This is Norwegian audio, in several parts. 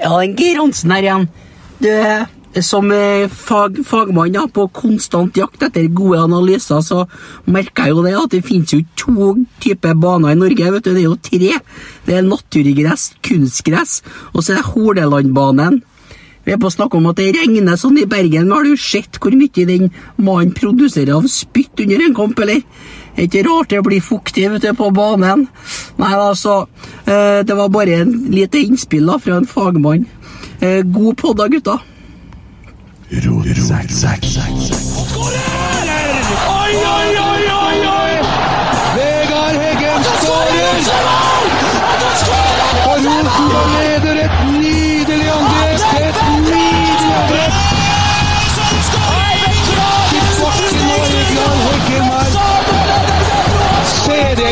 Ja, Geir Hansen her igjen. Du, som eh, fag, fagmann da, på konstant jakt etter gode analyser, så merker jeg jo det at det finnes jo to typer baner i Norge. vet du, Det er jo tre. Det er naturgress, kunstgress, og så er det Hordalandbanen. Vi er på å snakke om at det regner sånn i Bergen, men har du sett hvor mye den mannen produserer av spytt under en kamp, eller? Det er ikke rart det blir fuktig vet du, på banen. Nei, altså, eh, det var bare en lite innspill da, fra en fagmann. Eh, god podd da, gutta. Oi, oi, oi, oi,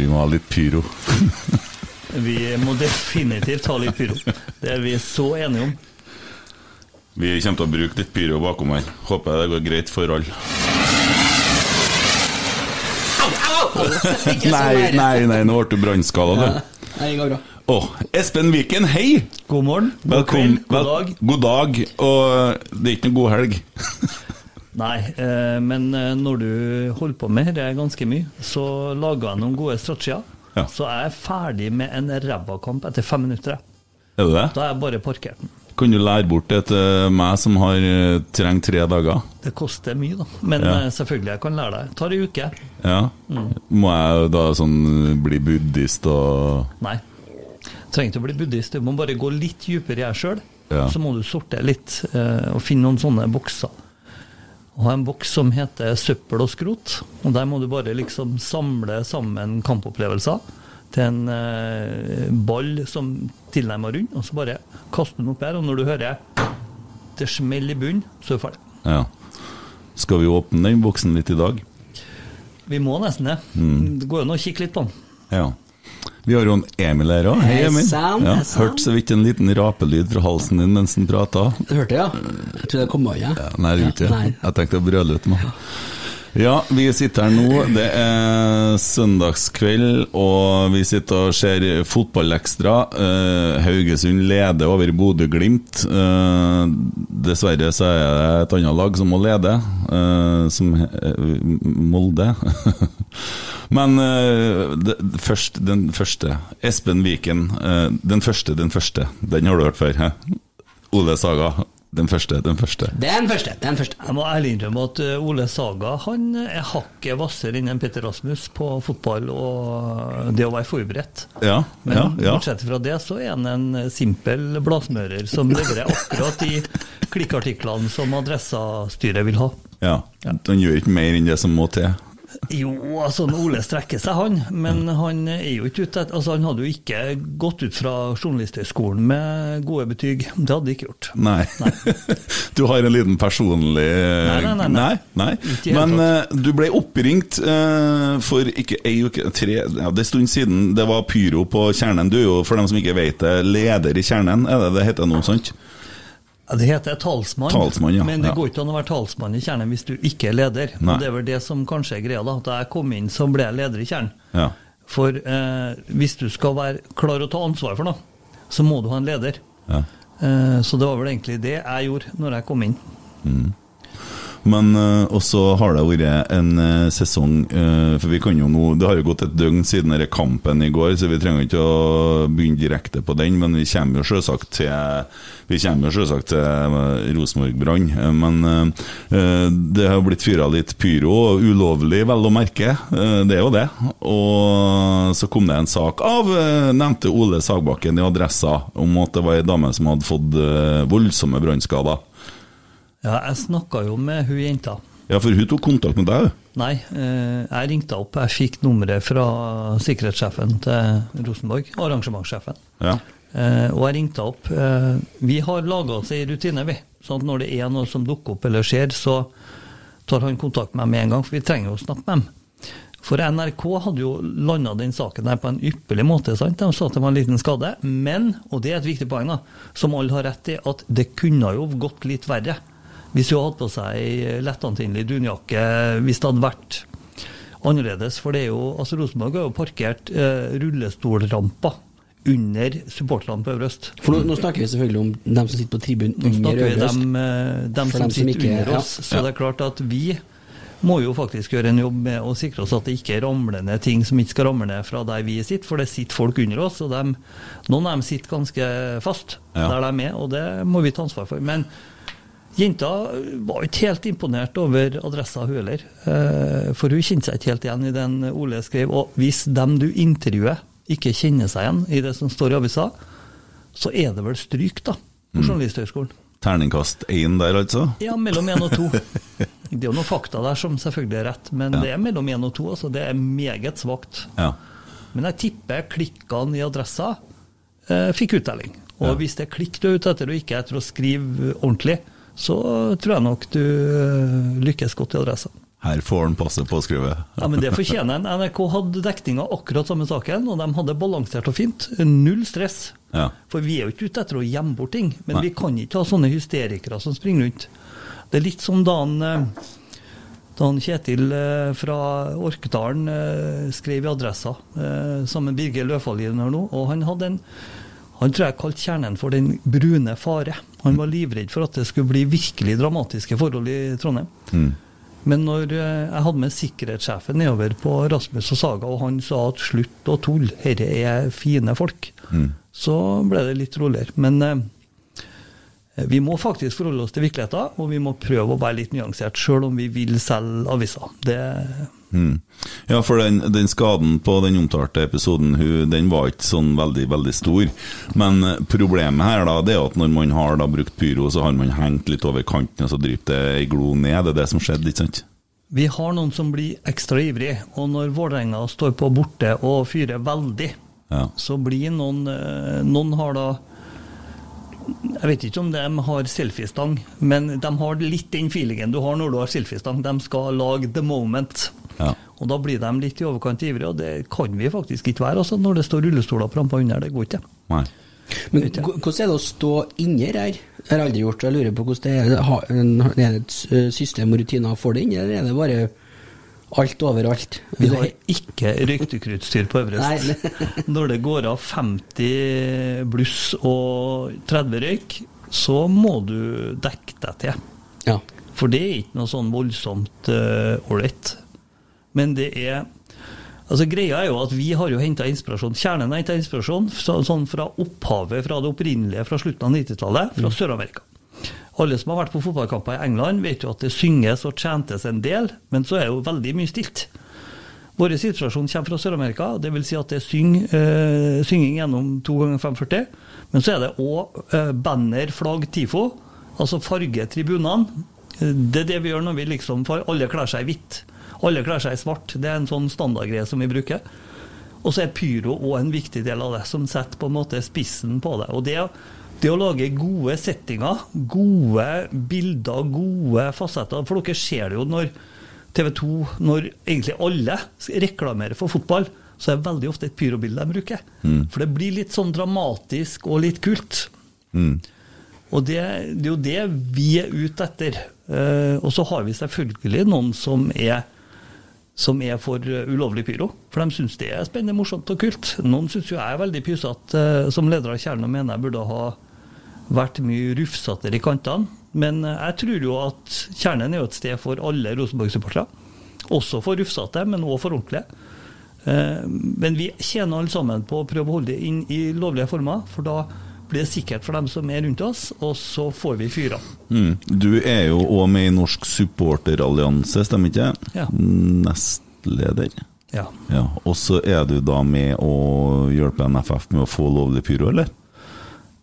Vi må ha litt pyro. Vi må definitivt ha litt pyro. Det er vi så enige om. Vi kommer til å bruke litt pyro bakom her. Håper det går greit for alle. Nei, nei, nei, nå ble du brannskada, du. Nei, det går bra. Å, Espen Viken, hei! God morgen, god Velkom, kveld, god dag. God dag, og det er ikke noe god helg. Nei, eh, men eh, når du holder på med dette ganske mye, så lager jeg noen gode strategier. Ja. Så jeg er ferdig med en ræva kamp etter fem minutter. Er det det? Da er jeg bare parkert den. Kan du lære bort det til meg som har eh, trengt tre dager? Det koster mye, da. Men Ja. eh, selvfølgelig, jeg kan lære deg. Tar ei uke. Ja. Må jeg da sånn bli buddhist og Nei. Trenger ikke å bli buddhist, du må bare gå litt dypere i deg sjøl. Ja. Så må du sortere litt eh, og finne noen sånne bokser. Og en boks som heter søppel og skrot. Og der må du bare liksom samle sammen kampopplevelser til en eh, ball som tilnærmer rund, og så bare kaste den opp her. Og når du hører det smeller i bunnen, så er du ferdig. Ja. Skal vi åpne den boksen litt i dag? Vi må nesten det. Mm. Det går an å kikke litt på den. Ja. Vi har jo en Emil her òg. Hei, Emil. sann, Ja. Hørte så vidt en liten rapelyd fra halsen din mens han prata. Hørte ja? Jeg trodde det kom av ja. Ja, nei, det gjorde ikke. Jeg tenkte å brøle ut nå. Ja, vi sitter her nå. Det er søndagskveld, og vi sitter og ser fotballekstra. Eh, Haugesund leder over Bodø-Glimt. Eh, dessverre så er det et annet lag som må lede, eh, som Molde. Men det, først, den første Espen Viken. den første, den første. Den har du hørt før? He? Ole Saga. Den første, den første. Den første. den første. Jeg må ærlig innrømme at eh, Ole Saga han er hakket hvassere enn Petter Rasmus på fotball og det å være forberedt. Ja, Men ja, ja. bortsett fra det, så er han en simpel bladsmører som leverer akkurat de klikkartiklene som Adressa-styret vil ha. ja. Han gjør ikke mer enn det som må til. Jo, altså Ole strekker seg, han. Men han er jo ikke ute Altså, han hadde jo ikke gått ut fra Journalisthøgskolen med gode betyg. Det hadde de ikke gjort. Nei. Du har en liten personlig Nei, nei, nei, nei. nei. Ikke Men uh, du ble oppringt uh, for ikke ei uke, tre ja, Det er en stund siden. Det var pyro på Kjernen. Du er jo, for dem som ikke vet det, leder i Kjernen. Er det det heter noe sånt? Ja, Det heter talsmann, Talsmann, ja. men det går ikke an å være talsmann i Kjernen hvis du ikke er leder. Nei. Og Det er vel det som kanskje er greia. da, At jeg kom inn, så ble jeg leder i Kjernen. Ja. For eh, hvis du skal være klar å ta ansvar for noe, så må du ha en leder. Ja. Eh, så det var vel egentlig det jeg gjorde når jeg kom inn. Men uh, også har det vært en uh, sesong uh, For vi kan jo nå Det har jo gått et døgn siden denne kampen i går, så vi trenger ikke å begynne direkte på den. Men vi kommer jo selvsagt til Vi kommer jo selvsagt til eh, Rosenborg-Brann. Eh, Men eh, det har blitt fyra litt pyro, ulovlig vel å merke. Eh, det er jo det. Og så kom det en sak av eh, nevnte Ole Sagbakken i Adressa om at det var ei dame som hadde fått eh, voldsomme brannskader. Ja, jeg snakka jo med hun jenta. Ja, for hun tok kontakt med deg. Nei, eh, jeg ringte opp. Jeg fikk nummeret fra sikkerhetssjefen til Rosenborg, arrangementssjefen. Ja. Eh, og jeg ringte opp. Eh, vi har laga oss ei rutine, vi. Sånn at når det er noe som dukker opp eller skjer, så tar han kontakt med meg med en gang, for vi trenger jo å snakke med dem. For NRK hadde jo landa den saken der på en ypperlig måte. sant? De sa at det var en liten skade, men, og det er et viktig poeng, da, som alle har rett i, at det kunne jo gått litt verre. Hvis hun hadde på seg ei lettantennelig dunjakke, hvis det hadde vært annerledes. For det er jo, altså Rosenborg har jo parkert eh, rullestolramper under supporterne på Øverøst. For nå, nå snakker vi selvfølgelig om dem som sitter på tribunen under snakker vi Øvre dem, eh, dem som dem som sitter ikke- under ja. oss. Så Ja. det er klart at vi må jo faktisk gjøre en jobb med å sikre oss at det ikke ramler ned ting som ikke skal ramle ned fra der vi sitter, for det sitter folk under oss, og dem, noen av dem sitter ganske fast Ja. der de er, med, og det må vi ta ansvar for. Men jenta var ikke helt imponert over adressa, hun heller. Eh, For hun kjente seg ikke helt igjen i den Ole skrev. Og hvis dem du intervjuer ikke kjenner seg igjen i det som står i avisa, så er det vel stryk, da, på Mm. Terningkast én der, altså? Ja, mellom én og to. Det er jo noen fakta der som selvfølgelig er rett, men Ja. det er mellom én og to. altså Det er meget svakt. Ja. Men jeg tipper klikkene i adressa eh, fikk uttelling. Og hvis det er klikk du er ute etter, og ikke etter å skrive ordentlig, så tror jeg nok du eh, lykkes godt i adressa. Her får han passe påskrevet. Ja, men det fortjener han. NRK hadde dekninga akkurat samme saken, og de hadde balansert og fint. Null stress. Ja. For vi er jo ikke ute etter å gjemme bort ting, men Nei. vi kan ikke ha sånne hysterikere som springer rundt. Det er litt som da han, eh, da han Kjetil eh, fra Orkdalen eh, skrev i Adressa, sammen med Birger Løfaldien her nå, og han hadde en han tror jeg kalte kjernen for Den brune fare. Han var livredd for at det skulle bli virkelig dramatiske forhold i Trondheim. Mm. Men når eh, jeg hadde med sikkerhetssjefen nedover på Rasmus og Saga, og han sa at slutt å tulle, dette er fine folk, Mm. så ble det litt roligere. Men eh, vi må faktisk forholde oss til virkeligheten, og vi må prøve å være litt nyansert, sjøl om vi vil selge aviser. Det, Mm. Ja, for den, den skaden på den omtalte episoden, hun, den var ikke sånn veldig, veldig stor. Men eh, problemet her da, det er at når man har da brukt pyro, så har man hengt litt over kanten, og så drypper det ei glo ned. Det er det som skjedde, ikke sant? vi har noen som blir ekstra ivrig, og når Vålerenga står på borte og fyrer veldig, Ja. så blir noen eh, Noen har da Jeg vet ikke om de har selfiestang, men de har litt den feelingen du har når du har selfiestang. De skal lage the moment. Ja. Og da blir de litt i overkant ivrige, og det kan vi faktisk ikke være altså, når det står rullestoler på under. Det går ikke. Nei. Men hvordan er det å stå inni her? Jeg har aldri gjort det. Jeg lurer på hvordan det er. Er det et system og rutiner for det eller er det bare alt overalt? Vi har ikke røykdykkutstyr på Nei, Øverest. Når det går av 50 bluss og 30 røyk, så må du dekke deg til. Ja. For det er ikke noe sånn voldsomt ålreit. ålreit. Men det er Altså Greia er jo at vi har jo henta inspirasjon. Kjernen har henta inspirasjon så, sånn fra opphavet, fra det opprinnelige fra slutten av 90-tallet, fra Sør-Amerika. Alle som har vært på fotballkamper i England, vet jo at det synges og chantes en del, men så er det jo veldig mye stilt. Vår situasjon kommer fra Sør-Amerika, dvs. Si at det er syng, øh, synging gjennom 2 ganger 540 men så er det òg øh, banner, flagg, TIFO, altså farge tribunene. Eh, Det er det vi gjør når vi liksom Alle kler seg i hvitt. Alle kler seg i svart. Det er en sånn standardgreie som vi bruker. Og så er pyro òg en viktig del av det, som setter på en måte spissen på det. Og det, det å lage gode settinger, gode bilder, gode fasetter For dere ser det jo når TV 2, når egentlig alle reklamerer for fotball, så er det veldig ofte et pyrobilde de bruker. Mm. For det blir litt sånn dramatisk og litt kult. Mm. Og det, det er jo det vi er ute etter. Eh, og så har vi selvfølgelig noen som er, som er for eh, ulovlig pyro. For de syns det er spennende, morsomt og kult. Noen syns jo jeg er veldig pysete, eh, som leder av Kjernen, og mener jeg burde ha vært mye rufsatere i kantene. Men eh, jeg tror jo at Kjernen er jo et sted for alle Rosenborg-supportere. Også for rufsete, men også for ordentlige. Men vi tjener alle sammen på å prøve å holde det inn i lovlige former, for da blir det sikkert for dem som er rundt oss, og så får vi fyra. Mm. Du er jo òg med i Norsk supporterallianse, stemmer ikke? Ja. Nestleder. Ja. ja. Og så er du da med å hjelpe NFF med å få lovlig pyro, eller?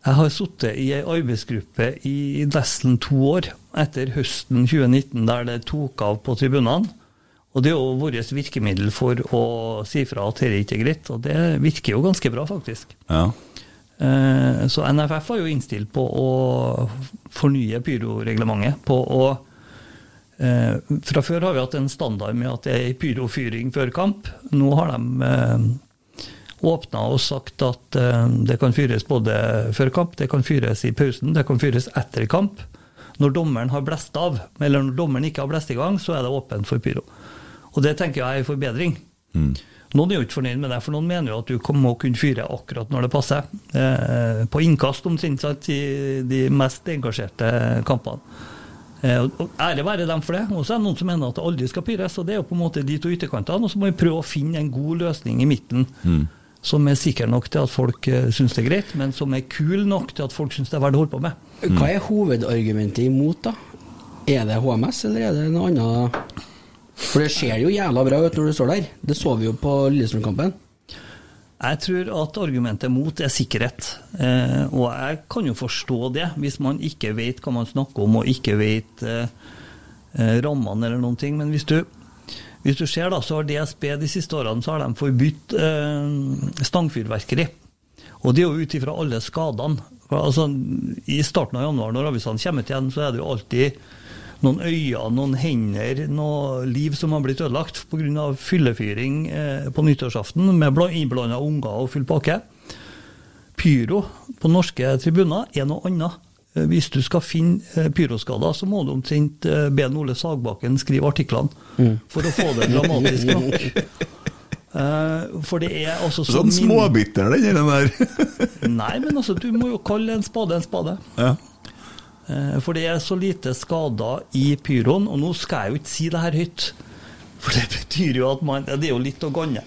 Jeg har sittet i ei arbeidsgruppe i nesten to år, etter høsten 2019, der det tok av på tribunene. Og det er jo vårt virkemiddel for å si fra at dette ikke er greit, og det virker jo ganske bra, faktisk. Ja. Eh, Så NFF var jo innstilt på å fornye pyroreglementet. På å eh, Fra før har vi hatt en standard med at det er pyrofyring før kamp. Nå har de eh, åpna og sagt at det kan fyres både før kamp, det kan fyres i pausen, det kan fyres etter kamp. Når dommeren har blest av, eller når dommeren ikke har blest i gang, så er det åpent for pyro. Og det tenker jeg er en forbedring. Noen er jo ikke fornøyd med det, for noen mener jo at du må kunne fyre akkurat når det passer. Eh, på innkast omtrent sant, i de mest engasjerte kampene. Eh, og- ære være dem for det. Og så er det noen som mener at det aldri skal pyres. og Det er jo på en måte de to ytterkantene. Og så må vi prøve å finne en god løsning i midten. Som er sikker nok til at folk uh, syns det er greit, men som er kul nok til at folk syns det er verdt å holde på med. Hva er hovedargumentet imot, da? Er det HMS, eller er det noe annet? For det ser jo jævla bra ut når du står der. Det så vi jo på Lillestrøm-kampen. Jeg tror at argumentet mot er sikkerhet. Eh, og jeg kan jo forstå det, hvis man ikke vet hva man snakker om og ikke vet eh, eh, rammene eller noen ting. Men hvis du, hvis du ser, da, så har DSB de siste årene så har de forbudt eh, stangfyrverkeri. Og det er jo ut ifra alle skadene. Altså, I starten av januar, når avisene kommer ut igjen, så er det jo alltid noen øyne, noen hender, noe liv som har blitt ødelagt pga. fyllefyring eh, på nyttårsaften med bla- innblanda unger og full pakke. Pyro på norske tribuner er noe annet. Eh, Hvis du skal finne eh, pyroskader, så må du omtrent eh, be Ole Sagbakken skrive artiklene for å få det dramatisk nok. Eh, For det er altså så Sånn småbitter, den der. Nei, men altså, du må jo kalle en spade en spade. ja. Eh, For det er så lite skader i pyroen, og nå skal jeg jo ikke si det her høyt. For det betyr jo at man ja, Det er jo litt å ganne.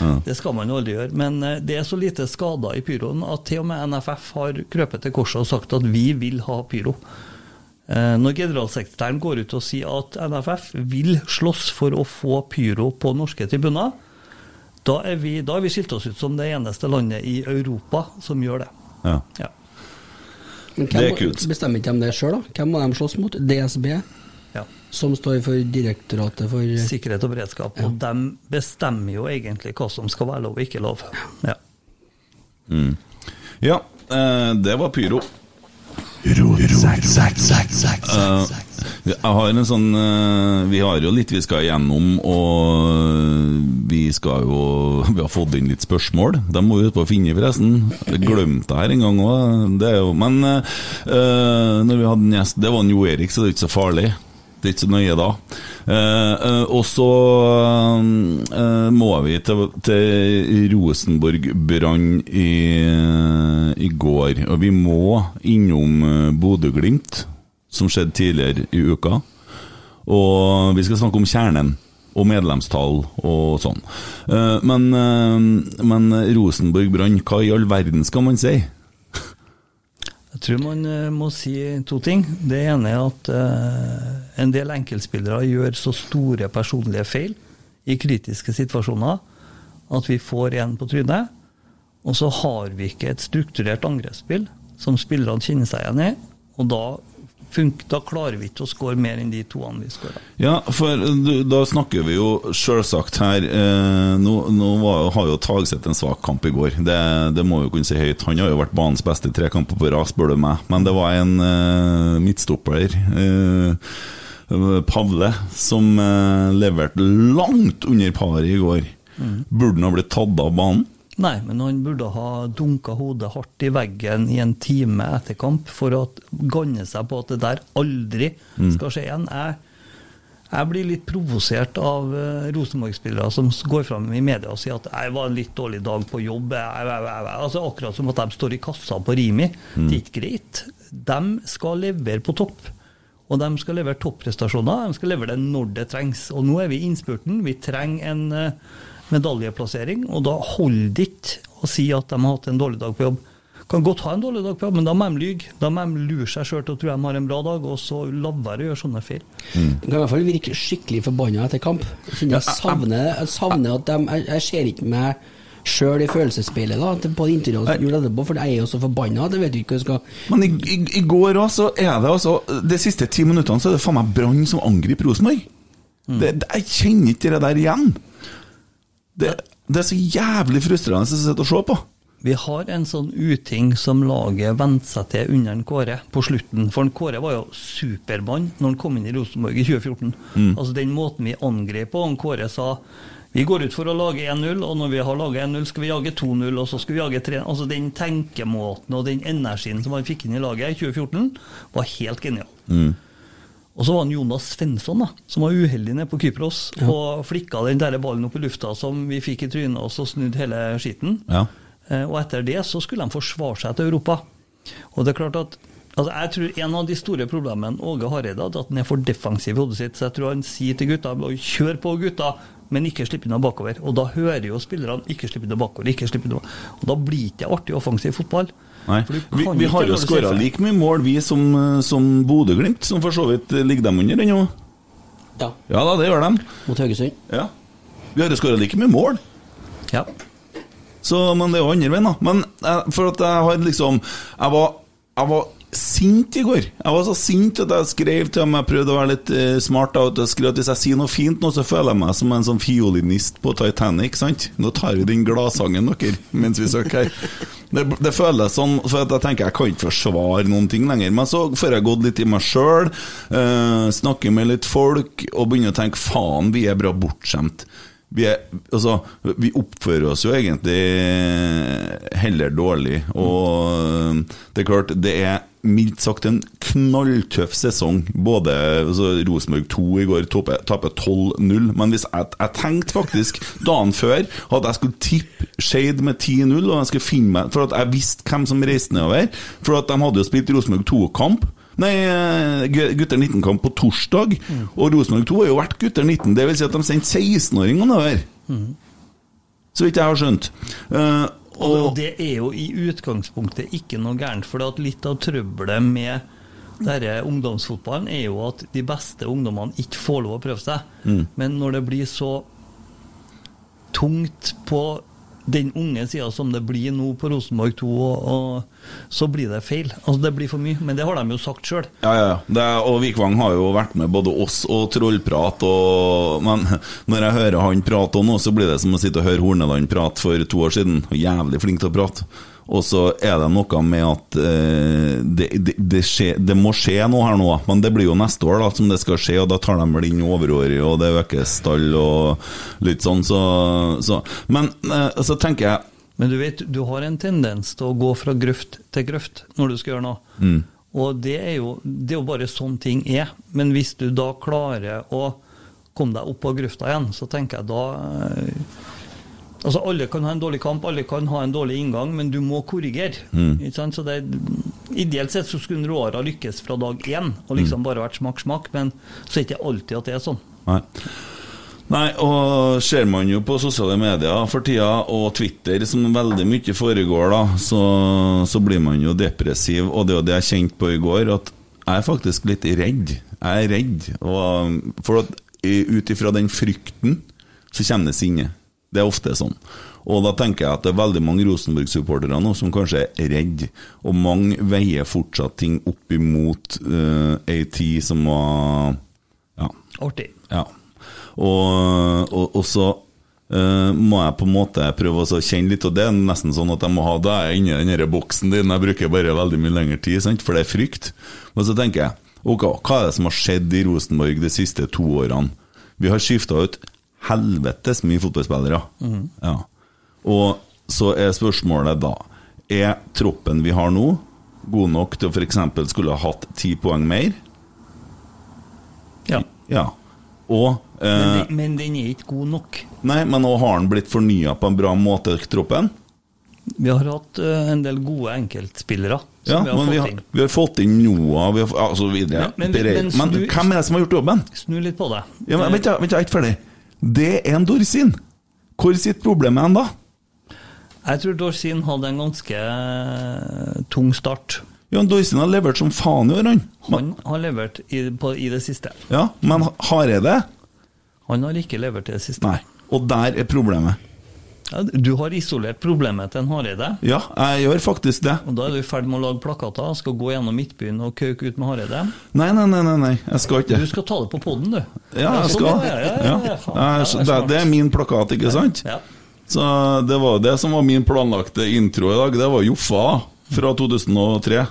Ja. Det skal man aldri gjøre. Men eh, det er så lite skader i pyroen at til og med NFF har krøpet til korset og sagt at vi vil ha pyro. Eh, Når generalsekretæren går ut og sier at NFF vil slåss for å få pyro på norske tribuner, da er vi, da har vi skilt oss ut som det eneste landet i Europa som gjør det. Ja. Ja. Men Det er kult. bestemmer ikke de det sjøl, da? Hvem må de slåss mot? DSB, Ja. som står for Direktoratet for Sikkerhet og beredskap. Og de bestemmer jo egentlig hva som skal være lov og ikke lov. Ja. Mm. Ja, eh, det var pyro. Eh, jeg har en sånn eh, Vi har jo litt vi skal igjennom, og vi skal jo Vi har fått inn litt spørsmål. De må vi ut på å finne, forresten. Jeg glemte det her en gang òg. Men eh, eh, når vi hadde en gjest Det var en Jo Erik, så det er ikke så farlig. Det er ikke så nøye da. Eh, eh, og så eh, må vi til, til Rosenborg Brann i, i går. Og vi må innom Bodø-Glimt, som skjedde tidligere i uka. Og vi skal snakke om kjernen. Og medlemstall og sånn. Men, men Rosenborg Brann, hva i all verden skal man si? Jeg tror man eh, må si to ting. Det ene er at eh, en del enkeltspillere gjør så store personlige feil i kritiske situasjoner at vi får en på trynet. Og så har vi ikke et strukturert angrepsspill som spillerne kjenner seg igjen i. Og da, da klarer vi ikke å skåre mer enn de toene vi skårer. Ja, for du, da snakker vi jo selvsagt her eh, Nå, nå var, har jo Tagseth en svak kamp i går, det, det må jo kunne si høyt. Han har jo vært banens beste tre kamper på rad, spør du meg. Men det var en eh, midtstopper, eh, Pavle, som eh, leverte langt under paret i går. Burde han ha blitt tatt av banen? Nei, men han burde ha dunka hodet hardt i veggen i en time etter kamp for å ganne seg på at det der aldri Mm. skal skje igjen. Jeg, jeg blir litt provosert av uh, Rosenborg-spillere som går fram i media og sier at jeg var en litt dårlig dag på jobb. Jeg, jeg. Altså, akkurat som at de står i kassa på Rimi. Mm. Det er ikke greit. De skal levere på topp. Og de skal levere topprestasjoner. De skal levere det når det trengs. Og nå er vi i innspurten. Vi trenger en eh, medaljeplassering, og da holder det ikke å si at de har hatt en dårlig dag på jobb. Kan godt ha en dårlig dag på jobb, men da må de lyge. Da må de lure seg sjøl til å tro de har en bra dag, og så la være å gjøre sånne feil. De kan i hvert fall virke skikkelig forbanna etter kamp. Jeg, jeg, savner, jeg savner at de Jeg, jeg ser ikke meg sjøl i følelsesspeilet da, på intervjuet som gjorde etterpå, for jeg er jo så forbanna Det vet du ikke hva jeg skal Men i, i, i går òg, så er det altså De siste ti minuttene så er det faen meg Brann som angriper Rosenborg. Det, det, jeg kjenner ikke det der igjen. Det, det er så jævlig frustrerende å sitte og se på. Vi har en sånn uting som laget vente seg til under en Kåre på slutten. For en Kåre var jo supermann når han kom inn i Rosenborg i 2014. Mm. Altså Den måten vi angrep på. Han Kåre sa vi går ut for å lage 1-0, og når vi har laget 1-0, skal vi jage 2-0, og så skal vi jage 3 Altså Den tenkemåten og den energien som han fikk inn i laget i 2014, var helt genial. Og så var det Jonas Svensson, da, som var uheldig nede på Kypros, og flikka den der ballen opp i lufta som vi fikk i trynet og så snudde hele skitten. Ja. Eh, Og etter det så skulle de forsvare seg til Europa. Og det er klart at altså Jeg tror en av de store problemene Åge Hareide hadde, at han er for defensiv i hodet sitt. Så jeg tror han sier til gutta kjør på, gutta, men ikke slipp unna bakover. Og da hører jo spillerne ikke slipp unna bakover, ikke slipp unna bakover. Og da blir det ikke artig offensiv fotball. Nei. Vi, vi har jo skåra like mye mål, vi, som, som Bodø-Glimt, som for så vidt ligger dem under ennå. Ja. Ja da, det gjør de. Mot Haugesund. Ja. Vi har jo skåra like mye mål. Ja. Så, men det er jo andre veien, da. Men eh, for at jeg har liksom Jeg var, jeg var sint i går. Jeg var så sint at jeg skrev til ham Jeg prøvde å være litt eh, smart. At jeg skrev at Hvis jeg sier noe fint nå, så føler jeg meg som en sånn fiolinist på Titanic. sant? Nå tar vi den gladsangen dere mens vi søker her. Det, det føles sånn, for jeg tenker jeg kan ikke forsvare noen ting lenger. Men så får jeg gått litt i meg sjøl, eh, snakke med litt folk og begynne å tenke faen, vi er bra bortskjemt. Vi, er, altså, vi oppfører oss jo egentlig heller dårlig. Og øh, det er klart, det er mildt sagt en knalltøff sesong. Både altså, Rosenborg 2 i går taper taper 12-0. Men hvis jeg, jeg tenkte faktisk dagen før at jeg skulle tippe Skeid med 10-0, og jeg skulle finne meg For at jeg visste hvem som reiste nedover. For at de hadde jo spilt Rosenborg 2-kamp. Nei, eh, gutter 19-kamp på torsdag. Og Rosenborg 2 har jo vært gutter 19. Det vil si at de sendte 16-åringene nedover. Så vidt jeg har skjønt. Eh, Og, og det er jo i utgangspunktet ikke noe gærent, for litt av trøbbelet med denne ungdomsfotballen er jo at de beste ungdommene ikke får lov å prøve seg. Mm. Men når det blir så tungt på den unge sida som det blir nå på Rosenborg 2, og, og så blir det feil. Altså Det blir for mye, men det har de jo sagt sjøl. Ja, ja. Det, og Vikvang har jo vært med både oss og Trollprat, og, men når jeg hører han prate nå, så blir det som å sitte og høre Horneland prate for to år siden. Jævlig flink til å prate. Og så er det noe med at eh, det, det, det, skje, det må skje noe her nå, men det blir jo neste år da som det skal skje, og da tar de vel inn overåret, og det økes stall og litt sånn, så, så Men eh, så tenker jeg Men du vet, du har en tendens til å gå fra grøft til grøft når du skal gjøre noe. Mm. Og det er, jo, det er jo bare sånn ting er. Men hvis du da klarer å komme deg opp av grøfta igjen, så tenker jeg da eh, Altså Alle kan ha en dårlig kamp, alle kan ha en dårlig inngang, men du må korrigere. Mm. Så det, Ideelt sett så skulle Roara lykkes fra dag én og liksom bare vært smakk, smakk, men så er det ikke alltid at det er sånn. Nei. Nei, og ser man jo på sosiale medier for tida, og Twitter, som veldig mye foregår, da, så, så blir man jo depressiv. Og det er jo det jeg kjente på i går, at jeg er faktisk litt redd. Jeg er redd. Og, for at ut ifra den frykten, så kommer det sinne. Det er ofte sånn. Og da tenker jeg at det er veldig mange Rosenborg-supportere nå som kanskje er redde, og mange veier fortsatt ting opp imot uh, ei tid som var ja, Artig. ja. Og, og, og så uh, må jeg på en måte prøve å kjenne litt, og det er nesten sånn at jeg må ha det inni den boksen din. Jeg bruker bare veldig mye lengre tid, sant? for det er frykt. Men så tenker jeg, ok, hva er det som har skjedd i Rosenborg de siste to årene? Vi har skifta ut helvetes mye fotballspillere. Mm. Ja. Og så er spørsmålet da Er troppen vi har nå, god nok til å f.eks. skulle ha hatt ti poeng mer? Ja. Ja. Og Men, eh, den- men den er ikke god nok. Nei, men nå har den blitt fornya på en bra måte, troppen. Vi har hatt uh, en del gode enkeltspillere. Ja, vi har men vi har, vi har fått inn Noah vi har, ja, så videre. Men- men- men men, snu- hvem er det som har gjort jobben? Snu litt på det. Ja, men, da, vent, jeg er ikke ferdig. Det er en Dorsin. Hvor sitt problemet hen da? Jeg tror Dorsin hadde en ganske eh, tung start. Ja, Dorsin har levert som faen i år, han. Han har levert i, på, i det siste. Ja, men Hareide? Han har ikke levert i det siste. Nei. Og der er problemet. Ja, du har isolert problemet til en Hareide. Ja, jeg gjør faktisk det. Og da er du i ferd med å lage plakater, skal gå gjennom Midtbyen og kauke ut med Hareide. Nei, nei, nei, nei, nei. jeg skal ikke Du skal ta det på poden, du. Ja, jeg sånn, skal. Ja, ja, ja, Ja. ja, faen. Jeg så- Ja, det er min plakat, ikke sant? Ja. Så det var det som var min planlagte intro i dag. Det var Joffa fra 2003.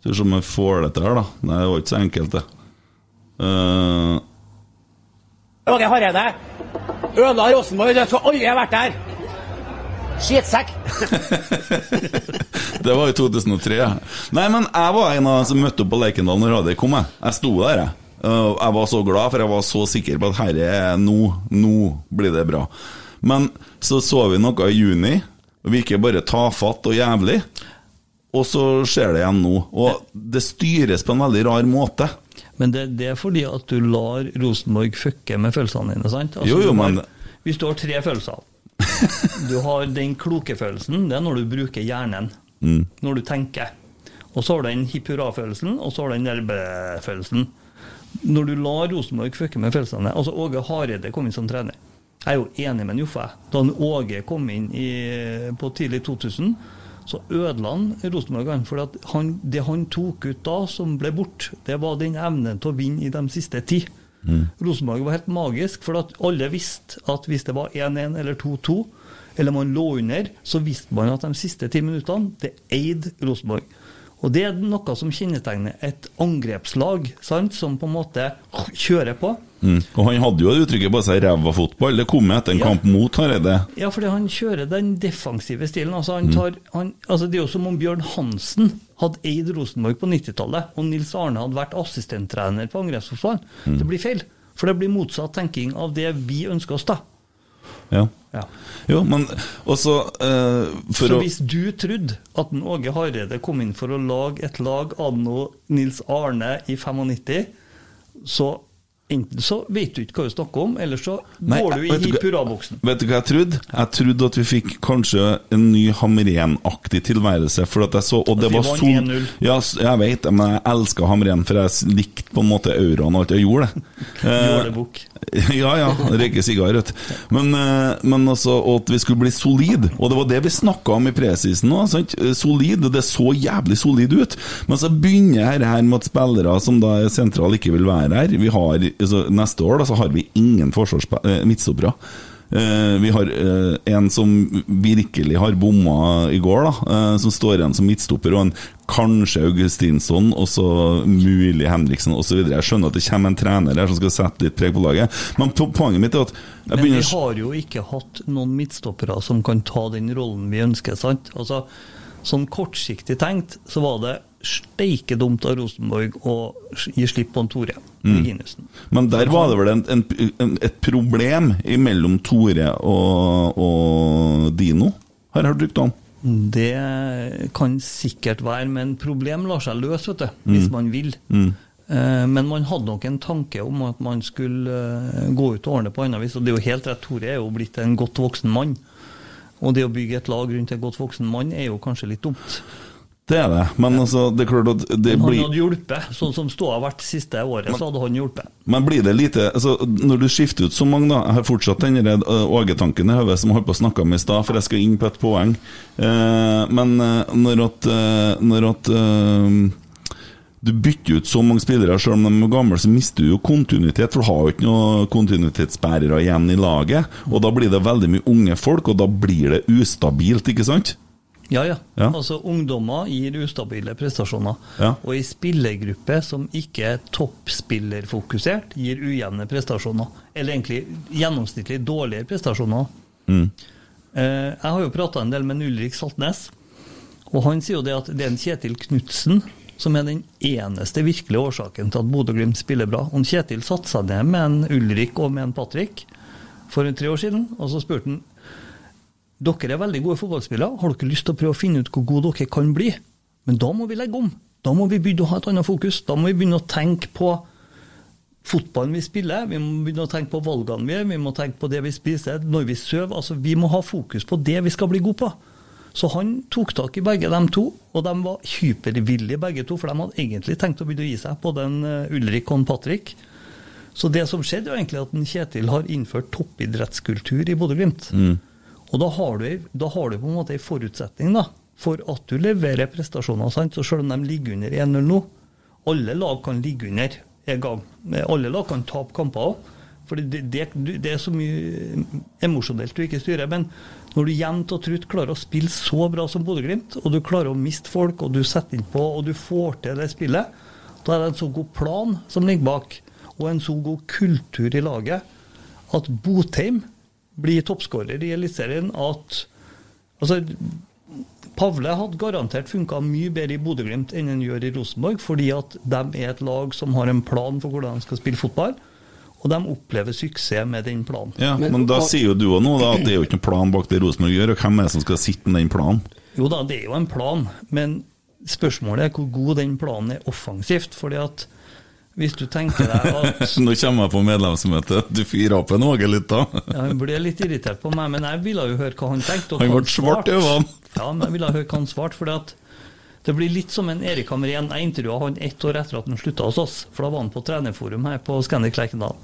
Skal vi se om jeg får det til her, da. Nei, det var ikke så enkelt, det. Uh... Åge Hareide. Ødela Rosenborg. Jeg skulle aldri vært der. Skittsekk! det var i 2003. Nei, men jeg var en av dem som møtte opp på Lerkendal når Radøy kom. Jeg. jeg sto der, jeg. Jeg var så glad, for jeg var så sikker på at herre er nå, nå blir det bra. Men så så vi noe i juni, og ikke bare tafatt og jævlig. Og så skjer det igjen nå. Og det styres på en veldig rar måte. Men det, det er fordi at du lar Rosenborg fucke med følelsene dine, sant? Altså, Jo, jo, men- Hvis du har tre følelser Du har den kloke følelsen, det er når du bruker hjernen. Mm. Når du tenker. Og så har du den hipp hurra-følelsen, og så har du den der bæ-følelsen. Når du lar Rosenborg fucke med følelsene Altså, Åge Hareide kom inn som trener. Jeg er jo enig med Joffe. Da Åge kom inn i, på tidlig 2000, så ødela han Rosenborg. For at han, det han tok ut da, som ble borte, det var den evnen til å vinne i de siste ti. Rosenborg var helt magisk, for at alle visste at hvis det var 1-1 eller 2-2, eller man lå under, så visste man at de siste ti minuttene, det eide Rosenborg. Og det er noe som kjennetegner et angrepslag, sant, som på en måte kjører på. Mm. Og han hadde jo det uttrykket på seg 'ræva fotball'. Det kom etter en Ja. kamp mot Hareide. Ja, fordi han kjører den defensive stilen. Altså, han Mm. han, altså det er jo som om Bjørn Hansen hadde eid Rosenborg på 90-tallet, og Nils Arne hadde vært assistenttrener på angrepsfotballen. Mm. Det blir feil. For det blir motsatt tenking av det vi ønsker oss, da. Ja. Ja. Jo, men også uh, Så hvis du trodde at Åge Hareide kom inn for å lage et lag anno Nils Arne i 95, så enten så vet du ikke hva du snakker om, eller så Nei, går du i hipp hurra-boksen. Vet du hva jeg trodde? Jeg trodde at vi fikk kanskje en ny Hamren-aktig tilværelse. For at jeg så, og det At vi var vant sol... 1-0. Ja, jeg vet det, men jeg elska Hamren, for jeg likte på en måte euroen og alt. Jeg gjorde det. Eh, Jålebukk. ja, ja. Røyke sigar, vet du. Men, altså, men også at vi skulle bli solid. Og det var det vi snakka om i presisen nå. Sant? Eh, Solid. Det så jævlig solid ut. Men så begynner dette her med at spillere som da er sentrale, ikke vil være her. Vi har, altså, neste år da, så har vi ingen eh, midtstoppere. Eh, vi har eh, en som virkelig har bomma i går, da, som står igjen som midtstopper, og en kanskje Augustinsson, og så mulig Henriksen osv. Jeg skjønner at det kommer en trener her som skal sette litt preg på laget, men poenget mitt er at Men vi har jo ikke hatt noen midtstoppere som kan ta den rollen vi ønsker. sant? Altså, Sånn kortsiktig tenkt så var det steike dumt av Rosenborg å gi slipp på en Tore Mm. Men der var det vel en, en, en, et problem mellom Tore og, og Dino, har jeg hørt rykter om. Det kan sikkert være, men problem lar seg løse, vet du, hvis Mm. man vil. Mm. Eh, Men man hadde nok en tanke om at man skulle eh, gå ut og ordne på annet vis. Og det er jo helt rett, Tore er jo blitt en godt voksen mann. Og det å bygge et lag rundt en godt voksen mann er jo kanskje litt dumt. Det er det, men altså, det er klart at det Men han blir hadde hjulpet. Sånn som ståa har vært siste året, så hadde han hjulpet. Men blir det lite altså, Når du skifter ut så mange, da Jeg har fortsatt den øh, Åge-tanken i hodet som jeg holdt på å snakke om i stad, for jeg skal inn på et poeng. Eh, men eh, når at, eh, når at eh, du bytter ut så mange spillere, selv om de er gamle, så mister du jo kontinuitet. For du har jo ikke noen kontinuitetsbærere igjen i laget. Og da blir det veldig mye unge folk, og da blir det ustabilt, ikke sant? Ja, ja. Ja. Altså, ungdommer gir ustabile prestasjoner. Ja. Og ei spillergruppe som ikke er toppspillerfokusert, gir ujevne prestasjoner. Eller egentlig gjennomsnittlig dårligere prestasjoner. Mm. Eh, jeg har jo prata en del med Ulrik Saltnes, og han sier jo det at det er en Kjetil Knutsen som er den eneste virkelige årsaken til at Bodø-Glimt spiller bra. Og Kjetil satte seg ned med en Ulrik og med en Patrick for tre år siden, og så spurte han dere er veldig gode fotballspillere. Har dere lyst til å prøve å finne ut hvor gode dere kan bli? Men da må vi legge om. Da må vi begynne å ha et annet fokus. Da må vi begynne å tenke på fotballen vi spiller. Vi må begynne å tenke på valgene vi gjør. Vi må tenke på det vi spiser, når vi sover. Altså, vi må ha fokus på det vi skal bli gode på. Så han tok tak i begge dem to, og de var hypervillige begge to, for de hadde egentlig tenkt å begynne å gi seg, både en eh, Ulrik og en Patrick. Så det som skjedde, er egentlig at en Kjetil har innført toppidrettskultur i Bodø-Glimt. Mm. Og da har, du, da har du på en måte en forutsetning da, for at du leverer prestasjoner. Sant? Så selv om de ligger under 1-0 nå, alle lag kan ligge under en gang. Alle lag kan tape kamper òg. For det, det, det er så mye emosjonelt du ikke styrer. Men når du jevnt og trutt klarer å spille så bra som Bodø-Glimt, og du klarer å miste folk, og du setter innpå, og du får til det spillet, da er det en så god plan som ligger bak, og en så god kultur i laget, at Botheim blir toppskårer i Eliteserien. At altså, Pavle hadde garantert funka mye bedre i Bodø-Glimt enn han gjør i Rosenborg, fordi at de er et lag som har en plan for hvordan de skal spille fotball, og de opplever suksess med den planen. Ja, men, da sier jo du òg nå da, at det er jo ikke noen plan bak det Rosenborg gjør, og hvem er det som skal sitte med den planen? Jo da, det er jo en plan, men spørsmålet er hvor god den planen er offensivt. fordi at hvis du tenker deg at Nå kommer jeg på medlemsmøte. Du fyrer opp en Åge litt, da. ja, Han ble litt irritert på meg, men jeg ville jo høre hva han tenkte. Han ble svart i øynene. Ja, men jeg ville høre hva han svarte. for det blir litt som en Erik Hamrén. Jeg intervjua han ett år etter at han slutta hos oss. For da var han på trenerforum her på Scandic Lerkendal.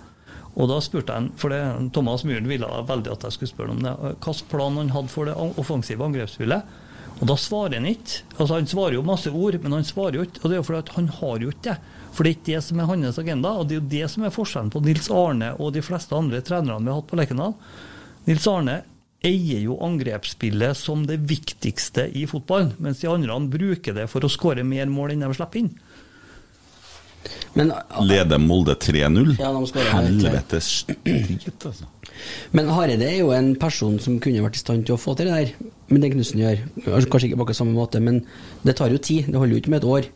Og da spurte jeg han, for det, Thomas Myhren ville veldig at jeg skulle spørre om det, hvilken plan han hadde for det offensive angrepsspillet. Og da svarer han ikke. Altså Han svarer jo masse ord, men han svarer jo ikke. Og det er jo fordi han har jo ikke det. For det er ikke det som er hans agenda. Og det er jo det som er forskjellen på Nils Arne og de fleste andre trenerne vi har hatt på Lerkendal. Nils Arne eier jo angrepsspillet som det viktigste i fotballen, mens de andre bruker det for å skåre mer mål enn de slipper inn. Men, Leder Molde 3-0? Ja, Helvetes drit, altså. Men Hareide er jo en person som kunne vært i stand til å få til det der, men det Knutsen gjør. Altså, Kanskje ikke på akkurat samme måte, men det tar jo tid. Det holder jo ikke med et år.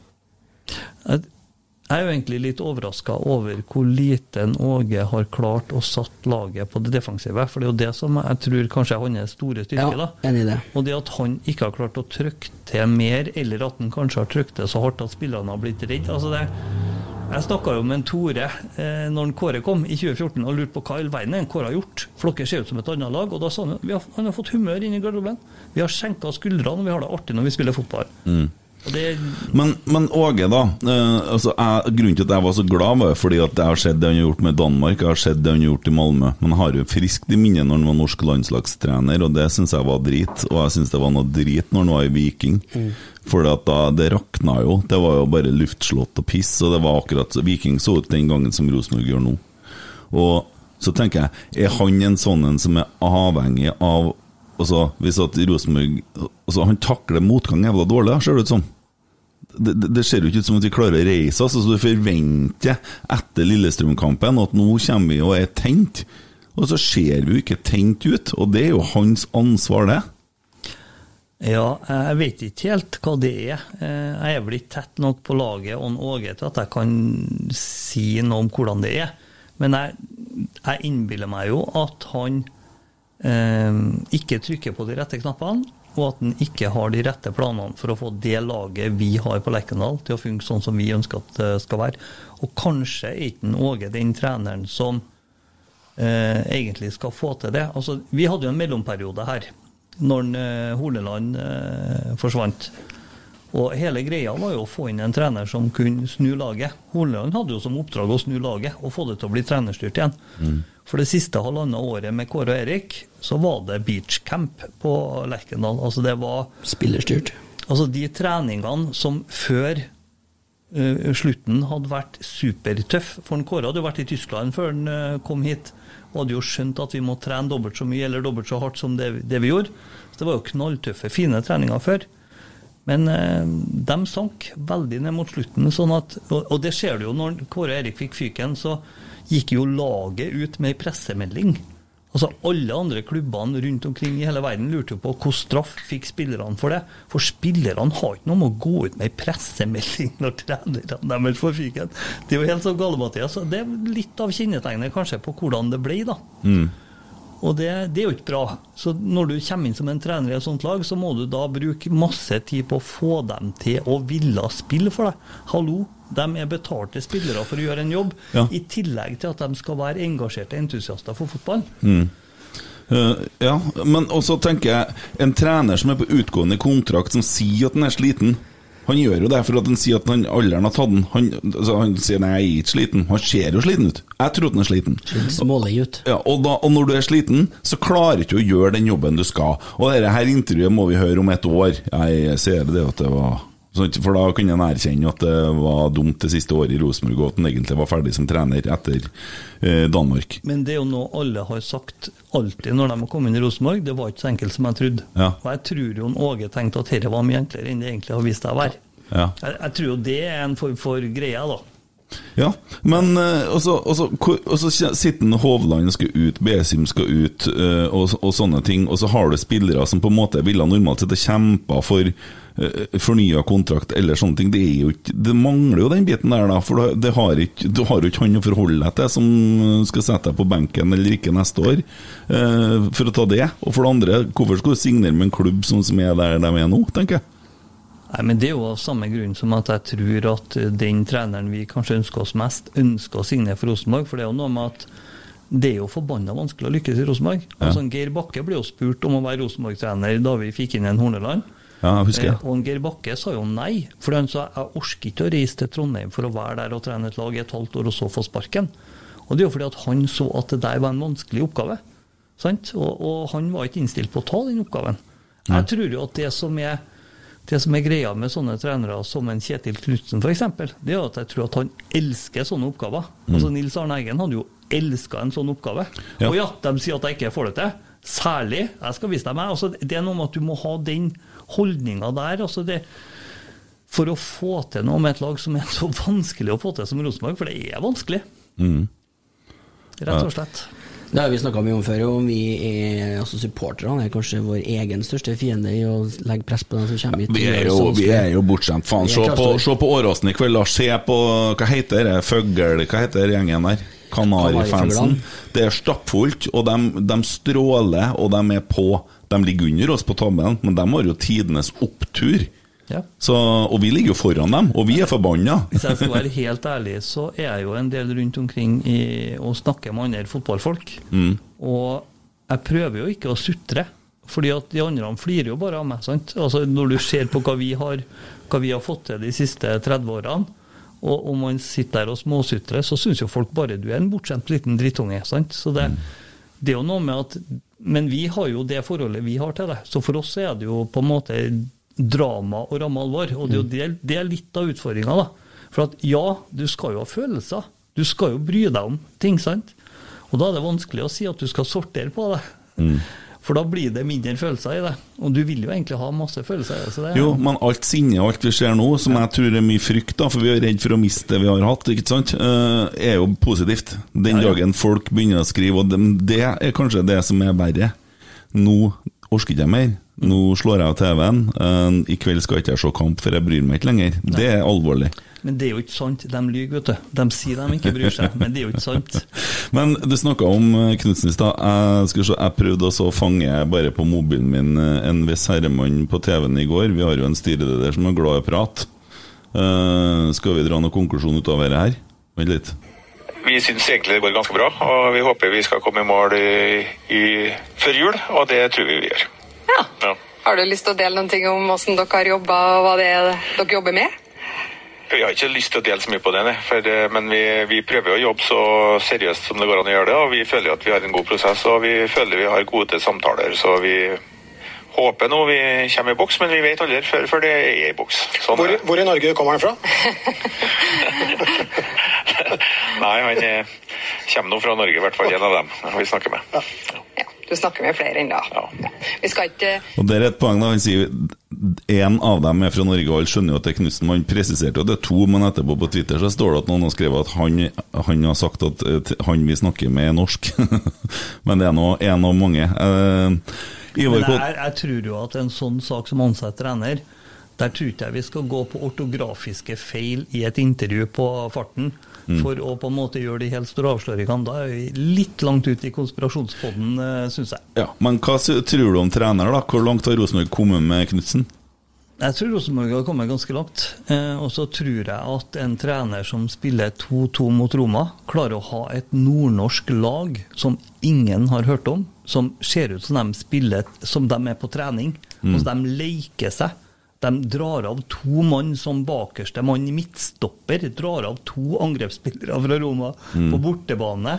Jeg er jo egentlig litt overraska over hvor lite Åge har klart å satt laget på det defensive. For det er jo det som jeg tror kanskje er hans store styrke. Ja, da. enig i det. Og det at han ikke har klart å trykke til mer, eller at han kanskje har trykt til så hardt at spillerne har blitt redd. Altså det, jeg snakka jo med en Tore eh, når en Kåre kom i 2014 og lurte på hva i all verden en Kåre har gjort. For dere ser ut som et annet lag. Og da sa han at har, han har fått humør inn i garderoben. Vi har senka skuldrene, og vi har det artig når vi spiller fotball. Mm. Det, Men, Åge, da. Eh, altså jeg, grunnen til at jeg var så glad, var fordi at jeg har sett det han har gjort med Danmark, jeg har sett det han har gjort i Malmö. Men jeg har jo friskt i minne når han var norsk landslagstrener, og det syns jeg var drit. Og jeg syns det var noe drit når han var i Viking. Mm. For det rakna jo. Det var jo bare luftslott og piss. Og det var akkurat Viking så ut den gangen som Rosenborg gjør nå. Og så tenker jeg, er han en sånn en som er avhengig av Altså, hvis at Rosenborg Han takler motgang jævla dårlig, ser det ut som. Det, det, det ser jo ikke ut som at vi klarer å reise oss. Altså, du forventer etter Lillestrøm-kampen at nå kommer vi og er tent. Og så ser vi jo ikke tent ut, og det er jo hans ansvar, det. Ja, jeg vet ikke helt hva det er. Eh, Jeg er vel ikke tett nok på laget og Åge til at jeg kan si noe om hvordan det er. Men jeg, jeg innbiller meg jo at han ikke trykker på de rette knappene, og at han ikke har de rette planene for å få det laget vi har på Lerkendal, til å funke sånn som vi ønsker at det skal være. Og kanskje er ikke Åge den treneren som eh, egentlig skal få til det. Altså, vi hadde jo en mellomperiode her, når eh, Horneland eh, forsvant. Og hele greia var jo å få inn en trener som kunne snu laget. Horneland hadde jo som oppdrag å snu laget og få det til å bli trenerstyrt igjen. For det siste halvannet året med Kåre og Erik, så var det beachcamp på Lerkendal. Altså det var Spillerstyrt. Altså de treningene som før uh, slutten hadde vært supertøff. For en Kåre hadde jo vært i Tyskland før han uh, kom hit. Og hadde jo skjønt at vi må trene dobbelt så mye eller dobbelt så hardt som det, det vi gjorde. Så det var jo knalltøffe, fine treninger før. Men eh, de sank veldig ned mot slutten. Sånn at, og, og det ser du jo når Kåre og Erik fikk fyken, så gikk jo laget ut med ei pressemelding. Altså Alle andre klubbene rundt omkring i hele verden lurte på hvordan straff fikk spillerne for det. For spillerne har ikke noe med å gå ut med ei pressemelding når trenerne deres får fyken. Det er jo helt så gale, Mathias. Det er litt av kjennetegnet kanskje på hvordan det ble, da. Og det, det er jo ikke bra. Så når du kommer inn som en trener i et sånt lag, så må du da bruke masse tid på å få dem til å ville spille for deg. Hallo, de er betalte spillere for å gjøre en jobb, Ja. i tillegg til at de skal være engasjerte entusiaster for fotball. Eh, ja, men også tenker jeg En trener som er på utgående kontrakt, som sier at han er sliten Han gjør jo det for at han sier at han alderen har tatt den. Han, altså, han sier 'nei, jeg er ikke sliten'. Han ser jo sliten ut. Jeg tror at han er sliten. Smålig ut. Ja, og, da, og når du er sliten, så klarer du ikke å gjøre den jobben du skal. Og dette her intervjuet må vi høre om et år. Jeg ser det at det var For da kunne han erkjenne at det var dumt det siste året i Rosenborg, og at han egentlig var ferdig som trener etter eh, Danmark. Men det er jo noe alle har sagt alltid når de har kommet inn i Rosenborg. Det var ikke så enkelt som jeg trodde. Ja. Og jeg tror jo Åge tenkte at dette var mye enklere enn det egentlig har vist seg å være. Ja. Jeg, jeg tror jo det er en form for greie, da. Ja, men Og også, hvor- også sitter Hovland skal ut, Besim skal ut, eh, og, og sånne ting, og så har du spillere som på en måte ville normalt sett ha kjempa for uh, fornya kontrakt eller sånne ting. Det, jo ikke, det mangler jo den biten der, da, for det, har ikke, du har jo ikke han å forholde deg til som skal sette deg på benken eller ikke neste år, eh, for å ta det. Og for det andre, hvorfor skal du signere med en klubb sånn som er der de er nå, tenker jeg. Nei, men Det er jo av samme grunn som at jeg tror at den treneren vi kanskje ønsker oss mest, ønsker å signere for Rosenborg. For det er jo noe med at det er jo forbanna vanskelig å lykkes i Rosenborg. Altså, Geir Bakke ble jo spurt om å være Rosenborg-trener da vi fikk inn en Horneland. Ja, jeg husker Eh. Og Geir Bakke sa jo nei, for han sa jeg orker ikke å reise til Trondheim for å være der og trene et lag i et halvt år og så få sparken. Og det er jo fordi at han så at det der var en vanskelig oppgave. Sant? Og, og han var ikke innstilt på å ta den oppgaven. Jeg tror jo at det som er det som er greia med sånne trenere som en Kjetil Knutsen f.eks., det er at jeg tror at han elsker sånne oppgaver. Altså Nils Arne Eggen hadde jo elska en sånn oppgave. Ja. Og ja, de sier at jeg ikke får det til. Særlig. Jeg skal vise deg meg. Altså, det er noe med at du må ha den holdninga der. Altså det, for å få til noe med et lag som er så vanskelig å få til som Rosenborg, for det er vanskelig. Mm. Rett og slett. Det har vi snakka mye om før, og vi er, altså supporterne er kanskje vår egen største fiende i å legge press på dem som kommer hit. Vi er jo, vi er jo bortskjemt. Faen, se på, se på Åråsen i kveld. Lars. Se på Hva heter det? Føgl... Hva heter gjengen der? Kanarifansen. Det er stappfullt, og de, de stråler, og de er på. De ligger under oss på tabellen, men de har jo tidenes opptur. Ja. Så, og vi ligger jo foran dem, og vi er forbanna. Hvis jeg skal være helt ærlig, så er jeg jo en del rundt omkring i, og snakker med andre fotballfolk. Mm. Og jeg prøver jo ikke å sutre, fordi at de andre flirer jo bare av meg. sant? Altså Når du ser på hva vi har, hva vi har fått til de siste 30 årene, og om man sitter der og småsutrer, så syns jo folk bare du er en bortskjemt liten drittunge. sant? Så det, det er jo noe med at Men vi har jo det forholdet vi har til det. Så for oss er det jo på en måte drama og ramme alvor. Og det er det, det er litt av utfordringa, da. For at ja, du skal jo ha følelser. Du skal jo bry deg om ting, sant? Og da er det vanskelig å si at du skal sortere på det. For da blir det mindre følelser i det. Og du vil jo egentlig ha masse følelser i det. Jo, men alt sinne, alt vi ser nå, som jeg tror er mye frykt, da, for vi er redd for å miste det vi har hatt, ikke sant, eh, er jo positivt. Den Ja, ja. dagen folk begynner å skrive, og det er kanskje det som er verre. Nå orker ikke mer. Nå slår jeg av TV-en. Eh, I kveld skal ikke jeg se kamp, for jeg bryr meg ikke lenger. Det er alvorlig. Men det er jo ikke sant. De lyver, vet du. De sier de ikke bryr seg, men det er jo ikke sant. Men du snakka om eh, Knutsen i stad. Jeg, skal se, jeg prøvde å fange bare på mobilen min eh, en viss herremann på TV-en i går. Vi har jo en styreleder som er glad i å prate. Uh, skal vi dra noen konklusjon ut av dette her? Vent litt. Vi syns egentlig det går ganske bra, og vi håper vi skal komme i mål i, i, før jul, og det tror vi vi gjør. Ja. Har du lyst til å dele noen ting om hvordan dere har jobba, og hva det er dere jobber med? Vi har ikke lyst til å dele så mye på det, for, eh, men vi, vi prøver å jobbe så seriøst som det går an å gjøre det, og vi føler at vi har en god prosess, og vi føler vi har gode samtaler, så vi håper nå vi kommer i boks, men vi vet aldri før, før det er i boks. Sånn Hvor, hvor i Norge kommer han fra? Nei, han eh, kommer nå fra Norge, i hvert fall en av dem vi snakker med. Du snakker med flere ennå. Vi skal ikke Og der er et poeng da, Han sier en av dem er fra Norge, og alle skjønner jo at det er Knutsen. Man presiserte jo at det er to, men etterpå på Twitter så står det at noen har skrevet at han, han har sagt at eh, han vi snakker med, er norsk. men det er nå en av mange. Eh, Ivar Men jeg, jeg tror jo at en sånn sak som ansatt trener, der tror ikke jeg vi skal gå på ortografiske feil i et intervju på farten. Mm. For å på en måte gjøre de helt store avsløringene. Da er vi litt langt ut i konspirasjonspodden, syns jeg. Ja, men hva tror du om trener, da? Hvor langt har Rosenborg kommet med Knutsen? Jeg tror Rosenborg har kommet ganske langt. Eh, og så tror jeg at en trener som spiller 2-2 mot Roma, klarer å ha et nordnorsk lag som ingen har hørt om, som ser ut som de spiller som de er på trening. Mm. Altså, de leker seg. De drar av to mann som bakerste mann i midtstopper. Drar av to angrepsspillere fra Roma Mm. på bortebane.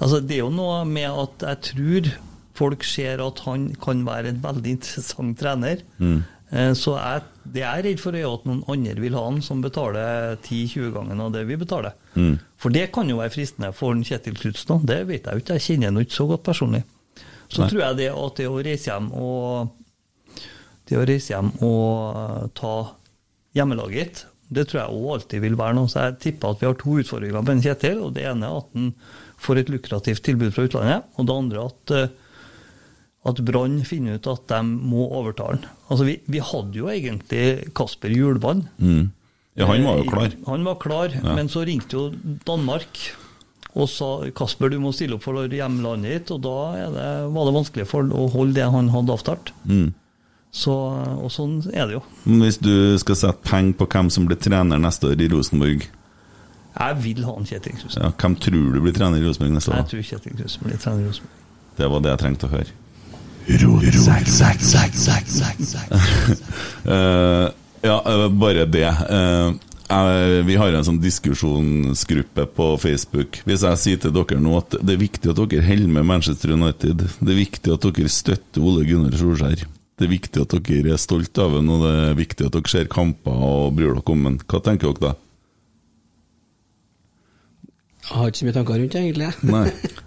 Altså, det er jo noe med at jeg tror folk ser at han kan være en veldig interessant trener. Mm. Eh, Så jeg, det jeg er redd for, er at noen andre vil ha han som betaler 10-20 ganger av det vi betaler. Mm. For det kan jo være fristende for Kjetil Knutsen. nå. Det vet jeg jo ikke, jeg kjenner jo ikke så godt personlig. Så Nei. tror jeg det at det å reise hjem og det å reise hjem og eh, ta hjemmelaget, det tror jeg òg alltid vil være noe. Så jeg tipper at vi har to utfordringer en Kjetil. og Det ene er at han får et lukrativt tilbud fra utlandet, og det andre at eh, at Brann finner ut at de må overtale han. Altså, vi, vi hadde jo egentlig Kasper Hjulvann. Mm. Ja, han var jo klar. Han var klar, Ja. men så ringte jo Danmark og sa Kasper, du må stille opp for hjemlandet ditt, og da er det, var det vanskelig for å holde det han hadde avtalt. Mm. Så, og sånn er det jo. Men hvis du skal sette penger på hvem som blir trener neste år i Rosenborg, Jeg vil ha en Kjetil Knutsen. ja, hvem tror du blir trener i Rosenborg neste år? Jeg tror Kjetil Knutsen blir trener i Rosenborg. Det var det jeg trengte å høre. Eh, ja, bare det. Eh, jeg- vi har en sånn diskusjonsgruppe på Facebook. Hvis jeg sier til dere nå at det er viktig at dere holder med Manchester United, det er viktig at dere støtter Ole Gunnar Solskjær, det er viktig at dere er stolt av ham, og det er viktig at dere ser kamper og bryr dere om ham, hva tenker dere da? Jeg har ikke så mye tanker rundt det, egentlig. Nei.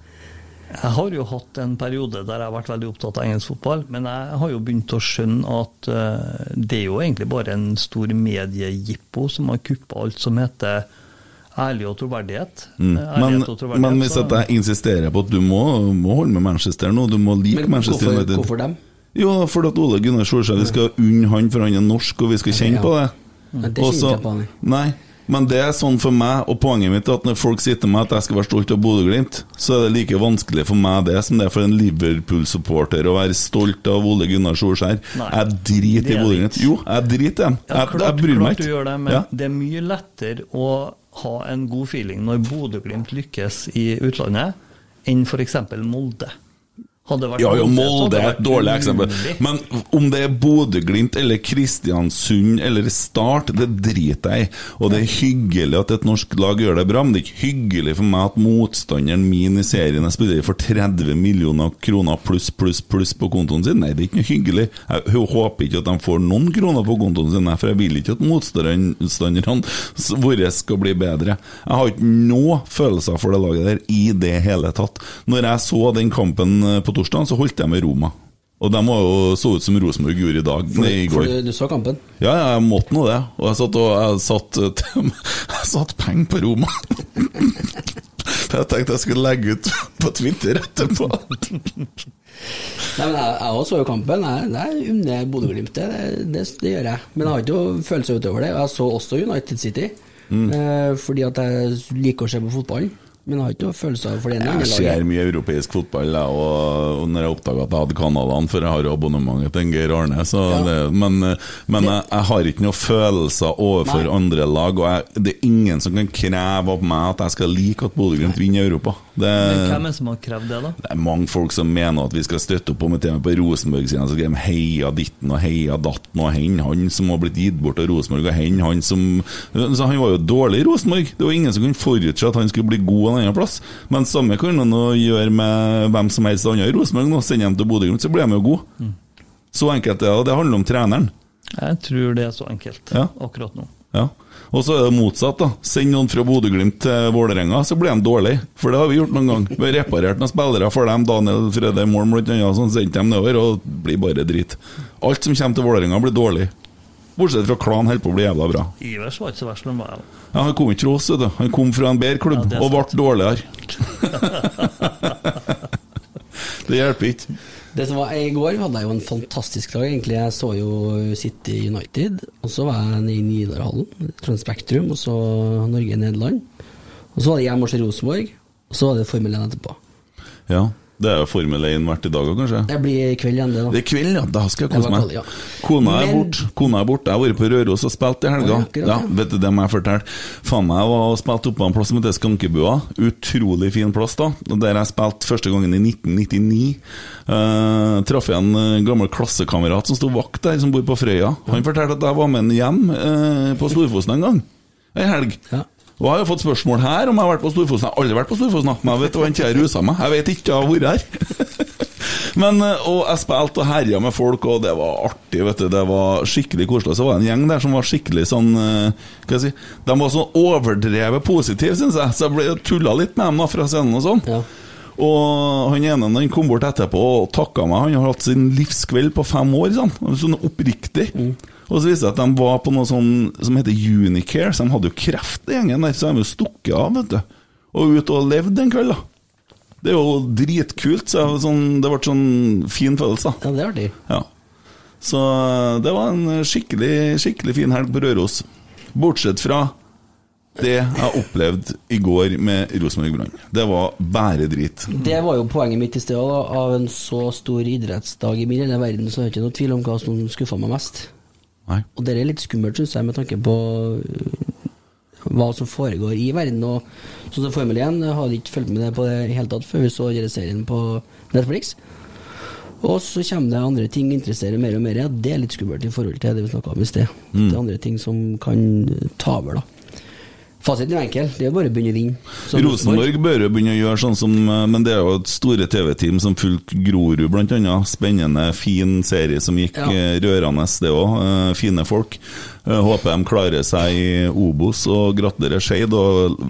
Jeg har jo hatt en periode der jeg har vært veldig opptatt av engelsk fotball, men jeg har jo begynt å skjønne at eh, det er jo egentlig bare en stor mediejippo som har kuppa alt som heter ærlig og troverdighet. Mm. Eh, Men, og troverdighet, men hvis at jeg insisterer på at du må, må holde med Manchester nå, du må like Men Manchester hvorfor- United hvorfor dem? Jo, fordi at Ole Gunnar Solskjær Vi skal unne han, for han er norsk, og vi skal kjenne Ja. på det. Ja, det Og kjenner jeg på, han. Nei, men det er sånn for meg, og poenget mitt er at når folk sier til meg at jeg skal være stolt av Bodø-Glimt, så er det like vanskelig for meg det som det er for en Liverpool-supporter å være stolt av Ole Gunnar Solskjær. Jeg driter i Bodø-Glimt. Jo, jeg driter i dem. Ja, Jeg, klart, jeg bryr meg ikke. det, men Ja. det er mye lettere å ha en god feeling når Bodø-Glimt lykkes i utlandet, enn f.eks. Molde. Ja, ja, Molde er et dårlig eksempel. Men om det er Bodø-Glimt eller Kristiansund eller Start, det driter jeg i. Og det er hyggelig at et norsk lag gjør det bra, men det er ikke hyggelig for meg at motstanderen min i serien jeg spiller for 30 millioner kroner pluss, pluss, pluss på kontoen sin. Nei, det er ikke noe hyggelig. Jeg håper ikke at de får noen kroner på kontoen sin, for jeg vil ikke at motstanderne våre skal bli bedre. Jeg har ikke noe følelser for det laget der i det hele tatt. Når jeg så den kampen eh, på torsdag, så holdt jeg med Roma. Og de var jo så ut som Rosenborg gjorde i dag, For, nei, i går. du, du så kampen? Ja, jeg måtte nå det. Og jeg satt, og, jeg satt, jeg satt penger på Roma. Jeg tenkte jeg skulle legge ut på Twitter etterpå. Nei, men jeg, jeg også så jo kampen. Jeg, jeg unner Bodø-Glimt det, det, det, gjør jeg. Men jeg har ikke noe følelse utover det. Jeg så også United City, Mm. eh, fordi at jeg liker å se på fotball. Men jeg har ikke noe av for det Jeg ser mye europeisk fotball, da, og, og når jeg oppdaga at jeg hadde kanalene, for jeg har abonnementet til en Geir Arne, så det, men, men jeg, jeg har ikke noen følelser overfor Nei. andre lag, og jeg, det er ingen som kan kreve av meg at jeg skal like at Bodø-Glimt vinner Europa. Det, Men hvem er det som har krevd det, da? det er mange folk som mener at vi skal støtte opp om et tema på Rosenborg-siden. Så skriver de heia ditten og heia datten og hen han som har blitt gitt bort av Rosenborg, og hen han som så Han var jo dårlig i Rosenborg. Det var ingen som kunne forutse at han skulle bli god en annen plass. Men samme kan man gjøre med hvem som helst andre i Rosenborg. Nå sender dem til Bodø-Glimt, så blir de jo gode. Så enkelt er det. og Det handler om treneren. Jeg tror det er så enkelt Ja. akkurat nå. Ja. Og så er det motsatt. da Send noen fra Bodø-Glimt til Vålerenga, så blir de dårlige. For det har vi gjort noen gang. Vi har reparert noen spillere for dem. Daniel Fredheim Målen bl.a., sånn sendte dem nedover, og det blir bare drit. Alt som kommer til Vålerenga, blir dårlig. Bortsett fra Klan holder på å bli jævla bra. Ivers var ikke så verst han var. Ja, Han kom ikke fra oss, vet du. Han kom fra en bedre klubb, Ja, og ble dårligere. det hjelper ikke. Det som var I går hadde jeg jo en fantastisk dag, egentlig. Jeg så jo City United, og så var jeg i Nidarhallen, Trond Spektrum, og så Norge-Nederland. Og så var det hjemme hos Rosenborg, og så var det Formel 1 etterpå. Ja, det er jo Formel 1 hvert i dag òg, kanskje. Det blir i kveld igjen, det, da. Det er kveld, ja. Da skal jeg kose meg. kveld, ja. Kona er borte. Kona er borte. Jeg har vært på Røros og spilt i helga. Ja, Ja, ja. vet du, det må jeg fortelle. Faen meg, jeg var og spilte oppe på en plass som heter Skankebua. Utrolig fin plass, da. Der jeg spilte første gangen i 1999. Uh, traff jeg en eh, gammel klassekamerat som sto vakt der, som bor på Frøya. Han fortalte at jeg var med ham hjem uh, på Storfosen en gang. Ei helg. Og jeg har jo fått spørsmål her om jeg har vært på Storfosen. Jeg har aldri vært på Storfosen, men jeg vet den jeg rusa meg. Jeg vet ikke, jeg har vært her. Men, eh, og jeg spilte og herja med folk, og det var artig. vet du Det var skikkelig koselig. Så var det en gjeng der som var skikkelig sånn eh, Hva skal jeg si De var sånn overdrevet positive, syns jeg. Så jeg ble tulla litt med dem da fra scenen og sånn. Og han ene han kom bort etterpå og takka meg. Han har hatt sin livskveld på fem år. Sånn, sånn oppriktig. Og så viste det at de var på noe sånn som heter Unicare, så de hadde jo kreft, den gjengen der. Så de jo stukket av, vet du. Og ut og levde en kveld, da. Det er jo dritkult. Så sånn, det ble sånn fin følelse. Ja, det er artig. Ja. Så det var en skikkelig, skikkelig fin helg på Røros. Bortsett fra det jeg opplevde i går med Rosenborg Brann. Det var bare drit. Det var jo poenget mitt i sted. òg. Av en så stor idrettsdag i min verden, så er det ikke noe tvil om hva som skuffa meg mest. Nei. Og det er litt skummelt, syns jeg, med tanke på øh, hva som foregår i verden. Og sånn som Formel 1, jeg hadde ikke fulgt med det på det i hele tatt før vi så hele serien på Netflix. Og så kommer det andre ting interesserer mer og mer. Ja, det er litt skummelt i forhold til det vi snakka om i sted. Mm. Det er andre ting som kan ta over, da. Fasiten er enkel. Det er bare å begynne å vinne. Rosenborg bør jo begynne å gjøre sånn som Men det er jo et store TV-team som fulgte Grorud, annet. Spennende, fin serie som gikk Ja. eh, rørende, det òg. Fine folk. Eh, Håper de klarer seg i Obos, og gratulerer Skeid.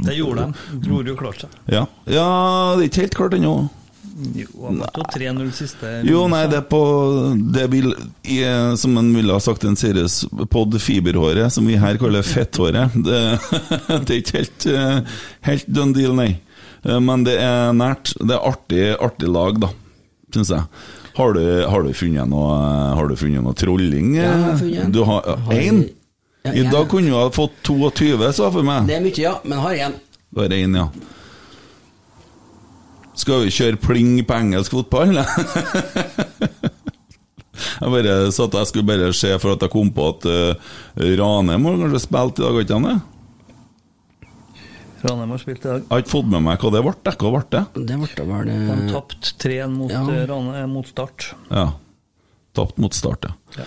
Det gjorde de. Grorud klarte seg. Ja. ja, det er ikke helt klart ennå. Jo, han vant 3-0 siste Jo, nei, det er på Det vil, i, som en ville ha sagt, en seriøs pod fiberhåret, som vi her kaller fetthåret. Det, det er ikke helt, helt done deal, nei. Men det er nært. Det er artig, artig lag, da, syns jeg. Har du, har du funnet noe Har du funnet noe trolling? Ja, jeg har funnet en. Du har Har- én? Ja, I dag kunne du ha fått 22, sa jeg for meg. Det er mye, ja, men har én. Bare én, ja. Skal vi kjøre pling på engelsk fotball? jeg bare satt jeg skulle bare se for at jeg kom på at uh, Ranheim har kanskje spilt i dag, har ikke han det? Ranheim har spilt i dag. Jeg har ikke fått med meg hva det ble. Hva ble det? Det ble vel det De tapte 3-1 mot, Ja. eh, Rane- mot Start. Ja. Tapt mot start, ja.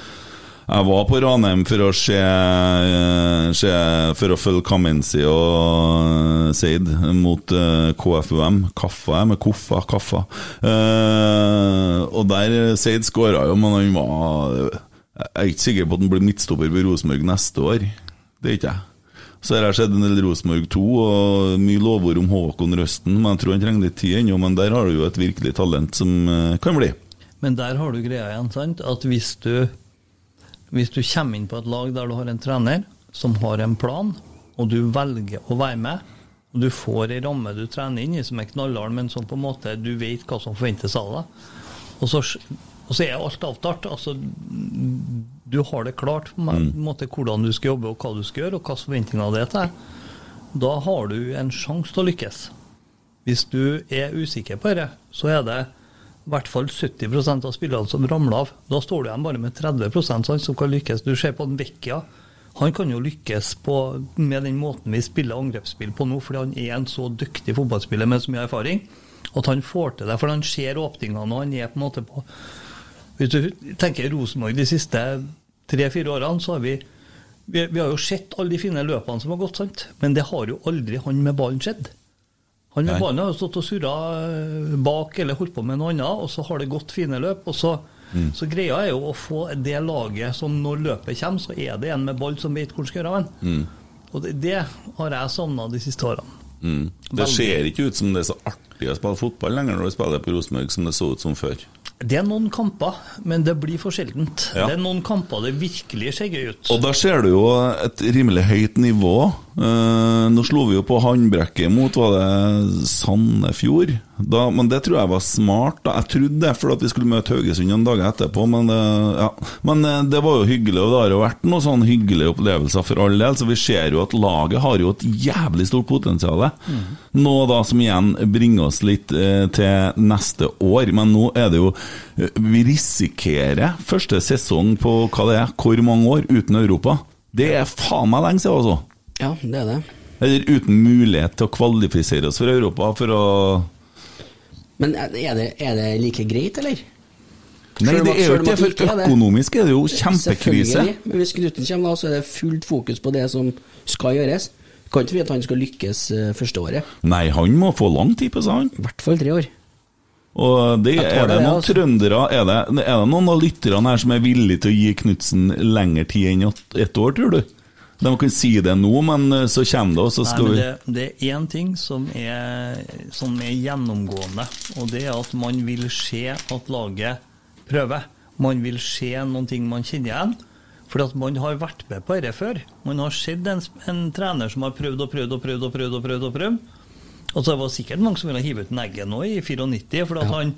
Jeg var på Ranheim for å se, eh, se For å følge Kaminsi og Seid mot eh, KFUM. Kaffa, med Koffa, Kaffa. Eh, og der Seid skåra jo, men han var Jeg er ikke sikker på at han blir midtstopper på Rosenborg neste år. Det er ikke jeg. Så har jeg sett en del Rosenborg 2, og mye lovord om Håkon Røsten, men jeg tror han trenger litt tid ennå. Men der har du jo et virkelig talent som kan bli. Men der har du greia igjen, sant? At hvis du, hvis du kommer inn på et lag der du har en trener som har en plan, og du velger å være med, og du får ei ramme du trener inn i som er knallhard, men som på en måte du vet hva som forventes av deg, Og så, og så er alt avtalt. Altså, du har det klart på en måte hvordan du skal jobbe, og hva du skal gjøre, og hva forventninger det er til deg. Da har du en sjanse til å lykkes. Hvis du er usikker på det, så er det i hvert fall 70% av spillerne som ramler av. Da står du igjen bare med 30 sånn, som kan lykkes. Du ser på en Vecchia. Han kan jo lykkes på, med den måten vi spiller angrepsspill på nå, fordi han er en så dyktig fotballspiller med så mye erfaring. At han får til det, for han ser åpningene, og han er på en måte på Hvis du tenker Rosenborg de siste tre-fire årene, så har vi vi, vi har jo sett alle de fine løpene som har gått, sant? men det har jo aldri han med ballen skjedd. Han med ballen har jo stått og surra eh, bak eller holdt på med noe annet, og så har det gått fine løp. og så, Mm. så greia er jo å få det laget som når løpet kommer, så er det en med ball som vet hvor han skal gjøre av den. Mm. Og det, det har jeg savna de siste årene. Mm. Det ser ikke ut som det er så artig å spille fotball lenger når du spiller på Rosenborg som det så ut som før. Det er noen kamper, men det blir for sjeldent. Ja. Det er noen kamper det virkelig ser gøy ut. Og da ser du jo et rimelig høyt nivå. Eh, nå slo vi jo på håndbrekket mot var det Sandefjord. Da, men det tror jeg var smart. da Jeg trodde det fordi vi skulle møte Haugesund noen dager etterpå, men, det- ja. men uh, det var jo hyggelig. Og det har jo vært noen sånn hyggelige opplevelser for all del, så vi ser jo at laget har jo et jævlig stort potensial. Noe da som igjen bringer oss litt eh, til neste år, men nå er det jo Vi risikerer første sesong på hva det er, hvor mange år uten Europa? Det er faen meg lenge siden, altså. Ja, det er det. Eller uten mulighet til å kvalifisere oss for Europa for å Men er det, er det like greit, eller? Nei, det er jo ikke det, for økonomisk er det jo kjempekrise. Selvfølgelig. Men hvis Knuten kommer, da, så er det fullt fokus på det som skal gjøres. Kan ikke vi at han skal lykkes eh, første året. Nei, han må få lang tid på seg, han. I hvert fall tre år. Og det, er det det, noen altså. trøndere er det, er det noen av lytterne her som er villige til å gi Knutsen lengre tid enn ett år, tror du? De kan si det nå, men eh, så kommer det, og så skal vi det, det er én ting som er, som er gjennomgående, og det er at man vil se at laget prøver. Man vil se noen ting man kjenner igjen. For at man har vært med på dette før. Man har sett en, en trener som har prøvd og prøvd og prøvd og prøvd. Og prøvd og prøvd. Og så var det sikkert mange som ville hive ut negget nå i 94, fordi at han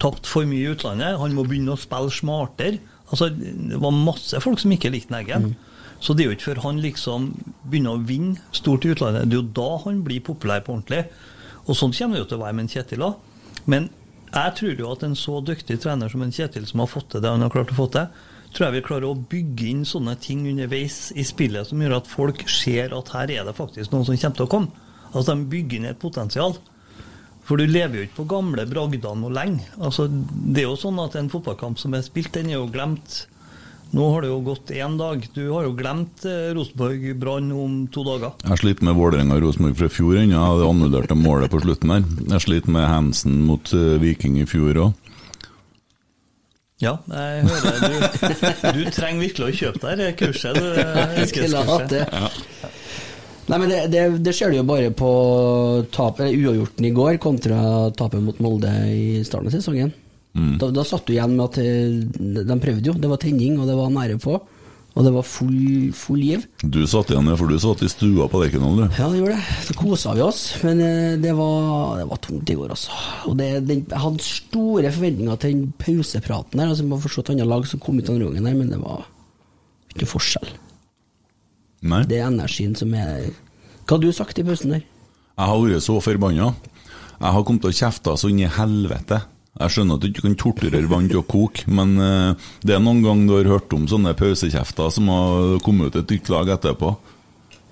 tapte for mye i utlandet. Han må begynne å spille smartere. Altså, det var masse folk som ikke likte Neggen. Så det er jo ikke før han liksom begynner å vinne stort i utlandet, det er jo da han blir populær på ordentlig. Og sånn kommer det jo til å være med en Kjetil òg. Men jeg tror jo at en så dyktig trener som en Kjetil, som har fått til det han har klart å få til, tror jeg vil klare å bygge inn sånne ting underveis i spillet som gjør at folk ser at her er det faktisk noen som kommer til å komme. Altså de bygger inn et potensial. For du lever jo ikke på gamle bragder noe lenge. Altså, det er jo sånn at en fotballkamp som er spilt, den er jo glemt. Nå har det jo gått én dag. Du har jo glemt eh, Rosenborg-Brann om to dager. Jeg sliter med Vålerenga og Rosenborg fra fjor ennå. Det annullerte målet på slutten her. Jeg sliter med Hansen mot eh, Viking i fjor òg. Ja, jeg hører du, du trenger virkelig å kjøpe deg det kurset. Du, kurset. Ja. Nei, men det, det, det ser du jo bare på tap, uavgjorten i går kontra tapet mot Molde i starten av sesongen. Mm. Da, da satt du igjen med at eh, de prøvde jo. Det var tenning, og det var nære på. Og det var full, full giv. Du satt igjen, ja, for du satt i stua på Lerkendal, du. Ja, det gjorde det. Så kosa vi oss. Men eh, det var, det var tungt i går, altså. Og det, den, jeg hadde store forventninger til den pausepraten der. Altså, man forstått annet lag som kom ut av den der, men det var ikke noe forskjell. Nei. Det er energien som er Hva hadde du sagt i pausen der? Jeg har vært så forbanna. Jeg har kommet til å kjefte så inn i helvete. Jeg skjønner at du ikke kan torturere vann til å koke, men eh, det er noen ganger du har hørt om sånne pausekjefter som har kommet ut et nytt lag etterpå.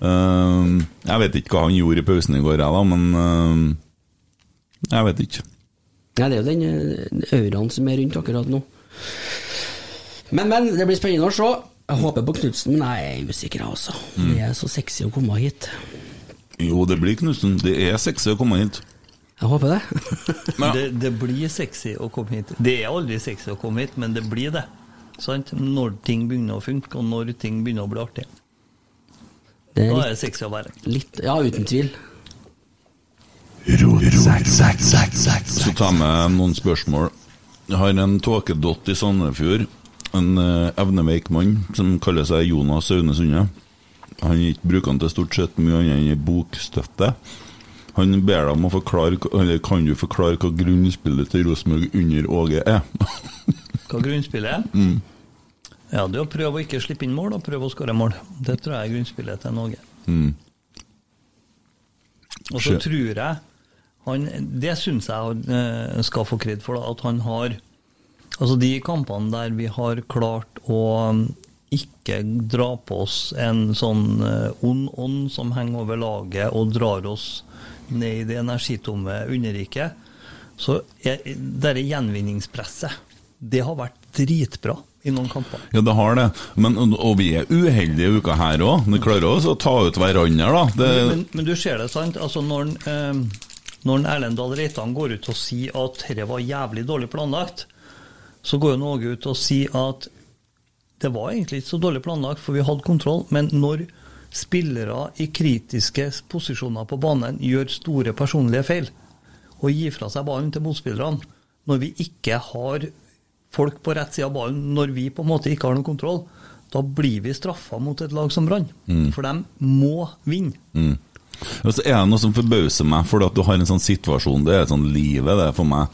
Eh, jeg vet ikke hva han gjorde i pausen i går, jeg da, men eh, jeg vet ikke. Nei, det er jo den auraen som er rundt akkurat nå. Men, men, det blir spennende å se. Jeg håper på Knutsen, men jeg er usikker, jeg også. Mm. Det er så sexy å komme hit. Jo, det blir Knutsen. Det er sexy å komme hit. Jeg håper det. Det, det blir sexy å komme hit. Det er aldri sexy å komme hit, men det blir det. Sant? Når ting begynner å funke, og når ting begynner å bli artig. Det er Da er det sexy å være. Litt, ja, uten tvil. Så tar jeg noen spørsmål. Jeg har en tåkedott i Sandefjord. En uh, evneveik mann som kaller seg Jonas Aune Sunde. Han ikke bruker han til stort sett mye annet enn bokstøtte. Han ber deg om å forklare Eller kan du forklare hva grunnspillet til Rosenborg under Åge er? Hva grunnspillet er? Mm. Ja, det er å prøve å ikke slippe inn mål og prøve å skåre mål. Det tror jeg er grunnspillet til Norge. Mm. Og så tror jeg han, Det syns jeg han eh, skal få kred for, da, at han har Altså de kampene der vi har klart å um, ikke dra på oss en sånn eh, ond ånd som henger over laget og drar oss ned i det energitomme underriket, så det gjenvinningspresset Det har vært dritbra i noen kamper. Ja, det har det. Men, og vi er uheldige i uka her òg. Vi klarer også å ta ut hverandre, da. Det, Men, men du ser det, sant? Altså når, eh, når Erlend Dahl Reitan går ut og sier at dette var jævlig dårlig planlagt, så går Norge ut og sier at det var egentlig ikke så dårlig planlagt, for vi hadde kontroll. Men når spillere i kritiske posisjoner på banen gjør store personlige feil, og gir fra seg ballen til motspillerne, når vi ikke har folk på rett side av ballen, når vi på en måte ikke har noen kontroll, da blir vi straffa mot et lag som Brann. Mm. For de må vinne. Mm. Og så er det noe som forbauser meg, for at du har en sånn situasjon Det er sånn livet, det, er for meg.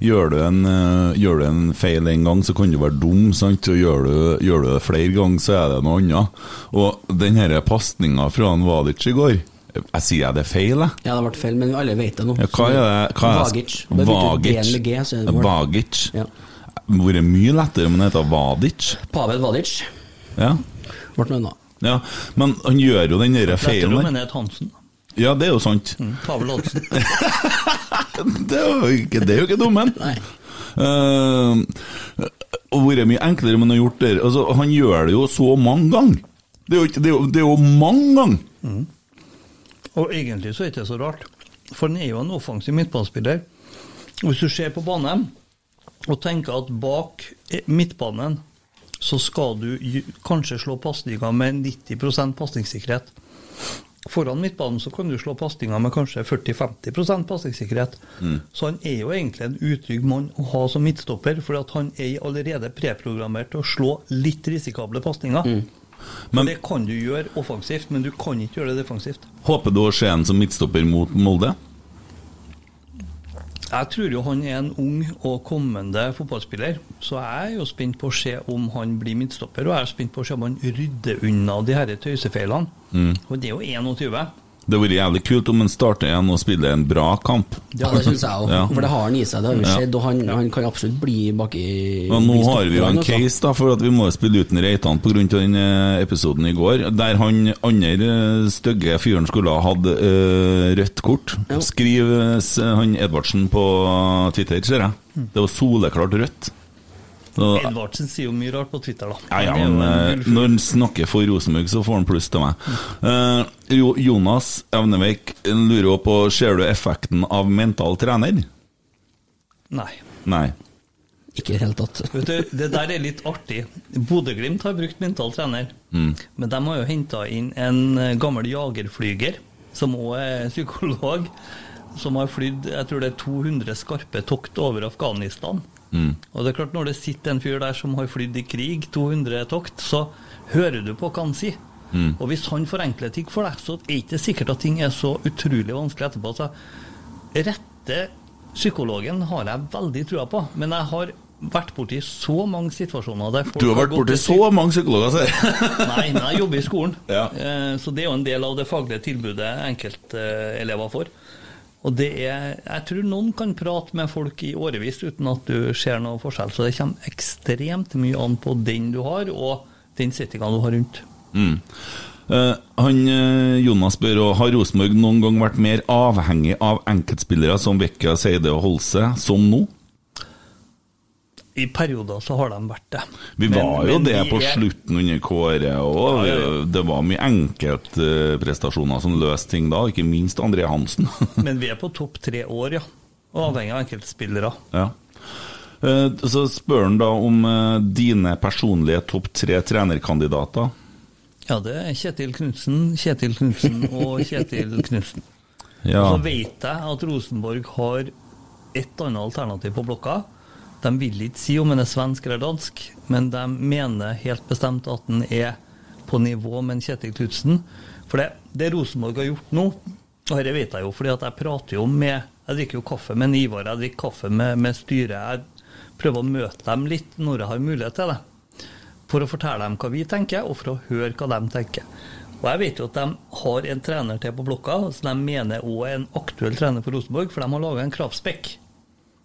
Gjør du, en, eh, gjør du en feil en gang, så kan du være dum, sant? og gjør du, gjør du det flere ganger, så er det noe annet. Og den her pasninga fra han Vadic i går Jeg sier jeg det er feil, jeg? Ja, det ble feil, men alle vet det nå. Ja, hva er det? Hva er det? Vagic. Vagic. er. Vagic. Ja. Det vært mye lettere om det heter Vadic. Pavel Vadic Ja. ble noe annet. ja. Men han gjør jo den der feilen der. Lettere om han heter Hansen. Ja, det er jo sant. Mm, Pavel Oddsen. det, det er jo ikke dummen. Uh, og vært mye enklere han har gjort det. Altså, han gjør det jo så mange ganger. Det er jo, ikke, det er jo, det er jo mange ganger. Mm. Og egentlig så er det ikke så rart, for han er jo en offensiv midtbanespiller. Hvis du ser på banen og tenker at bak midtbanen så skal du kanskje slå pasninger med 90% pasningssikkerhet. Foran midtbanen så kan du slå pasninger med kanskje 40-50 pasningssikkerhet. Mm. Så han er jo egentlig en utrygg mann å ha som midtstopper, for at han er allerede preprogrammert til å slå litt risikable pasninger. For det kan du gjøre offensivt, men du kan ikke gjøre det defensivt. Håper du å se ham som midtstopper mot Molde? Jeg tror jo han er en ung og kommende fotballspiller, så jeg er jo spent på å se om han blir midtstopper, og jeg er spent på å se om han rydder unna de her tøysefeilene. Mm. Og det er jo 21. Det hadde vært jævlig kult om han starter igjen og spiller en bra kamp. Ja, det syns jeg òg. Ja. For det har han i seg. Det har jo skjedd, og han, han kan absolutt bli baki ja, nå har vi jo en altså. case, da, for at vi må spille uten Reitan pga. den eh, episoden i går, der han andre eh, stygge fyren skulle ha hatt øh, rødt kort. Skriv eh, han Edvardsen på Twitter, ser jeg. Det var soleklart rødt. Så, Edvardsen sier jo mye rart på Twitter, da. ja, ja, men en eh, når han snakker for Rosenborg, så får han pluss til meg. Uh, Jonas Evneveik lurer også på Ser du effekten av mental trener? Nei. Nei. Ikke i det hele tatt. Vet du, det der er litt artig. Bodø-Glimt har brukt mental trener, Mm. men de har jo henta inn en eh, gammel jagerflyger, som òg er psykolog, som har flydd jeg tror det er 200 skarpe tokt over Afghanistan. Mm. Og det er klart Når det sitter en fyr der som har flydd i krig, 200 tokt, så hører du på hva han sier. Mm. Og hvis han forenkler ting for deg, så er det ikke sikkert at ting er så utrolig vanskelig etterpå. Så rette psykologen har jeg veldig trua på, men jeg har vært borti så mange situasjoner der Du har vært borti så mange psykologer, sier. Nei, men jeg jobber i skolen, Ja. Eh, så det er jo en del av det faglige tilbudet enkeltelever får. Og det er, jeg tror noen kan prate med folk i årevis uten at du ser noe forskjell, så det kommer ekstremt mye an på den du har, og den settinga du har rundt. Mm. Uh, han eh, Jonas spør òg har Rosenborg noen gang vært mer avhengig av enkeltspillere som Vecchia, Seide og Holse, som nå? I perioder så har de vært det. Vi Men- var jo men det på er- slutten under Kåre, Ja, ja, ja. det var mye enkeltprestasjoner som løste ting da, ikke minst André Hansen. Men vi er på topp tre år, ja. Og avhengig av enkeltspillere. ja. Eh, Så spør han da om eh, dine personlige topp tre trenerkandidater. Ja, det er Kjetil Knutsen, Kjetil Knutsen og Kjetil Knutsen. Ja. Og så vet jeg at Rosenborg har et annet alternativ på blokka. De vil ikke si om den er svensk eller dansk, men de mener helt bestemt at den er på nivå med en Kjetil Knutsen. For det, det Rosenborg har gjort nå, Og dette vet jeg jo, fordi at jeg prater jo med Jeg drikker jo kaffe med Ivar, jeg drikker kaffe med, med styret. Jeg prøver å møte dem litt når jeg har mulighet til det. For å fortelle dem hva vi tenker, og for å høre hva de tenker. Og jeg vet jo at de har en trener til på blokka, som de mener òg er en aktuell trener for Rosenborg, for de har laga en kravspekk.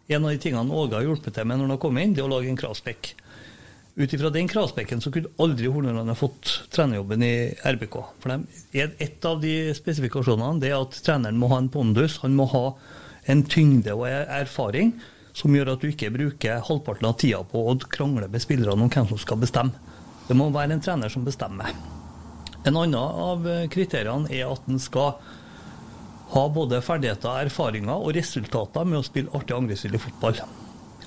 En av de tingene Åge har hjulpet til med når han har kommet inn, det er å lage en kravspekk. Ut ifra den kravspekken så kunne aldri Horneland ha fått trenerjobben i RBK. For de, et av de spesifikasjonene det er at treneren må ha en pondus, han må ha en tyngde og er- erfaring som gjør at du ikke bruker halvparten av tida på å krangle med spillerne om hvem som skal bestemme. Det må være en trener som bestemmer. En annen av kriteriene er at en skal ha både ferdigheter, erfaringer og resultater med å spille artig angrepsvillig fotball.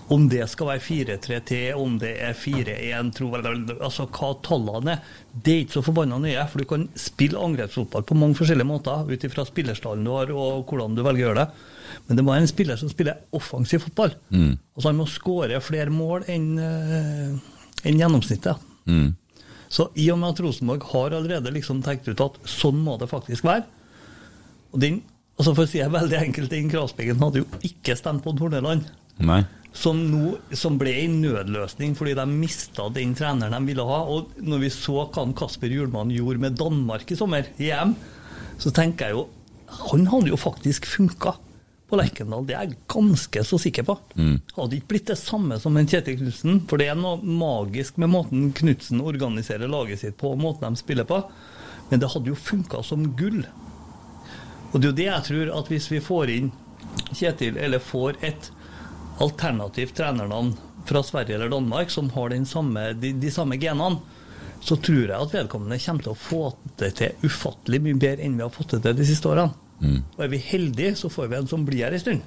Om det skal være 4-3-T, om det er 4-1, tro altså hva tallene er, det er ikke så forbanna nøye. For du kan spille angrepsfotball på mange forskjellige måter, ut ifra spillerstallen du har og hvordan du velger å gjøre det. Men det må være en spiller som spiller offensiv fotball. Mm. Altså Han må skåre flere mål enn en gjennomsnittet. Mm. Så i og med at Rosenborg har allerede liksom tenkt ut at sånn må det faktisk være og den, altså For å si det veldig enkelt, den kravspekken hadde jo ikke stemt på Torneland. Nei. Som, nå, som ble en nødløsning fordi de mista den treneren de ville ha. Og når vi så hva Kasper Hjulmann gjorde med Danmark i sommer, i EM, så tenker jeg jo Han hadde jo faktisk funka på Lerkendal, det er jeg ganske så sikker på. Mm. Hadde ikke blitt det samme som en Kjetil Knutsen, for det er noe magisk med måten Knutsen organiserer laget sitt på, og måten de spiller på. Men det hadde jo funka som gull. Og det er jo det jeg tror, at hvis vi får inn Kjetil, eller får et alternativt trenernavn fra Sverige eller Danmark som har samme, de, de samme genene, så tror jeg at vedkommende kommer til å få det til ufattelig mye bedre enn vi har fått det til de siste årene. Mm. Og er vi heldige, så får vi en som blir her en stund.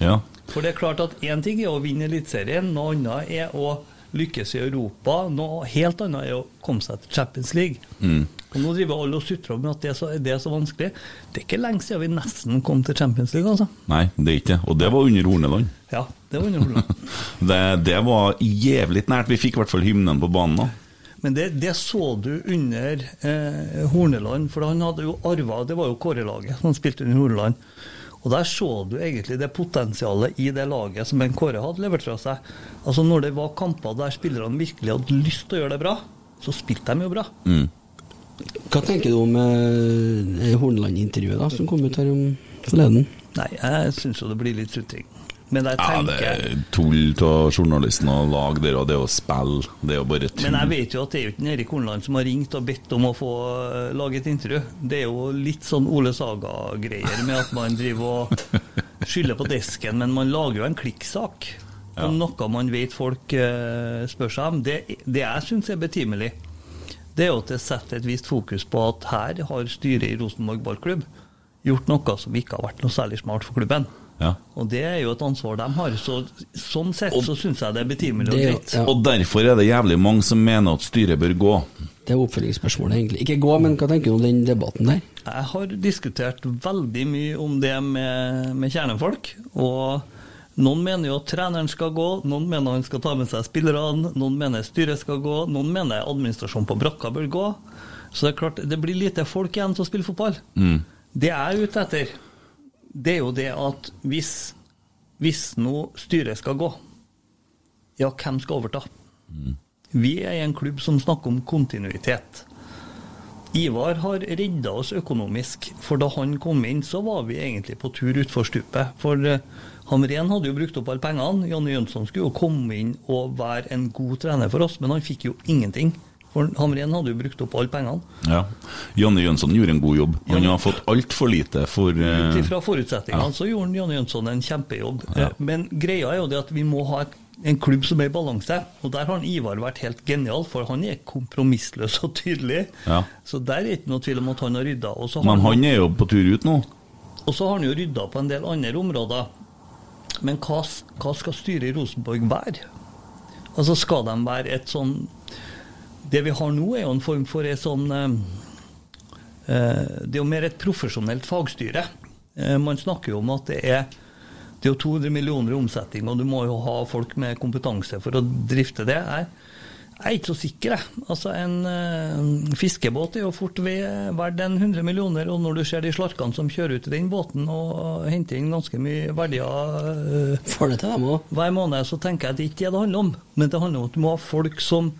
Ja. For det er klart at én ting er å vinne Eliteserien, noe annet er å lykkes i Europa, noe helt annet er å komme seg til Champions League. Mm. Og Nå driver alle og sutrer om at det er, så, det er så vanskelig. Det er ikke lenge siden vi nesten kom til Champions League, altså. Nei, det er ikke det. Og det var under Horneland. Ja, det var under Horneland. Det, det var jævlig nært. Vi fikk i hvert fall hymnen på banen da. Men det, det så du under eh, Horneland, for han hadde jo arva Det var jo Kåre-laget som spilte under Horneland. Og der så du egentlig det potensialet i det laget som en Kåre hadde levert fra seg. Altså Når det var kamper der spillerne virkelig hadde lyst til å gjøre det bra, så spilte de jo bra. Mm. Hva tenker du om eh, Horneland-intervjuet da, som kom ut her om forleden? Nei, jeg syns jo det blir litt sutring. Men jeg Ja, det er tull av journalisten å lage det, og det er å spille. Det er jo bare tull. Men jeg vet jo at det er jo ikke Erik Hornland som har ringt og bedt om å få eh, lage et intervju. Det er jo litt sånn Ole Saga-greier med at man driver og skylder på desken, men man lager jo en klikksak. Om noe man vet folk eh, spør seg om. Det, det jeg syns er betimelig, det er jo at det setter et visst fokus på at her har styret i Rosenborg ballklubb gjort noe som ikke har vært noe særlig smart for klubben. Ja. Og det er jo et ansvar de har. Så, sånn sett så syns jeg det er betimelig og greit. Og derfor er det jævlig mange som mener at styret bør gå. Det er oppfølgingsspørsmålet, egentlig. Ikke gå, men hva tenker du om den debatten der? Jeg har diskutert veldig mye om det med, med kjernefolk. Og noen mener jo at treneren skal gå, noen mener han skal ta med seg spillerne, noen mener styret skal gå, noen mener administrasjonen på brakka bør gå. Så det er klart, det blir lite folk igjen til å spille fotball. Mm. Det jeg er ute etter, det er jo det at hvis, hvis nå styret skal gå, ja, hvem skal overta? Vi er i en klubb som snakker om kontinuitet. Ivar har redda oss økonomisk, for da han kom inn, så var vi egentlig på tur utfor stupet. For han Hamren hadde jo brukt opp alle pengene. Janne Jønsson skulle jo komme inn og være en god trener for oss, men han fikk jo ingenting. For Hamren hadde jo brukt opp alle pengene. Ja. Janne Jønsson gjorde en god jobb. Han har fått altfor lite for eh, Ut ifra forutsetningene så gjorde Janne Jønsson en kjempejobb. Ja. Men greia er jo det at vi må ha en klubb som er i balanse. Og der har Ivar vært helt genial, for han er kompromissløs og tydelig. Ja. Så der er ikke noe tvil om at han har rydda. Og så har Men han er jo på tur ut nå. og så har han jo rydda på en del andre områder. Men hva, hva skal styret i Rosenborg være? Altså Skal de være et sånn Det vi har nå, er jo en form for et sånn eh, eh, Det er jo mer et profesjonelt fagstyre. Eh, man snakker jo om at det er det er jo 200 millioner i omsetning, og du må jo ha folk med kompetanse for å drifte det. Jeg, Jeg er ikke så sikker, jeg. Altså, en eh, fiskebåt er jo fort verdt en 100 millioner, og når du ser de slarkene som kjører ut i den båten og henter inn ganske mye verdier eh, hver måned, så tenker jeg at det ikke er det det handler om. Men det handler om at du må ha folk som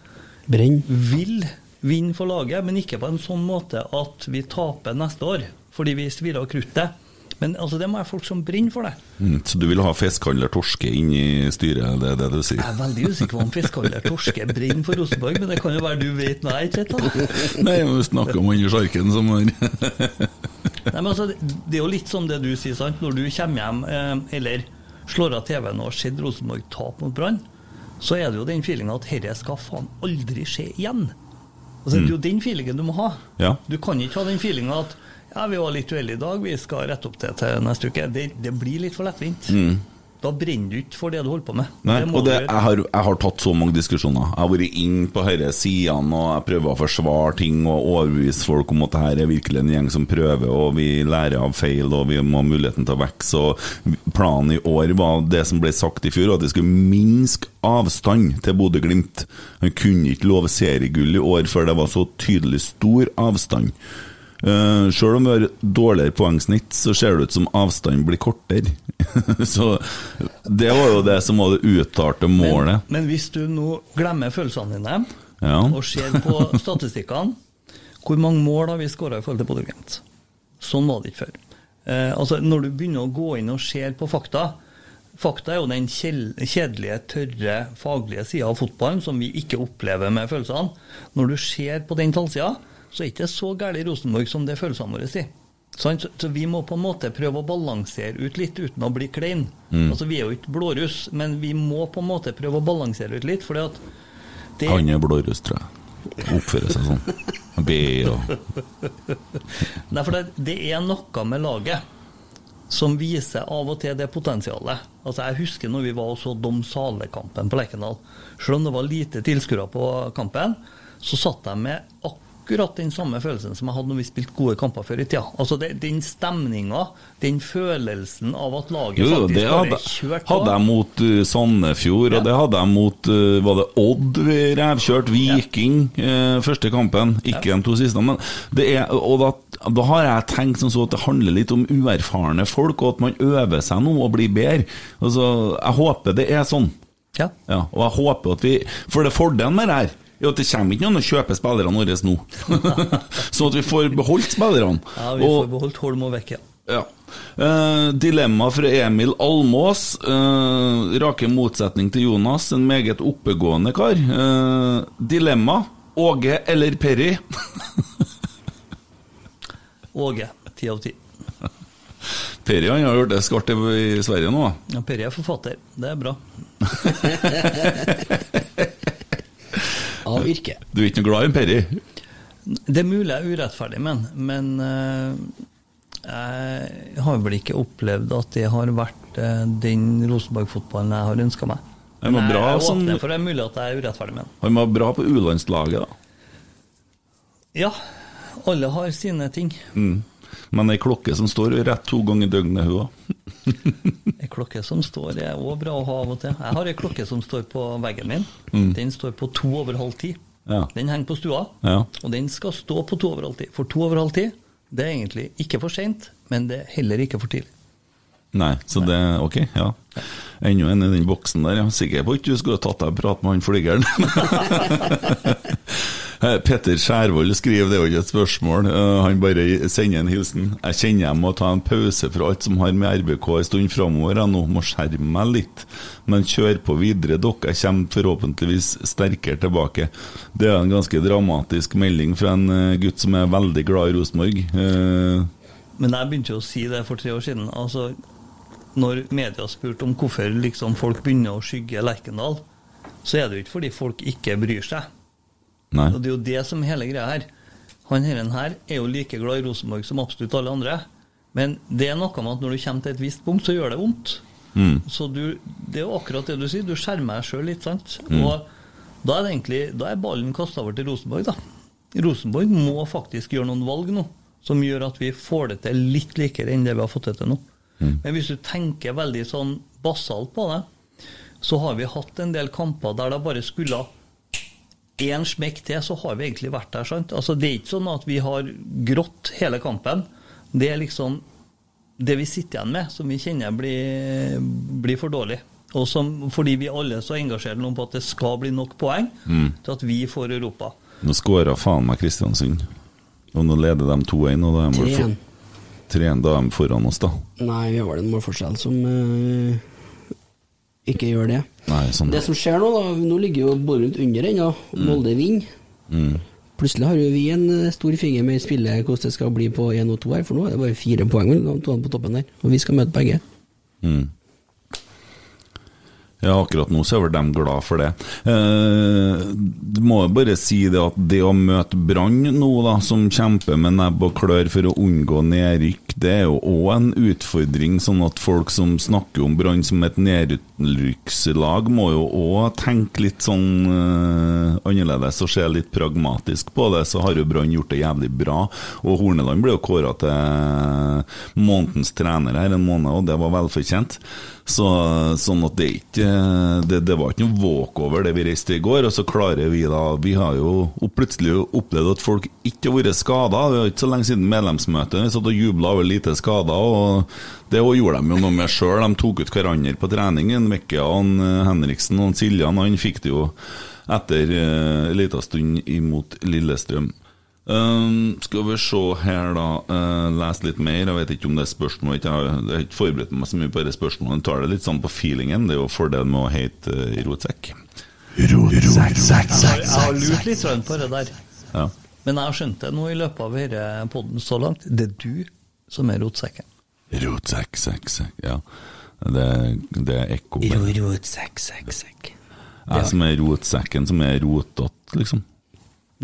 vil vinne for laget, men ikke på en sånn måte at vi taper neste år fordi vi svirrer kruttet. Men altså, det må være folk som brenner for det. Mm, så du vil ha fiskehandler Torske inn i styret, det er det du sier? Jeg er veldig usikker på om fiskehandler Torske brenner for Rosenborg, men det kan jo være du vet noe jeg ikke vet. Nei, vi snakker om Anders Arken som har Nei, men altså, det det er jo litt som det du sier, sant. Når du kommer hjem eh, eller slår av TV-en og har sett Rosenborg tape mot Brann, så er det jo den feelinga at dette skal faen aldri skje igjen. Altså, Det er jo den feelingen du må ha. Ja. Du kan ikke ha den feelinga at ja, vi var litt uheldige i dag, vi skal rette opp det til neste uke. Det, det blir litt for lettvint. Mm. Da brenner du ikke for det du holder på med. Nei, og det, jeg, har, jeg har tatt så mange diskusjoner. Jeg har vært inn på disse sidene og jeg prøver å forsvare ting og overbevise folk om at det her er virkelig en gjeng som prøver, og vi lærer av feil og vi må ha muligheten til å vokse. Og planen i år var det som ble sagt i fjor, at vi skulle minske avstand til Bodø-Glimt. Han kunne ikke love seriegull i år før det var så tydelig stor avstand. Uh, Sjøl om vi har dårligere poengsnitt, så ser det ut som avstanden blir kortere. så det var jo det som var det uttalte målet. Men hvis du nå glemmer følelsene dine Ja. og ser på statistikkene Hvor mange mål har vi skåra i forhold til Bodø-Glimt? Sånn var det ikke før. Uh, altså Når du begynner å gå inn og ser på fakta Fakta er jo den kjedelige, tørre, faglige sida av fotballen som vi ikke opplever med følelsene. Når du ser på den tallsida, så er det ikke så galt i Rosenborg som det følelsene våre sier. Sant? Så, så vi må på en måte prøve å balansere ut litt uten å bli klein. Mm. Altså Vi er jo ikke blåruss, men vi må på en måte prøve å balansere ut litt. fordi at det, Han er blåruss, tror jeg. Oppfører seg sånn. Be og Nei, for det, det er noe med laget som viser av og til det potensialet. Altså Jeg husker når vi var og så Dom Sale-kampen på Lerkendal. Selv om det var lite tilskuere på kampen, så satt jeg med akkurat den samme følelsen som jeg hadde når vi spilte gode kamper før i tida. Altså det, Den stemninga, den følelsen av at laget Jo, faktisk det bare hadde, kjørte på. hadde jeg mot uh, Sandefjord, og det hadde jeg mot uh, Var det Odd vi revkjørt? Viking, uh, første kampen. Ikke de to siste, men det er Og da, da har jeg tenkt sånn så at det handler litt om uerfarne folk, og at man øver seg nå og blir bedre. Altså, jeg håper det er sånn. Ja. og jeg håper at vi For det fordelen med det her er at det kommer ikke noen å kjøpe spillerne våre nå. sånn at vi får beholdt spillerne. Ja, vi Og- får beholdt Holm og Vekke. ja. Uh, dilemma fra Emil Almås. Uh, rake motsetning til Jonas, en meget oppegående kar. Uh, dilemma Åge eller Perry? Åge, ti av ti. Perry han har gjort det skart i Sverige nå. Ja, Perry er forfatter. Det er bra. Av yrke. Du er ikke noe glad i Perry? Det er mulig jeg er urettferdig men, men eh, jeg har vel ikke opplevd at det har vært eh, den Rosenborg-fotballen jeg har ønska meg. Men jeg, bra jeg er som- for det er mulig at jeg er urettferdig med den. Han var bra på U-landslaget, da. Ja, alle har sine ting. Mm. Men ei klokke som står rett to ganger i døgnet, hun òg. Ei klokke som står er òg bra å ha av og til. Jeg har ei klokke som står på veggen min. Mm. Den står på to over halv ti. Ja. Den henger på stua, Ja. og den skal stå på to over halv ti. For to over halv ti, det er egentlig ikke for seint, men det er heller ikke for tidlig. Nei, så det Ok, ja. Enda en i den boksen der, ja. Sikker på at du skulle tatt deg en prat med han flygeren. Eh, Petter Skjærvold skriver, det er jo ikke et spørsmål, eh, han bare sender en hilsen. Jeg kjenner jeg må ta en pause fra alt som har med RBK en stund framover. Jeg nå må skjerme meg litt, men kjør på videre. Dere kommer forhåpentligvis sterkere tilbake. Det er en ganske dramatisk melding fra en eh, gutt som er veldig glad i Rosenborg. Men jeg begynte jo å si det for tre år siden. Altså, når media spurte om hvorfor liksom folk begynner å skygge Lerkendal, så er det jo ikke fordi folk ikke bryr seg. Nei. Og Det er jo det som hele greia her. Han herren her er jo like glad i Rosenborg som absolutt alle andre. Men det er noe med at når du kommer til et visst punkt, så gjør det vondt. Mm. Så du, det er jo akkurat det du sier. Du skjermer deg sjøl litt, sant. Mm. Og da er det egentlig Da er ballen kasta over til Rosenborg, da. Rosenborg må faktisk gjøre noen valg nå som gjør at vi får det til litt likere enn det vi har fått det til nå. Mm. Men hvis du tenker veldig sånn basalt på det, så har vi hatt en del kamper der det bare skulle én smekk til, så har vi egentlig vært der. sant? Altså, Det er ikke sånn at vi har grått hele kampen. Det er liksom det vi sitter igjen med, som vi kjenner blir, blir for dårlig. Og som, fordi vi alle er så engasjerer nå på at det skal bli nok poeng Mm. til at vi får Europa. Nå skåra faen meg Kristiansund. Og nå leder de 2-1, og da er de vel 3-1. for- 3-1, da er de foran oss, da. Nei, vi har vel en målforskjell som eh, ikke gjør det. Nei, sånn. Det som skjer nå, da Nå ligger jo Bodø under ennå. Molde vinner. Mm. Plutselig har jo vi en eh, stor finger med i spillet hvordan det skal bli på 1 og 2 her, for nå er det bare fire poeng vel, to på toppen der. Og vi skal møte begge. Mm. Ja, akkurat nå så er vel de glad for det. Eh, du må jo bare si det at det å møte Brann nå, da, som kjemper med nebb og klør for å unngå nedrykk, det er jo òg en utfordring. Sånn at folk som snakker om Brann som et nedrykkslag, må jo òg tenke litt sånn eh, annerledes og se litt pragmatisk på det. Så har jo Brann gjort det jævlig bra. Og Horneland ble jo kåra til månedens trener her en måned, og det var velfortjent. Så, sånn at det ikke det, det var ikke noe walkover det vi reiste i går. Og så klarer vi da Vi har jo plutselig opplevd at folk ikke har vært skada. Det er ikke så lenge siden medlemsmøtet. Vi satt og jubla over lite skader. Og det gjorde de jo noe med sjøl. De tok ut hverandre på trening. En Henriksen og Siljan. Han fikk det jo etter eh, en liten stund imot Lillestrøm. Um, skal vi se her, da. Uh, lese litt mer. Jeg vet ikke om det er spørsmål. Jeg, har- jeg har ikke forberedt meg så mye på det spørsmålet. Jeg tar det litt sånn på feelingen. Det er jo fordelen med å hete uh, Rotsekk. sekk, sekk jeg har lurt litt sånn på det der. Ja. Men jeg har skjønt det nå i løpet av denne podden så langt. Det er du som er rotsekken. Rotsekk, sekk, sekk. Ja. Det, det er ekko. Rotsekk, sekk, sekk, sekk. Jeg som er rotsekken, som er rotete, liksom.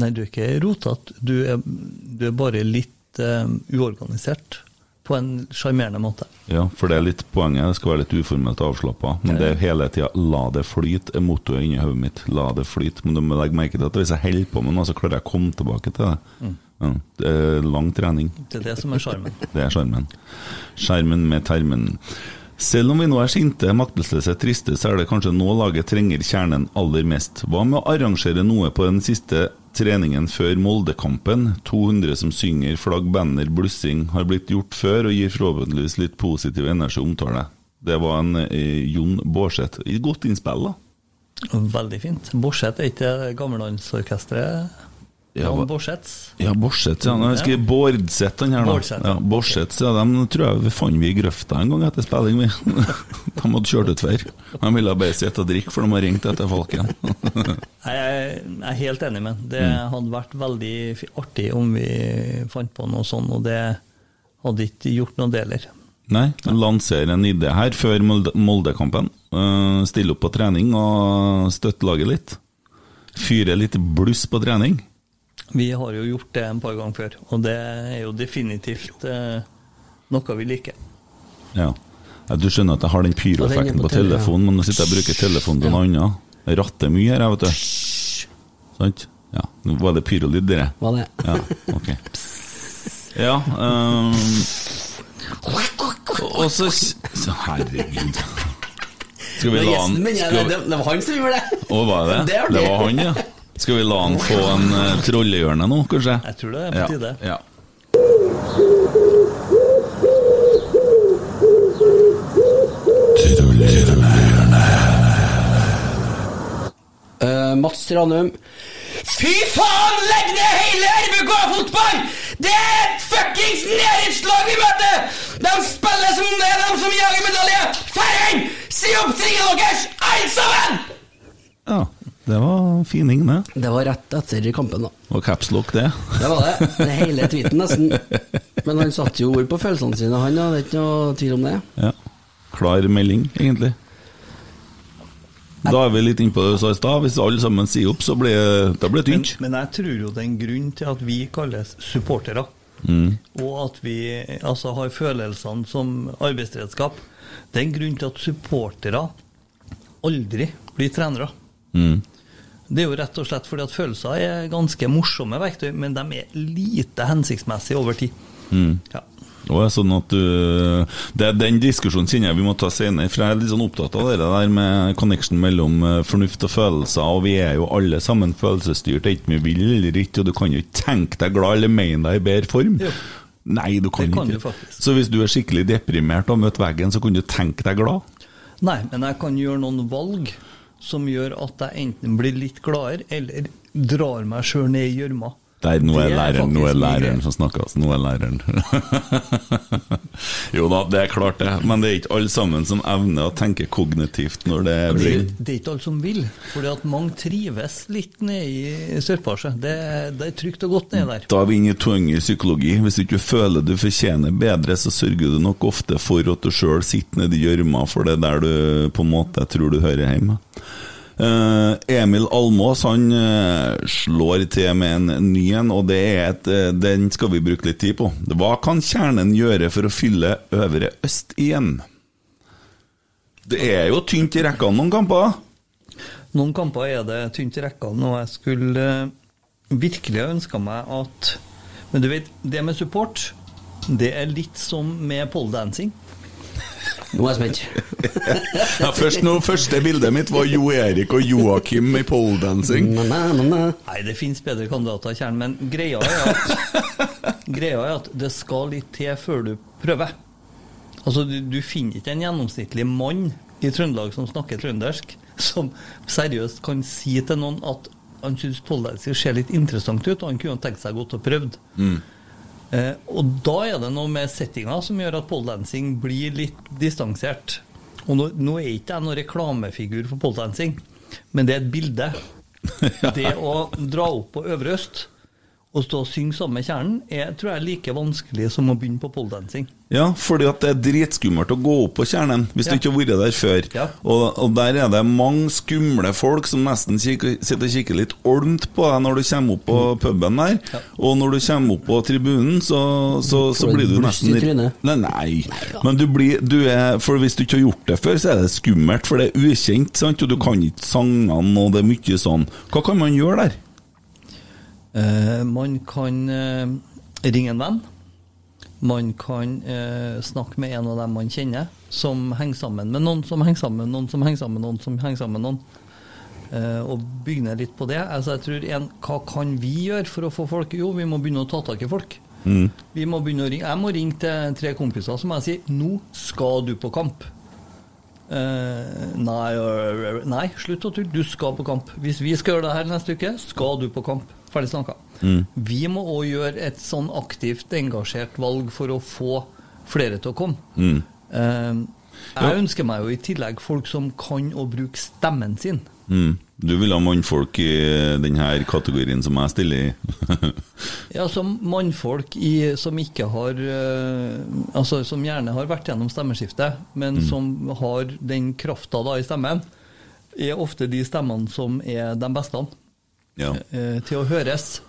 Nei, du er ikke rotete. Du, du er bare litt uh, uorganisert. På en sjarmerende måte. Ja, for det er litt poenget. Det skal være litt uformelt avslappa. Men det er hele tida 'la det flyte' er mottoet inni hodet mitt. La det flyte. Men du må legge merke til at hvis jeg holder på med noe, så klarer jeg å komme tilbake til det. Mm. Ja, det er lang trening. Det er det som er sjarmen. Det er sjarmen. Skjermen med termen. Selv om vi nå er sinte, maktesløse, triste, så er det kanskje nå laget trenger kjernen aller mest. Hva med å arrangere noe på den siste treningen før Moldekampen? 200 som synger, flagg, banner, blussing har blitt gjort før og gir forhåpentligvis litt positiv energi omtale. Det var en eh, Jon Bårdseth. Godt innspill, da. Veldig fint. Borseth er ikke gammellandsorkesteret? Ja, Jan hva- Ja, Borsets, ja. Nå skal jeg Bårdseth, han her, da. Ja. Borsets, ja, dem tror jeg vi fant vi i grøfta en gang etter spilling, vi. de hadde kjørt utfor. De ville bare sitte og drikke, for de har ringt etter folk er jeg er helt enig med. Det Mm. hadde vært veldig artig om vi fant på noe sånt, og det hadde ikke gjort noe deler. Nei, lansere en idé her før Molde- Moldekampen. Uh, stille opp på trening og støtte laget litt. Fyre litt bluss på trening. Vi har jo gjort det en par ganger før, og det er jo definitivt eh, noe vi liker. Ja. Ja, Du skjønner at jeg har den Ja, pyroeffekten på på tele- telefonen, men nå sitter jeg og bruker telefonen til noe annet. Jeg ratter mye her, jeg, vet du. Sant? Ja. Nå Var det pyrolyd, dere? Var det? Ja, ok. Ja um, Og så så Herregud. Skal vi la han ja, det, var han som gjorde det! Å, var det? Det Det var han, ja. Skal vi la han få en uh, trollehjørne nå, kanskje? Jeg tror det er på tide. Ja. Eh, Mats Ranum. Fy faen, legg ned hele RBK fotball! Det er et fuckings nedrykkslag vi møter! De spiller som det er de som jager medalje! Ferdig! Si opp stringene deres, alle sammen! ja. Det var fining, det. Det var rett etter kampen, da. Og capslock, det. Det var det. det hele tweeten, nesten. Men han satte jo ord på følelsene sine, han. Det er ikke noe tvil om det. Ja. Klar melding, egentlig. Da er vi litt innpå det du sa i stad. Hvis alle sammen sier opp, så blir det blir det Men, men jeg tror jo det er en grunn til at vi kalles supportere, Mm. og at vi altså, har følelsene som arbeidsredskap. Det er en grunn til at supportere aldri blir trenere. Mm. Det er jo rett og slett fordi at følelser er ganske morsomme verktøy, men de er lite hensiktsmessige over tid. Mm. Ja. Og er sånn at du, det, Den diskusjonen kjenner jeg vi må ta senere, for jeg er litt sånn opptatt av det der med connection mellom eh, fornuft og følelser, og vi er jo alle sammen følelsesstyrt, enten vi vil eller ikke, og du kan jo ikke tenke deg glad eller mene deg i bedre form. Nei, du kan, kan ikke. du. Så hvis du er skikkelig deprimert og har møtt veggen, så kan du tenke deg glad. Nei, men jeg kan gjøre noen valg som gjør at jeg enten blir litt gladere, eller drar meg sjøl ned i gjørma. Der, nå er Det er læreren, nå er læreren som snakker, altså. Nå er læreren. jo da, det er klart det, men det er ikke alle sammen som evner å tenke kognitivt når det Det er, blir det er ikke alle som vil, fordi at mange trives litt nede i sørpasset. Det, det er trygt og godt nede der. Da er vi inne i tvungen psykologi. Hvis du ikke føler du fortjener bedre, så sørger du nok ofte for at du sjøl sitter nedi gjørma, for det er der du på en måte tror du hører hjemme. Eh, Emil Almås han eh, slår til med en ny en, og det er et, eh, den skal vi bruke litt tid på. Hva kan kjernen gjøre for å fylle Øvre Øst igjen? Det er jo tynt i rekkene noen kamper. Noen kamper er det tynt i rekkene, og jeg skulle virkelig ha ønska meg at Men du vet, det med support, det er litt som med poledancing. Nå er jeg spent. Ja, først nå, første bildet mitt var Jo Erik og Joakim i poledancing. Nei, det fins bedre kandidater i kjernen, men greia er, at, greia er at det skal litt til før du prøver. Altså, du, du finner ikke en gjennomsnittlig mann i Trøndelag som snakker trøndersk, som seriøst kan si til noen at han syns poledancing ser litt interessant ut, og han kunne tenkt seg godt å prøvd. Mm. Eh, og da er det noe med settinga som gjør at poledancing blir litt distansert. Og nå, nå er ikke jeg noen reklamefigur for poledancing, men det er et bilde. Det å dra opp på Øvre Øst og stå og synge sammen med kjernen, er tror jeg like vanskelig som å begynne på poledancing. Ja, fordi at det er dritskummelt å gå opp på kjernen hvis Ja. du ikke har vært der før. Og, og der er det mange skumle folk som nesten kikker, sitter og kikker litt olmt på deg når du kommer opp på Mm. puben der. Og når du kommer opp på tribunen, så, så, så blir du nesten? Nei, nei. Men du blir, du er, for hvis du ikke har gjort det før, så er det skummelt, for det er ukjent, sant? og du kan ikke sangene, og det er mye sånn. Hva kan man gjøre der? Eh, man kan eh, ringe en venn. Man kan eh, snakke med en av dem man kjenner, som henger sammen med noen som henger sammen med noen som henger sammen med noen som henger sammen med noen. Eh, og bygge ned litt på det. Altså, jeg tror en, Hva kan vi gjøre for å få folk? Jo, vi må begynne å ta tak i folk. Mm. Vi må begynne å ringe. Jeg må ringe til tre kompiser som jeg sier nå skal du på kamp. Eh, nei, øh, nei, slutt å tulle. Du skal på kamp. Hvis vi skal gjøre det her neste uke, skal du på kamp. Ferdig snakka. Mm. Vi må òg gjøre et sånn aktivt, engasjert valg for å få flere til å komme. Mm. Uh, jeg ønsker meg jo i tillegg folk som kan å bruke stemmen sin. Mm. Du vil ha mannfolk i denne kategorien som jeg stiller i? Ja, som mannfolk i, som ikke har eh, Altså som gjerne har vært gjennom stemmeskiftet, men Mm. som har den krafta da i stemmen, er ofte de stemmene som er de beste Ja. eh, til å høres.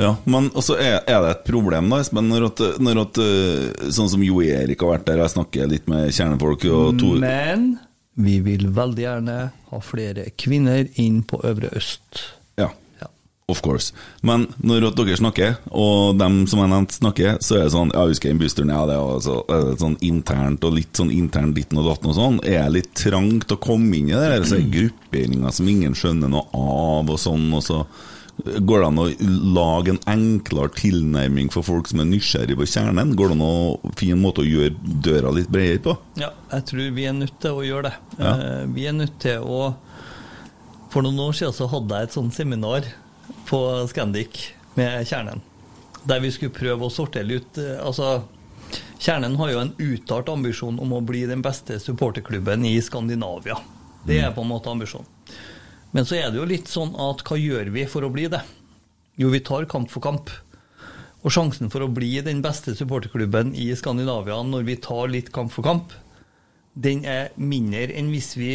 Ja, men også er, er det et problem da, Espen, når at, når at eh, sånn som Jo Erik har vært der, jeg snakker litt med kjernefolk og to, Men vi vil veldig gjerne ha flere kvinner inn på Øvre Øst. Of course. Men når dere snakker, og dem som jeg nevnte snakker, så er det sånn Ja, husker inn ja, det er, så, er det sånn internt og litt sånn internt ditten og datten og sånn. Er det litt trangt å komme inn i det? Eller så er grupperinger som ingen skjønner noe av, og sånn, og så Går det an å lage en enklere tilnærming for folk som er nysgjerrig på kjernen? Går det an å finne en måte å gjøre døra litt bredere på? Ja, jeg tror vi er nødt til å gjøre det. Ja. Eh, vi er nødt til å For noen år siden så hadde jeg et sånt seminar på Scandic med Kjernen, der vi skulle prøve å sortere ut eh, Altså, Kjernen har jo en uttalt ambisjon om å bli den beste supporterklubben i Skandinavia. Det er på en måte ambisjonen. Men så er det jo litt sånn at hva gjør vi for å bli det? Jo, vi tar kamp for kamp. Og sjansen for å bli den beste supporterklubben i Skandinavia når vi tar litt kamp for kamp, den er mindre enn hvis vi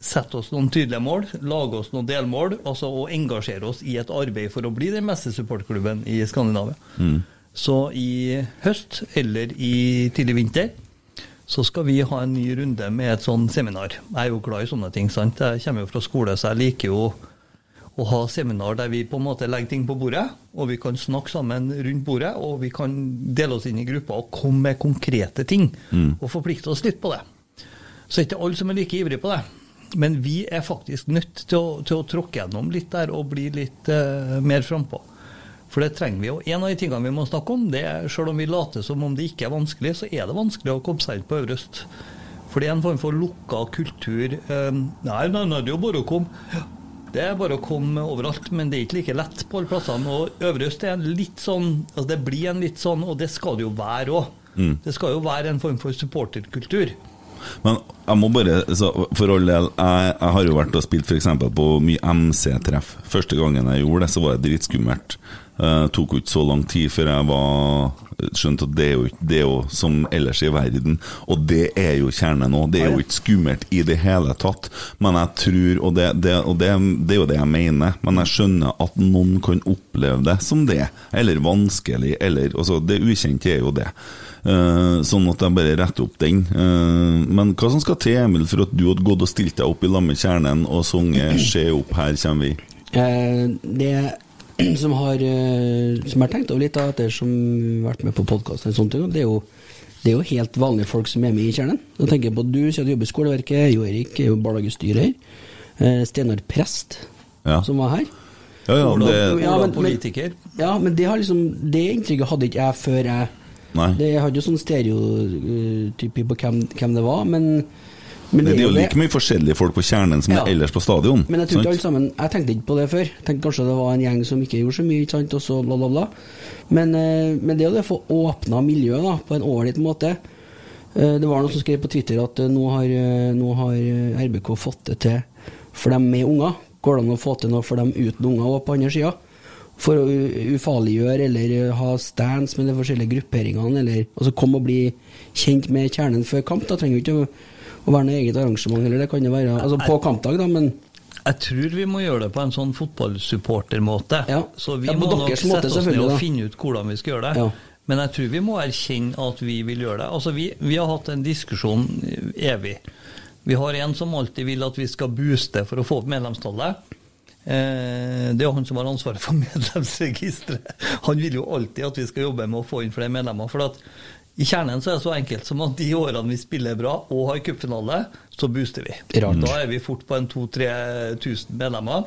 setter oss noen tydelige mål, lage oss noen delmål altså, og engasjere oss i et arbeid for å bli den beste supportklubben i Skandinavia. Mm. Så i høst eller i tidlig vinter så skal vi ha en ny runde med et sånn seminar. Jeg er jo glad i sånne ting. sant? Jeg kommer jo fra skole, så jeg liker jo å ha seminar der vi på en måte legger ting på bordet, og vi kan snakke sammen rundt bordet, og vi kan dele oss inn i grupper og komme med konkrete ting, Mm. og forplikte oss litt på det. Så er ikke alle som er like ivrige på det. Men vi er faktisk nødt til å, til å tråkke gjennom litt der og bli litt uh, mer frampå. For det trenger vi. Og en av de tingene vi må snakke om, det er selv om vi later som om det ikke er vanskelig, så er det vanskelig å komme seg inn på Øvre Øst. For det er en form for lukka kultur. Eh, nei, nei, nei, det er jo bare å komme. Det er bare å komme overalt, men det er ikke like lett på alle plassene. Og Øvre Øst er en litt sånn altså Det blir en litt sånn, og det skal det jo være òg. Mm. Det skal jo være en form for supporterkultur. Men jeg må bare For all del, jeg, jeg har jo vært og spilt f.eks. på mye MC-treff. Første gangen jeg gjorde det, så var det dritskummelt. Uh, tok jo ikke så lang tid før jeg var skjønte at det er jo ikke det er jo som ellers i verden. Og det er jo kjernen nå. Det er jo ikke skummelt i det hele tatt. Men jeg tror, og, det, det, og det, det er jo det jeg mener, men jeg skjønner at noen kan oppleve det som det. Eller vanskelig, eller altså Det ukjente er jo det. Eh, sånn at jeg bare retter opp den. Eh, men hva som skal til, Emil, for at du hadde gått og stilt deg opp i lag med kjernen og sunget 'Se opp, her kommer vi'? Eh, det som har Som jeg har tenkt over litt, da, etter som har vært med på podkast, det er jo det er jo helt vanlige folk som er med i kjernen. Da tenker jeg på Du at du jobber i skoleverket, Jo Erik er jo barnehagestyrer. Eh, Steinar Prest, Ja. som var her. Ja, ja, det, Ja, men- politiker. Ja, men det, har liksom, det inntrykket hadde ikke jeg før jeg Nei. Det, hadde jo sånn stereotypi på hvem, hvem det var, men, men det er jo like mye forskjellige folk på kjernen som Ja. det er ellers på stadion. Men jeg ikke alle sammen Jeg tenkte ikke på det før. Jeg tenkte kanskje det var en gjeng som ikke gjorde så mye, sant, og så bla, bla, bla. Men, eh, men det jo det å få åpna miljøet da, på en ålreit måte. Eh, Det var noen som skrev på Twitter at eh, nå har, eh, nå har eh, RBK fått det til for dem med unger. Går det an å få til noe for dem uten unger og på andre sida? For å ufarliggjøre eller eh, ha stands med de forskjellige grupperingene, eller altså komme og bli kjent med kjernen før kamp. Da trenger jo ikke å, å være noe eget arrangement, eller det kan jo være altså på kampdag, da, men Jeg tror vi må gjøre det på en sånn fotballsupportermåte. Så vi Ja, må nok sette oss ned og finne ut hvordan vi skal gjøre det. Ja. Men jeg tror vi må erkjenne at vi vil gjøre det. Altså, vi, vi har hatt en diskusjon evig. Vi har en som alltid vil at vi skal booste for å få opp medlemstallet. Eh, det er han som har ansvaret for medlemsregisteret. Han vil jo alltid at vi skal jobbe med å få inn flere medlemmer. For at i kjernen så er det så enkelt som at de årene vi spiller bra og har cupfinale, så booster vi. Rart. Da er vi fort på en 2000-3000 medlemmer.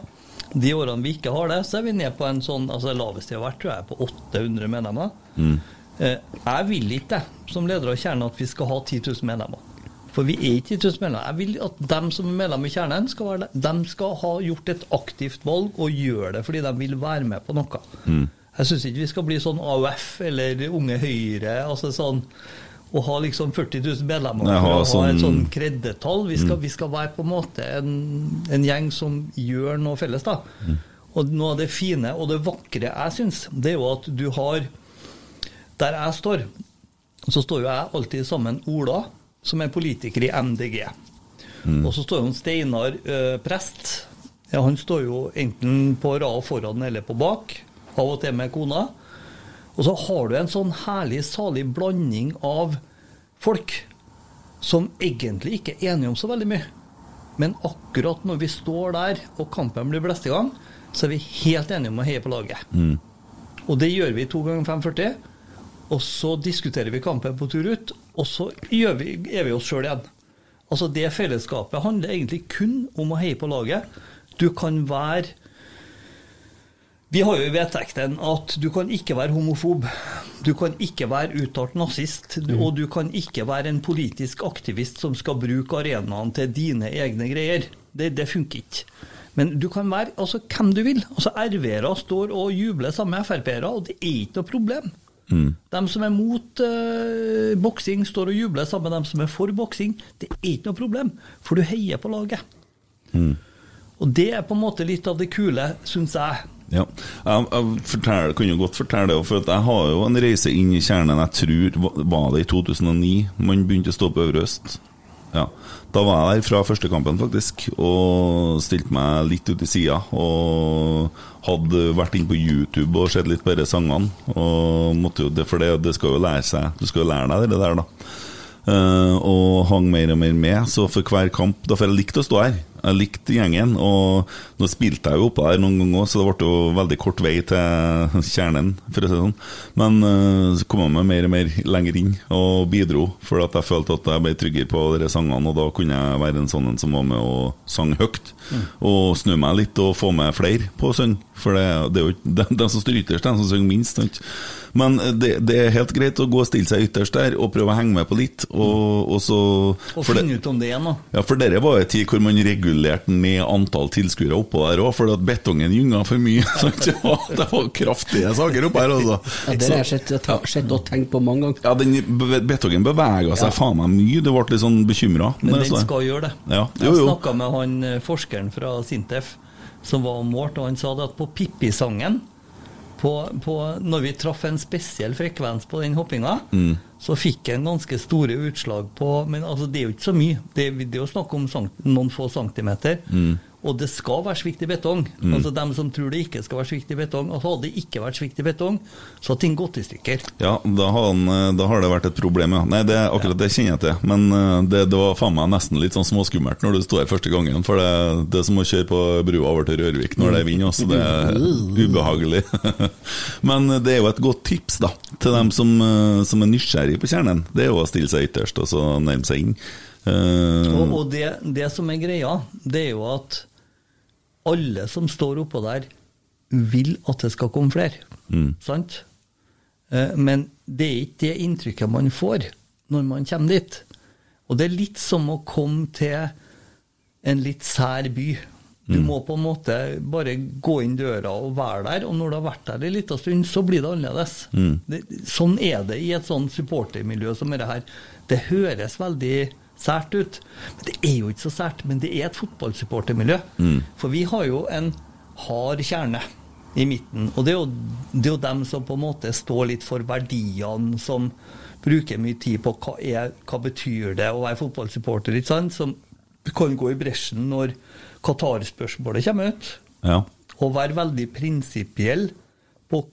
De årene vi ikke har det, så er vi ned på en sånn altså Det laveste jeg har vært, tror jeg, på 800 medlemmer. Mm. Eh, Jeg vil ikke, som leder av Kjernen, at vi skal ha 10 000 medlemmer. For vi er ikke 10 000 medlemmer. Jeg vil at dem som er medlem i Kjernen, skal være det. De skal ha gjort et aktivt valg og gjøre det fordi de vil være med på noe. Mm. Jeg syns ikke vi skal bli sånn AUF eller Unge Høyre. altså sånn å ha liksom 40 000 medlemmer Nei, ha sånn- et sånn kreddetall. Vi Mm. vi skal være på en måte en, en gjeng som gjør noe felles, da. Og noe av det fine og det vakre jeg syns, det er jo at du har Der jeg står, så står jo jeg alltid sammen med Ola, som er politiker i MDG. Mm. Og så står jo Steinar eh, prest. Ja, han står jo enten på rad foran eller på bak. Av og til med kona. Og så har du en sånn herlig, salig blanding av folk som egentlig ikke er enige om så veldig mye. Men akkurat når vi står der og kampen blir blest i gang, så er vi helt enige om å heie på laget. Mm. Og det gjør vi to ganger 540. Og så diskuterer vi kampen på tur ut, og så gjør vi, er vi oss sjøl igjen. Altså Det fellesskapet handler egentlig kun om å heie på laget. Du kan være Vi har jo i vedtekten at du kan ikke være homofob. Du kan ikke være uttalt nazist. Mm. Og du kan ikke være en politisk aktivist som skal bruke arenaen til dine egne greier. Det, det funker ikke. Men du kan være altså, hvem du vil. Altså RV-ere står og jubler sammen med Frp-ere, og det er ikke noe problem. Mm. De som er mot uh, boksing, står og jubler sammen med dem som er for boksing. Det er ikke noe problem, for du heier på laget. Mm. Og det er på en måte litt av det kule, syns jeg. Ja. Jeg, jeg fortell, kunne jo godt fortelle det, for jeg har jo en reise inn i kjernen. Jeg tror var det i 2009 man begynte å stå på Øvre Øst. Ja. Da var jeg der fra første kampen, faktisk, og stilte meg litt ut i sida. Og hadde vært inn på YouTube og sett litt på disse sangene. Og måtte jo, for det, det skal jo lære seg Du skal jo lære deg det der, da. Uh, og hang mer og mer med. Så for hver kamp Da får jeg likt å stå her. Jeg likte gjengen, og nå spilte jeg jo oppå der noen ganger òg, så det ble jo veldig kort vei til kjernen, for å si det sånn. Men eh, så kom jeg meg mer og mer lenger inn og bidro, for at jeg følte at jeg ble tryggere på de sangene, og da kunne jeg være en sånn en som var med og sang høyt. Mm. Og snu meg litt og få med flere på å synge, for det, det er jo ikke de, de som står ytterst, de som synger minst. Sant? Men det, det er helt greit å gå og stille seg ytterst der og prøve å henge med på litt, og, og så Og finne ut om det igjen, da. ja, for dere var en tid hvor man regulerte ned antall tilskuere oppå der òg, fordi at betongen gynga for mye. sant? Ja, det var kraftige saker oppå her, altså. Ja, det har jeg sett, og tenkt på mange ganger. Ja, den betongen bevega seg faen meg mye, du ble litt sånn bekymra. Men den skal gjøre det. Ja, Jeg jo, Jeg snakka med han eh, forskeren fra Sintef som var og målte, og han sa det at på Pippi-sangen på, på, Når vi traff en spesiell frekvens på den hoppinga, Mm. så fikk jeg en ganske store utslag på Men altså, det er jo ikke så mye. Det, det er jo snakk om noen få centimeter. Mm. Og det skal være svikt i betong. Mm. Altså Dem som tror det ikke skal være svikt i betong. Og Hadde det ikke vært svikt i betong, så hadde ting gått i stykker. Ja, da har, han, eh, da har det vært et problem, ja. Nei, det, akkurat det kjenner jeg til. Men eh, det, det var faen meg nesten litt sånn småskummelt når du står her første gangen. For det, det er som å kjøre på brua over til Rørvik når det er vind, altså. Det er ubehagelig. Men det er jo et godt tips da til dem som, eh, som er nysgjerrig på kjernen. Det er jo å stille seg ytterst og så nærme seg inn. Uh, Og, og det, det som er greia, det er jo at alle som står oppå der, vil at det skal komme flere. Mm. Sant? Eh, Men det er ikke det inntrykket man får når man kommer dit. Og det er litt som å komme til en litt sær by. Du Mm. må på en måte bare gå inn døra og være der, og når du har vært der en liten stund, så blir det annerledes. Mm. Det, sånn er det i et sånn supportermiljø som dette her. Det høres veldig sært ut, men det er jo ikke så sært. Men det er et fotballsupportermiljø. Mm. For vi har jo en hard kjerne i midten, og det er, jo, det er jo dem som på en måte står litt for verdiene, som bruker mye tid på hva, er, hva betyr det å være fotballsupporter, ikke sant? Som kan gå i bresjen når Qatar-spørsmålet kommer ut, ja. og være veldig prinsipiell på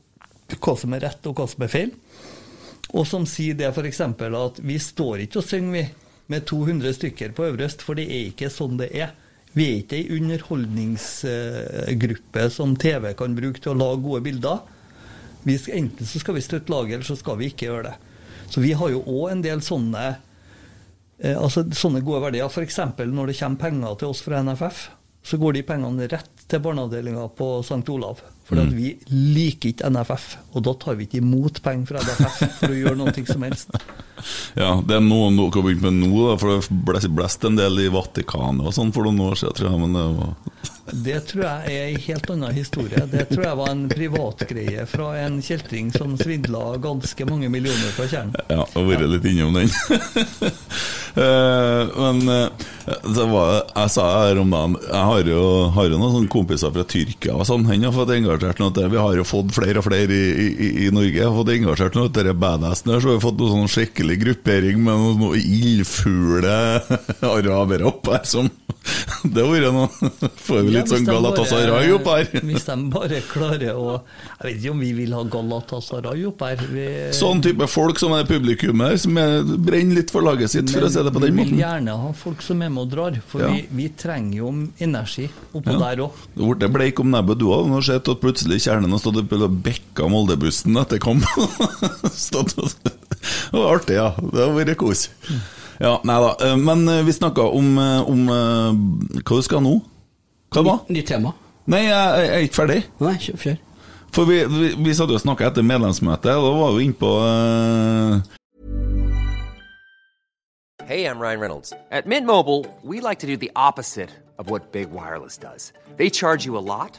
hva som er rett og hva som er feil. Og som sier det f.eks. at vi står ikke og synger vi med 200 stykker på Øverøst, for det er ikke sånn det er. Vi er ikke ei underholdningsgruppe som TV kan bruke til å lage gode bilder. Vi skal, enten så skal vi støtte laget, eller så skal vi ikke gjøre det. Så vi har jo òg en del sånne eh, altså sånne gode verdier. F.eks. når det kommer penger til oss fra NFF, så går de pengene rett til barneavdelinga på St. Olav. For Mm. vi liker ikke NFF, og da tar vi ikke imot penger fra NFF for å gjøre noe som helst. Ja, det er noe dere har begynt med nå, da, for det ble blest en del i Vatikanet og sånn for noen år siden, tror jeg. Men det var Det tror jeg er en helt annen historie. Det tror jeg var en privatgreie fra en kjeltring som svindla ganske mange millioner fra Tjern. Ja, og vært vært litt innom den. Eh, men eh, var, jeg sa her om dagen Jeg har jo, har jo noen kompiser fra Tyrkia og sånn. Han har fått engasjert noe Vi har jo fått flere og flere i, i, i Norge. Jeg har fått engasjert noe dette badassen her, så har vi fått noe sånn skikkelig gruppering med noen, noen ildfugle arabere opp her som Det har vært noe Får vi litt ja, sånn Galatasaray opp her. Hvis de bare klarer å Jeg vet ikke om vi vil ha Galatasaray opp her. Vi, Sånn type folk som er publikum her, som er, brenner litt for laget sitt, for å si det på den måten. vi vil gjerne ha folk som er med og drar, for Ja. vi, vi trenger jo energi oppå Ja. der òg. Du ble bleik om nebbet, du òg. Nå sett at plutselig kjernen og stått og bekka Moldebussen etter kamp. Stått og- det var artig, ja. Det har vært kos. Ja, nei da. eh, Men eh, vi snakka om, eh, om Hva du skal nå? Hva var Nytt tema. Nei, jeg, jeg er ikke ferdig. Nei, kjør. For vi, vi, vi satt jo og snakka etter medlemsmøtet, og da var vi inne på Hei, Hey, I'm Ryan Reynolds. At Mint Mobile, we like to do the opposite of what Big Wireless does. They charge you a lot,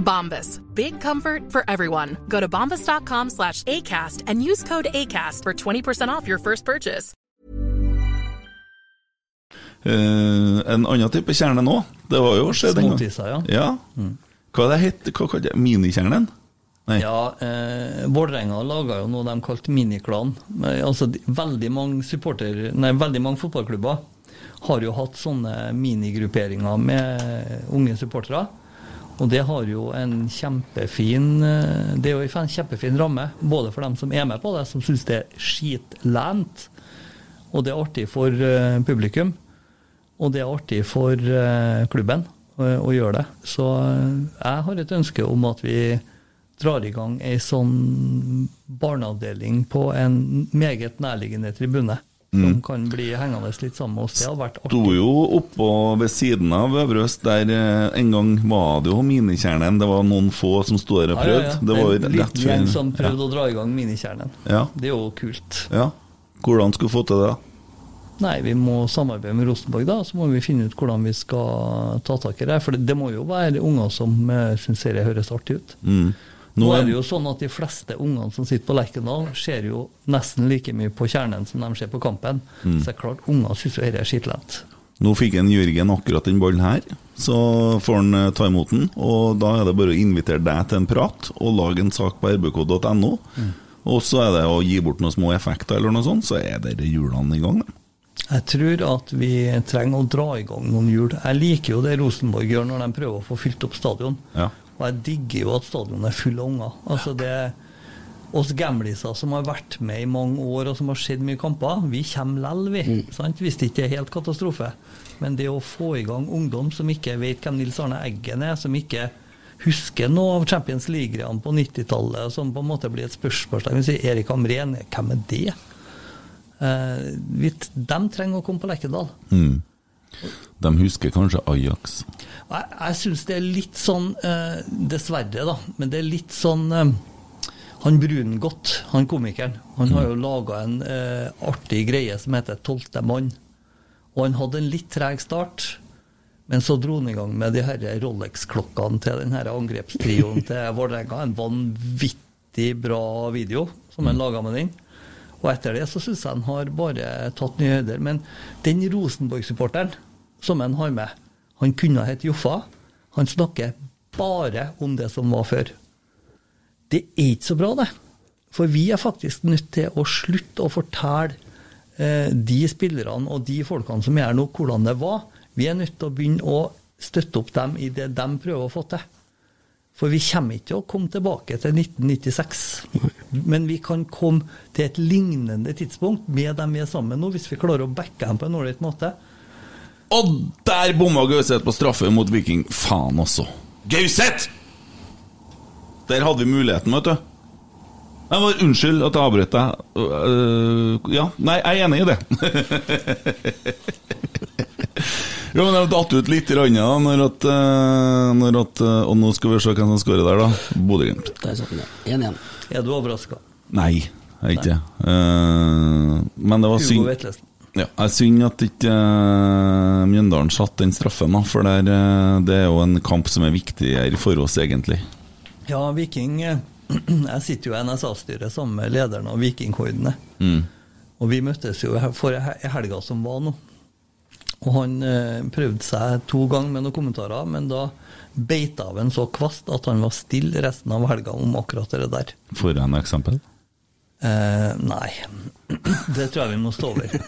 Bombas. Big comfort for everyone. Go to bombas.com slash ACAST and use code ACAST for 20% off your first purchase. Uh, en annen type kjerne nå. Det var jo skjedd en gang. Småtiser, ja. ja. Hva det het Hva hva, det? Minikjernen? Nei. Ja, eh, Vålerenga laga jo noe de kalte miniklan. Altså, veldig mange supporter, nei, veldig mange fotballklubber har jo hatt sånne minigrupperinger med unge supportere. Og det har jo en kjempefin eh, Det er jo en kjempefin ramme, både for dem som er med på det, som syns det er skitlent, og det er artig for eh, publikum. Og det er artig for eh, klubben å gjøre det. Så jeg har et ønske om at vi drar i gang ei sånn barneavdeling på en meget nærliggende tribune. Som Mm. kan bli hengende litt sammen med oss. Det hadde vært artig. Sto jo oppå ved siden av Øvre Øst, der eh, en gang var det jo minikjernen. Det var noen få som sto der og Ja, ja, ja. Det var en liten gjeng som prøvde å dra i gang minikjernen. Ja. Det er jo kult. Ja. Hvordan skulle få til det? da? Nei, vi må samarbeide med Rosenborg, da. Så må vi finne ut hvordan vi skal ta tak i det. For det, det må jo være unger som uh, syns serien høres artig ut. Mm. Nå, Nå er det jo sånn at de fleste ungene som sitter på Lerkendal, ser jo nesten like mye på kjernen som de ser på kampen. Mm. Så det er klart, unger syns jo dette er skittent. Nå fikk en Jørgen akkurat den ballen her, så får han eh, ta imot den. Og da er det bare å invitere deg til en prat og lage en sak på rbk.no. Mm. Og så er det å gi bort noen små effekter eller noe sånt, så er dere hjulene i gang. Jeg tror at vi trenger å dra i gang noen hjul. Jeg liker jo det Rosenborg gjør når de prøver å få fylt opp stadion. Ja. Og jeg digger jo at stadionet er full av unger. Altså det oss gamliser som har vært med i mange år og som har sett mye kamper, vi kommer lell, vi. Sant? Hvis det ikke er helt katastrofe. Men det å få i gang ungdom som ikke vet hvem Nils Arne Eggen er, som ikke husker noe av Champions League-greiene på 90-tallet, som på en måte blir et spørsmålstegn. Vi sier Erik Amren, hvem er det? Eh, vi, de trenger å komme på Lerkendal. Mm. De husker kanskje Ajax. Nei, Jeg, syns det er litt sånn, eh, dessverre, da, men det er litt sånn eh, Han Brungot, han komikeren, han har jo laga en eh, artig greie som heter 'Tolvte mann'. Og han hadde en litt treg start, men så dro han i gang med de her Rolex-klokkene til den her angrepstrioen til Vålerenga. En vanvittig bra video som han laga med den. Og etter det så syns jeg han har bare tatt nye høyder. Men den Rosenborg-supporteren som han har med, han kunne hett Joffa. Han snakker bare om det som var før. Det er ikke så bra, det. For vi er faktisk nødt til å slutte å fortelle eh, de spillerne og de folkene som her nå, hvordan det var. Vi er nødt til å begynne å støtte opp dem i det de prøver å få til. For vi kommer ikke til å komme tilbake til 1996. Men vi kan komme til et lignende tidspunkt med dem vi er sammen med nå, hvis vi klarer å backe dem på en ålreit måte. Og der bomma Gauseth på straffe mot Viking. Faen også. Gauseth! Der hadde vi muligheten, vet du. Jeg var, unnskyld at jeg avbrøt deg. Uh, ja, nei, jeg er enig i det. jo, men jeg datt ut litt i randet da, når at, øh, når at øh, Og nå skal vi se hvem som skårer der, da. Bodø-Glimt. Der satt den, ja. 1-1. Er du overraska? Nei, jeg er ikke det. Uh, men det var synd ja, jeg synd at ikke uh, Mjøndalen satt den straffen, da, for der, uh, det er jo en kamp som er viktigere for oss, egentlig. Ja, Viking eh, Jeg sitter jo i NSA-styret sammen med lederen av Vikingkordene. Mm. Og vi møttes jo for helga som var nå. Og han eh, prøvde seg to ganger med noen kommentarer, men da beita av en så kvast at han var stille resten av helga om akkurat det der. For en eksempel? Eh, nei, det tror jeg vi må stå over.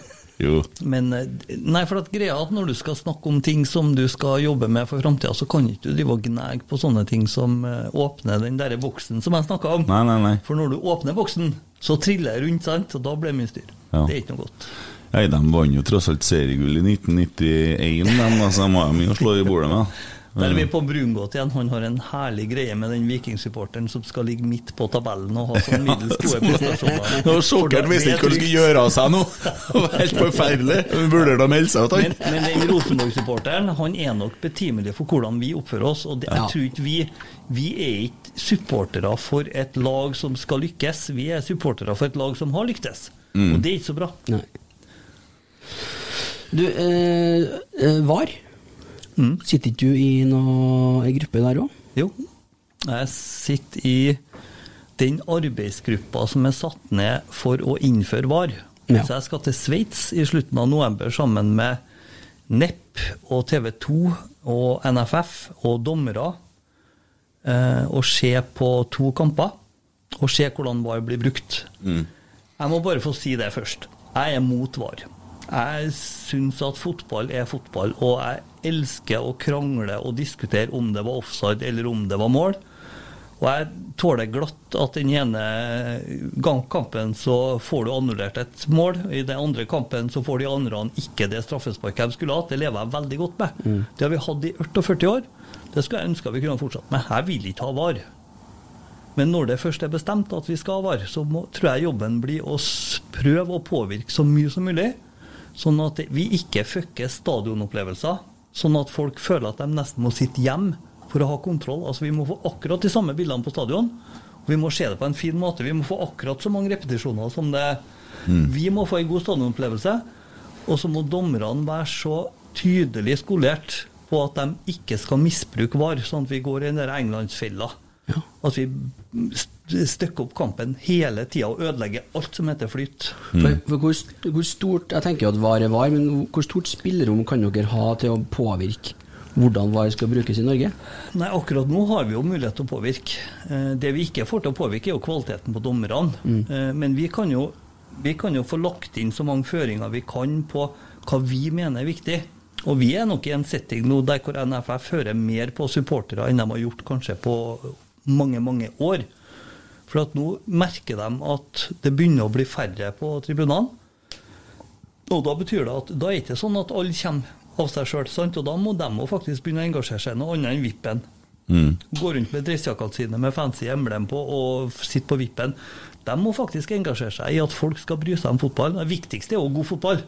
Jo. Men eh, nei, for at greia at når du skal snakke om ting som du skal jobbe med for framtida, så kan ikke du drive og gnage på sånne ting som eh, åpner den der boksen som jeg snakka om. Nei, nei, nei. For når du åpner boksen, Så triller jeg rundt, sant, og da blir det mye styr. Ja. Det er ikke noe godt. Nei, De vant jo tross alt seriegull i 1991, de, altså, de har mye å slå i bordet med. Der er vi på Brungot igjen. Han har en herlig greie med den vikingsupporteren som skal ligge midt på tabellen og ha sånn middels gode prestasjoner. Sjokkeren var visste ikke hva du skulle gjøre av seg nå! Det var helt forferdelig! Burde da melde seg ut, Men, han. men den Rosenborg-supporteren Han er nok betimelig for hvordan vi oppfører oss. Og det, jeg Ja. tror ikke vi Vi er ikke supportere for et lag som skal lykkes. Vi er supportere for et lag som har lyktes. Mm. Og det er ikke så bra. Nei. Du, eh, eh, VAR. Sitter ikke du i noen gruppe der òg? Jo. Jeg sitter i den arbeidsgruppa som er satt ned for å innføre VAR. Ja. Så jeg skal til Sveits i slutten av november sammen med NEP og TV 2 og NFF og dommere eh, og se på to kamper. Og se hvordan VAR blir brukt. Jeg må bare få si det først. Jeg er mot VAR. Jeg syns at fotball er fotball, og jeg elsker å krangle og diskutere om det var offside eller om det var mål. Og jeg tåler glatt at den ene kampen så får du annullert et mål, i den andre kampen så får de andre ikke det straffesparket de skulle hatt. Det lever jeg veldig godt med. Mm. Det har vi hatt i 48 år. Det skulle jeg ønske vi kunne fortsatt med. Jeg vil ikke ha VAR. Men når det først er bestemt at vi skal ha VAR, så må, tror jeg jobben blir å prøve å påvirke så mye som mulig, sånn at vi ikke fucker stadionopplevelser, sånn at folk føler at de nesten må sitte hjem for å ha kontroll. Altså Vi må få akkurat de samme bildene på stadion, og vi må se det på en fin måte. Vi må få akkurat så mange repetisjoner som det Vi må få en god stadionopplevelse, og så må dommerne være så tydelig skolert på at de ikke skal misbruke VAR, sånn at vi går i den der Englandsfella. At vi st- støkker opp kampen hele tida og ødelegge alt som heter flyt. For, for hvor, hvor stort Jeg tenker jo at VAR er VAR, men hvor stort spillerom kan dere ha til å påvirke hvordan VAR skal brukes i Norge? Nei, akkurat nå har vi jo mulighet til å påvirke. Eh, Det vi ikke får til å påvirke, er jo kvaliteten på dommerne. Mm. Eh, Men vi kan, jo, vi kan jo få lagt inn så mange føringer vi kan på hva vi mener er viktig. Og vi er nok i en setting nå der hvor NFF hører mer på supportere enn de har gjort kanskje på mange, mange år. For at nå merker de at det begynner å bli færre på tribunene. Og da betyr det at da er det ikke sånn at alle kommer av seg sjøl, og da må de òg faktisk begynne å engasjere seg i noe annet enn vippen. Mm. Gå rundt med dressjakkene sine med fancy emblem på og sitte på vippen. De må faktisk engasjere seg i at folk skal bry seg om fotball. Det viktigste er jo god fotball.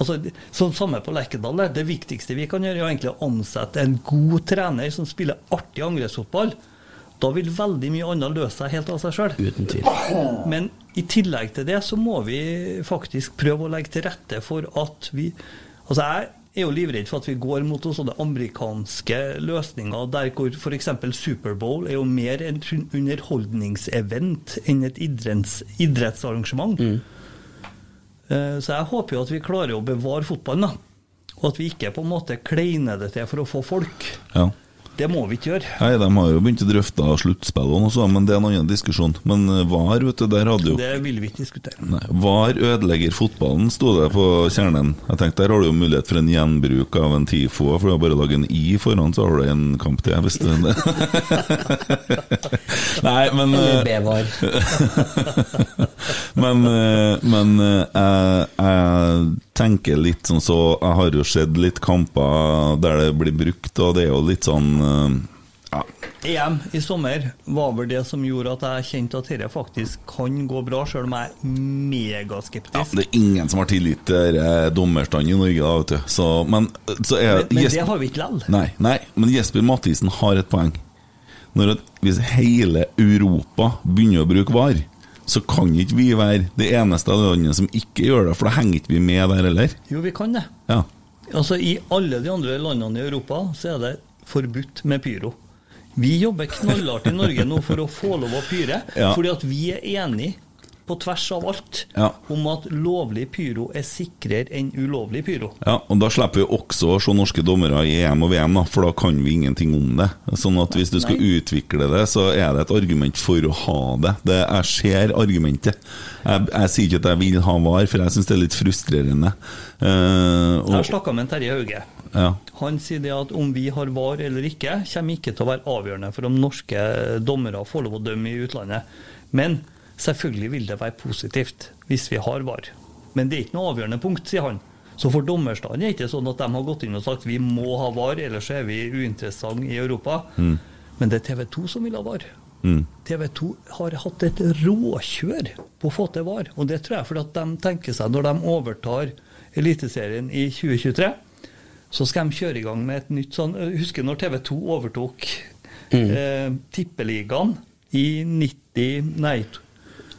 Altså, sånn Samme på Lerkendal. Det viktigste vi kan gjøre, er egentlig å ansette en god trener som spiller artig angrepsfotball. Da vil veldig mye annet løse seg helt av seg sjøl. Uten tvil. Men i tillegg til det så må vi faktisk prøve å legge til rette for at vi Altså jeg er jo livredd for at vi går mot sånne amerikanske løsninger der hvor f.eks. Superbowl er jo mer en underholdningsevent enn et idretts, idrettsarrangement. Mm. Så jeg håper jo at vi klarer å bevare fotballen, da. Og at vi ikke på en måte kleiner det til for å få folk. Ja. Det må vi ikke gjøre. Nei, De har jo begynt å drøfte sluttspillene og sånn, men det er en annen diskusjon. Men eh, VAR, vet du, der hadde jo Det vil vi ikke diskutere. Nei, VAR ødelegger fotballen, sto det på kjernen. Jeg tenkte Der har du jo mulighet for en gjenbruk av en TIFO, for du har bare laget en I foran, så har du en kamp til. Hvis du Nei, men Eller eh, B-VAR. men, eh, men eh, jeg, jeg tenker litt sånn så Jeg har jo sett litt kamper der det blir brukt, og det er jo litt sånn eh, ja, EM i sommer var vel det som gjorde at jeg kjente at dette faktisk kan gå bra, selv om jeg er megaskeptisk. Det er ingen som har tillit til dommerstanden i Norge, da, vet du. Så, men, så er, Men, men Jesper- det har vi ikke likevel. Nei, nei, men Jesper Mathisen har et poeng. Når at, hvis hele Europa begynner å bruke VAR, så kan ikke vi være det eneste av landet som ikke gjør det, for da henger ikke vi med der heller. Jo, vi kan det. Ja. Altså, I alle de andre landene i Europa så er det forbudt med pyro. Vi jobber knallhardt i Norge nå for å få lov å pyre, Ja. fordi at vi er enige på tvers av alt Ja. om at lovlig pyro er sikrere enn ulovlig pyro. Ja, og Da slipper vi også å se norske dommere i EM og VM, da, for da kan vi ingenting om det. Sånn at Hvis du skal utvikle det, så er det et argument for å ha det. det jeg ser argumentet. Jeg, jeg sier ikke at jeg vil ha VAR, for jeg syns det er litt frustrerende. Eh, Jeg har snakka med Terje Hauge. ja. Han sier det at om vi har VAR eller ikke, kommer ikke til å være avgjørende for om norske dommere får lov å dømme i utlandet. Men Selvfølgelig vil det være positivt hvis vi har VAR. Men det er ikke noe avgjørende punkt, sier han. Så for dommerstanden er det ikke sånn at de har gått inn og sagt vi må ha VAR, ellers er vi uinteressante i Europa. Mm. Men det er TV 2 som vil ha VAR. Mm. TV 2 har hatt et råkjør på å få til VAR. Og det tror jeg fordi at de tenker seg, når de overtar Eliteserien i 2023, så skal de kjøre i gang med et nytt sånn Husker når TV 2 overtok eh, Tippeligaen i 90 Nei.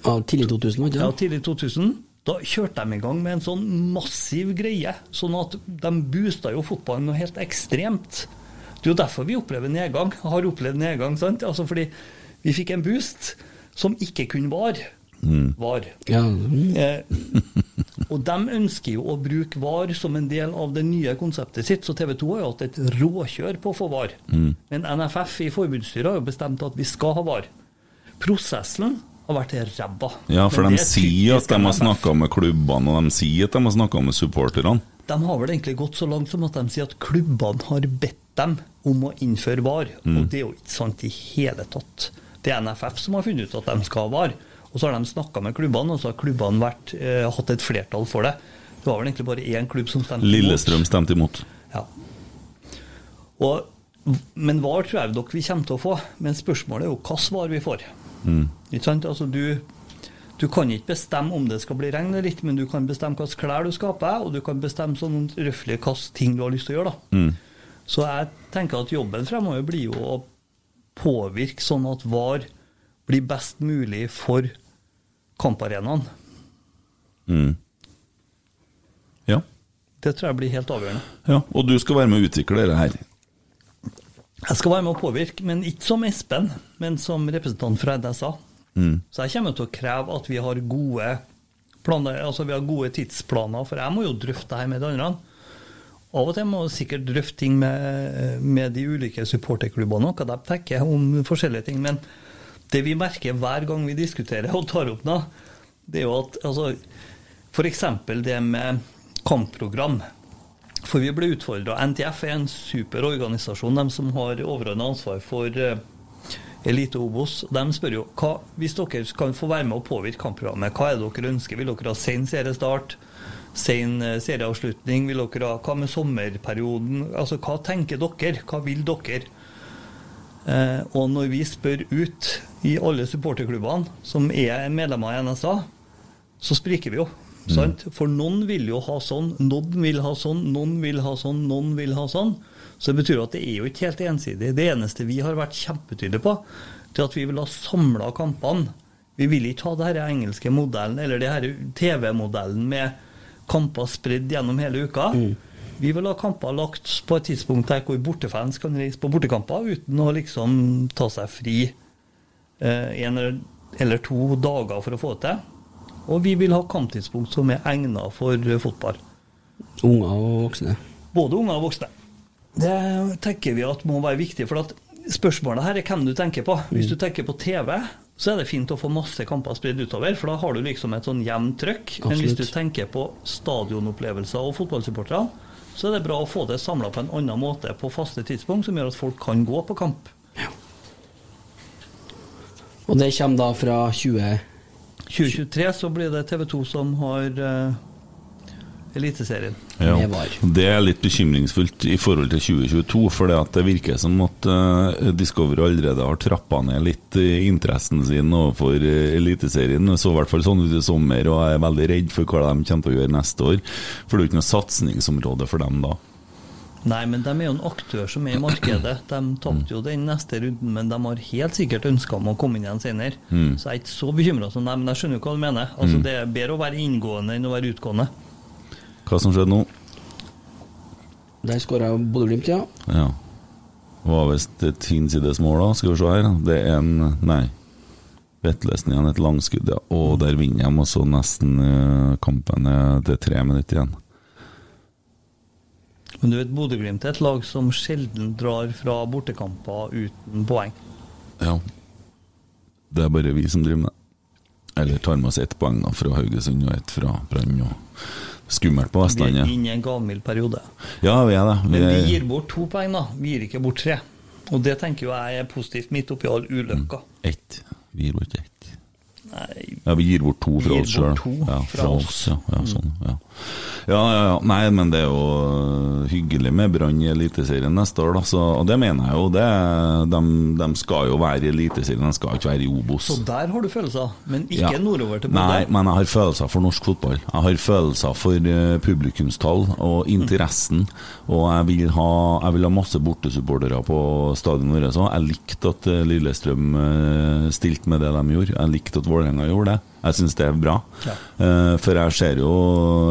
Ja, tidlig 2000, ikke Ja, tidlig 2000. Da kjørte de i gang med en sånn massiv greie, sånn at de boosta jo fotballen noe helt ekstremt. Det er jo derfor vi opplever nedgang, har opplevd nedgang, sant? Altså fordi vi fikk en boost som ikke kun var. Var. Eh, og de ønsker jo å bruke VAR som en del av det nye konseptet sitt, så TV 2 har jo hatt et råkjør på å få VAR. Mm. Men NFF i forbundsstyret har jo bestemt at vi skal ha VAR. Prosessen har vært ræva. Ja, for de er sier at de har snakka med klubbene, og de sier at de har snakka med supporterne. De har vel egentlig gått så langt som at de sier at klubbene har bedt dem om å innføre VAR, Mm. og det er jo ikke sant i hele tatt. Det er NFF som har funnet ut at de skal ha VAR, og så har de snakka med klubbene, og så har klubbene vært, eh, hatt et flertall for det. Det var vel egentlig bare én klubb som stemte imot. Lillestrøm stemte imot. Ja. Og, men VAR tror jeg dere vi kommer til å få, men spørsmålet er jo hvilket svar vi får. Mm. Ikke sant? Altså, du, du kan ikke bestemme om det skal bli regn eller ikke, men du kan bestemme hvilke klær du deg, og du kan bestemme sånn røftlig hvilke ting du har lyst til å gjøre. da. Mm. Så jeg tenker at jobben fremover blir jo å påvirke sånn at VAR blir best mulig for kamparenaen. Mm. Ja. Det tror jeg blir helt avgjørende. ja. Og du skal være med å utvikle dette her. Jeg skal være med å påvirke, men ikke som Espen, men som representant fra NSA. Mm. Så jeg kommer til å kreve at vi har gode planer, altså vi har gode tidsplaner, for jeg må jo drøfte det her med de andre. Av og til må jeg sikkert drøfte ting med, med de ulike supporterklubbene, og hva de tenker om forskjellige ting. Men det vi merker hver gang vi diskuterer og tar opp noe, det er jo at altså, F.eks. det med kampprogram. For vi ble utfordra. NTF er en super organisasjon, de som har overordna ansvar for eh, Elite Obos. De spør jo hva, hvis dere kan få være med å påvirke kampprogrammet, hva er det dere ønsker? Vil dere ha sen seriestart? Sen eh, serieavslutning? Vil dere ha, Hva med sommerperioden? Altså, Hva tenker dere? Hva vil dere? Eh, og når vi spør ut i alle supporterklubbene som er medlemmer i NSA, så spriker vi jo. Sant? For noen vil jo ha sånn, noen vil ha sånn, noen vil ha sånn, noen vil ha sånn. Så det betyr at det er jo ikke helt ensidig. Det eneste vi har vært kjempetydelige på, det er at vi vil ha samla kampene. Vi vil ikke ha denne engelske modellen, eller denne TV-modellen med kamper spredd gjennom hele uka. Vi vil ha kamper lagt på et tidspunkt der hvor bortefans kan reise på bortekamper uten å liksom ta seg fri eh, en eller, eller to dager for å få det til. Og vi vil ha kamptidspunkt som er egnet for eh, fotball. Unger og voksne. Både unger og voksne. Det tenker vi at må være viktig. For at spørsmålet her er hvem du tenker på. Hvis du tenker på TV, så er det fint å få masse kamper spredd utover, for da har du liksom et sånn jevnt trøkk. Men hvis du tenker på stadionopplevelser og fotballsupportere, så er det bra å få det samla på en annen måte på faste tidspunkt, som gjør at folk kan gå på kamp. Ja. Og det kommer da fra 20... 2023 så blir det TV 2 som har uh, Eliteserien. Ja, det er litt bekymringsfullt i forhold til 2022, for det, at det virker som at uh, Discovery allerede har trappa ned litt interessen sin overfor uh, Eliteserien. Det så i hvert fall sånn ut i sommer, og jeg er veldig redd for hva de kommer til å gjøre neste år. For det er jo ikke noe satsingsområde for dem da. Nei, men de er jo en aktør som er i markedet. De tapte jo den neste runden, men de har helt sikkert ønska om å komme inn igjen senere. Mm. Så jeg er ikke så bekymra som dem, men jeg skjønner jo hva du mener. Altså, Mm. Det er bedre å være inngående enn å være utgående. Hva som skjedde nå? Der skåra Bodø-Glimt, ja. Ja. Var visst et hinsides mål, da. Skal vi se her. Det er en Nei. Vetlesen igjen, et langskudd, ja. Og der vinner de, og så nesten eh, kampen er det er tre minutter igjen. Men du vet, Bodø-Glimt er et lag som sjelden drar fra bortekamper uten poeng. Ja. Det er bare vi som driver med det. Eller tar med oss ett poeng da fra Haugesund og ett fra Brann. Skummelt på Vestlandet. Vi er inne i en gavmild periode. Ja, vi er det. Vi Men vi gir bort to poeng, da. Vi gir ikke bort tre. Og det tenker jo jeg er positivt midt oppi all ulykka. ett. Vi gir bort ett. Ja, vi gir bort to fra oss sjøl. Ja, fra fra oss. oss. Ja, ja, sånn, ja. Ja, ja, ja. Nei, men det er jo øh, hyggelig med Brann i Eliteserien neste år, da. Så, og det mener jeg jo. Det, de, de skal jo være i Eliteserien, de skal ikke være i Obos. Så der har du følelser, men ikke Ja. nordover til Bodø. Nei, men jeg har følelser for norsk fotball. Jeg har følelser for eh, publikumstall og interessen. Og jeg vil ha, jeg vil ha masse bortesupportere på stadionet vårt òg. Jeg likte at eh, Lillestrøm stilte med det de gjorde. Jeg likte at Vålerenga gjorde det. Jeg syns det er bra. Ja. Eh, for jeg ser jo,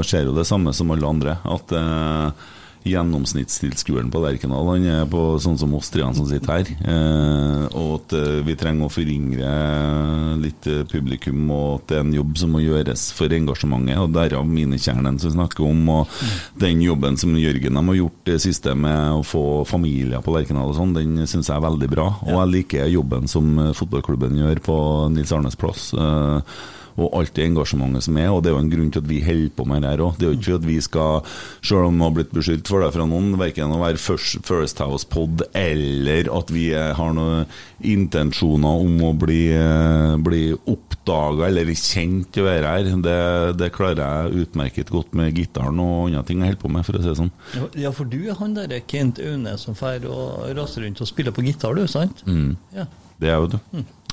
ser jo det samme som alle andre. At eh, gjennomsnittstilskueren på Lerkendal Han er på sånn som oss tre som sitter her. Eh, og at eh, vi trenger å foryngre litt eh, publikum, og at det er en jobb som må gjøres for engasjementet. Og derav minekjernen som vi snakker om, og den jobben som Jørgen de har gjort det siste med å få familier på Lerkendal og sånn, den syns jeg er veldig bra. Og jeg liker jobben som fotballklubben gjør på Nils Arnes plass. Eh, og alt det engasjementet som er, og det er jo en grunn til at vi holder på med det her òg. Det er jo ikke for at vi skal, selv om vi har blitt beskyldt for det fra noen, verken å være First, first House Pod eller at vi har noen intensjoner om å bli, eh, bli oppdaga eller kjent til å være her. Det, det klarer jeg utmerket godt med gitaren og andre ting jeg holder på med, for å si det sånn. Ja, Ja, for du er han derre Kent Aune som drar og raser rundt og spiller på gitar, du, sant? Mm. Ja. Det er jo du.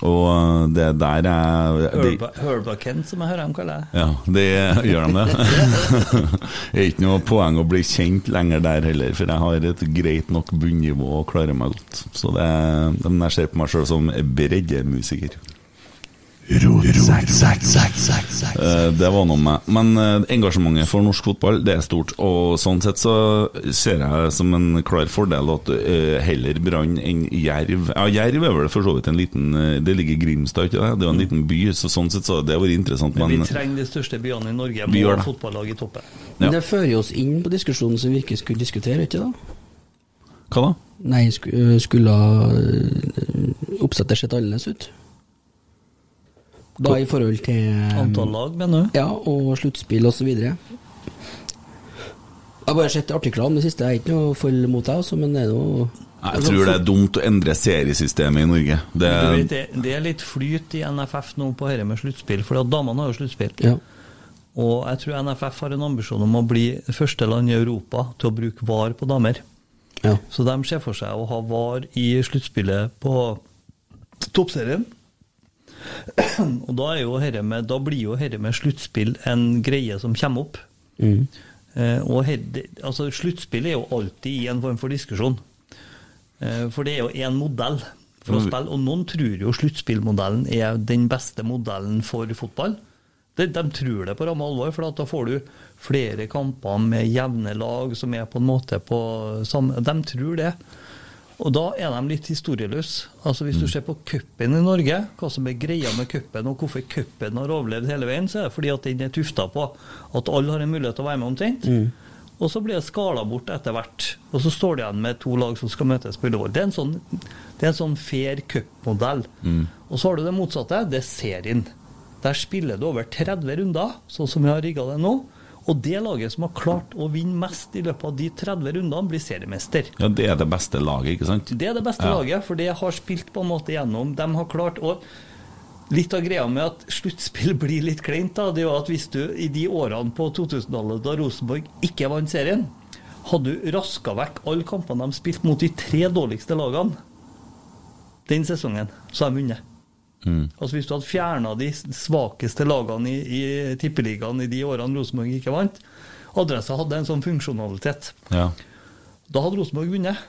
Og eh, det er der er det- Hurlba-Kent, som jeg hører dem kalle det. Ja, det gjør de det. det er ikke noe poeng å bli kjent lenger der heller, for jeg har et greit nok bunnivå og klarer meg godt. Så det, jeg ser på meg sjøl som breddemusiker. Det var noe med Men eh, engasjementet for norsk fotball Det er stort, og sånn sett så ser jeg som en klar fordel at eh, heller Brann enn Jerv Ja, Jerv er vel for så vidt en liten eh, Det ligger i Grimstad, ikke det? Det er jo en liten by, så sånn sett så har det vært interessant, Men men vi trenger de største byene i Norge. Vi Må ha det. fotballag i toppen. Men det fører oss inn på diskusjonen som vi ikke skulle diskutere, ikke da? Hva da? Nei, skulle oppsettet sett annerledes ut? Da i forhold til Antall lag, mener du? Ja, og sluttspill videre. Jeg har bare sett artikler om det siste, jeg er ikke noe full mot deg, altså, men det er noe Jeg tror det er dumt å endre seriesystemet i Norge. Det, er, vet, det er litt flyt i NFF nå på dette med sluttspill, for damene har jo sluttspill. Ja. Og jeg tror NFF har en ambisjon om å bli første land i Europa til å bruke VAR på damer. Ja. Så de ser for seg å ha VAR i sluttspillet på toppserien. Og da, er jo herre med, da blir jo dette med sluttspill en greie som kommer opp. Mm. Eh, og her, altså Sluttspill er jo alltid i en form for diskusjon. Eh, for det er jo én modell for å spille, og noen tror jo sluttspillmodellen er den beste modellen for fotball. De, de tror det på ramme alvor, for at da får du flere kamper med jevne lag som er på en måte på samme De tror det. Og da er de litt historieløse. Altså Hvis du ser på cupen i Norge, hva som er greia med cupen, og hvorfor cupen har overlevd hele veien, så er det fordi at den er tufta på at alle har en mulighet til å være med omtrent. Mm. Og så blir det skala bort etter hvert. Og så står det igjen med to lag som skal møtes på Ullevål. Det er en sånn, det er en sånn fair cupmodell. Mm. Og så har du det motsatte, det er serien. Der spiller du over 30 runder, sånn som vi har rigga det nå. Og det laget som har klart å vinne mest i løpet av de 30 rundene, blir seriemester. ja, det er det beste laget, ikke sant? Det er det beste Ja. laget, for det har spilt på en måte gjennom. De har klart å Litt av greia med at sluttspill blir litt kleint, da, det er jo at hvis du i de årene på 2000-tallet da Rosenborg ikke vant serien, hadde du raska vekk alle kampene de spilte mot de tre dårligste lagene den sesongen, så har de vunnet. Mm. Altså Hvis du hadde fjerna de svakeste lagene i, i Tippeligaen i de årene Rosenborg ikke vant Adressa hadde en sånn funksjonalitet. Ja. Da hadde Rosenborg vunnet.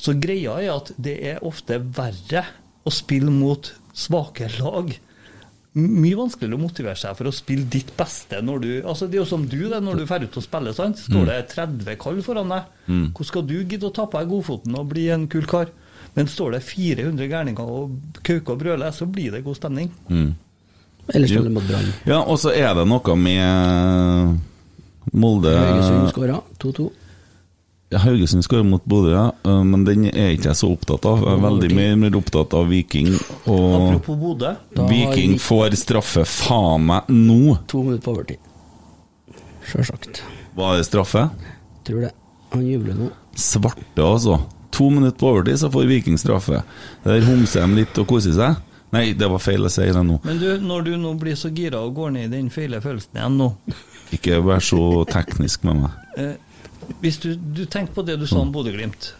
Så greia er at det er ofte verre å spille mot svake lag. Mye vanskeligere å motivere seg for å spille ditt beste når du Altså Det er jo som du, det, når du drar ut og spiller, sant? Står Mm. det 30 kall foran deg. Mm. Hvordan skal du gidde å ta på deg godfoten og bli en kul kar? Men står det 400 gærninger og kauker og brøler, så blir det god stemning. Mm. Ellers spiller mot Brann. Ja, og så er det noe med Molde Haugesund skåra 2-2. Ja, Haugesund skårer mot Bodø, ja. Uh, men den er ikke jeg så opptatt av. Jeg er veldig mye mer opptatt av Viking. Og Apropos Bodø. Viking får straffe faen meg nå! To minutter på overtid. Sjølsagt. Var det straffe? Tror det. Han jubler nå. Svarte, altså. To minutter på overtid, så får Viking straffe. Der homser de litt og koser seg. Nei, det var feil å si det nå. Men du, når du nå blir så gira og går ned i den feile følelsen igjen nå Ikke vær så teknisk med meg. eh, Hvis du, du tenker på det du sa om Bodø-Glimt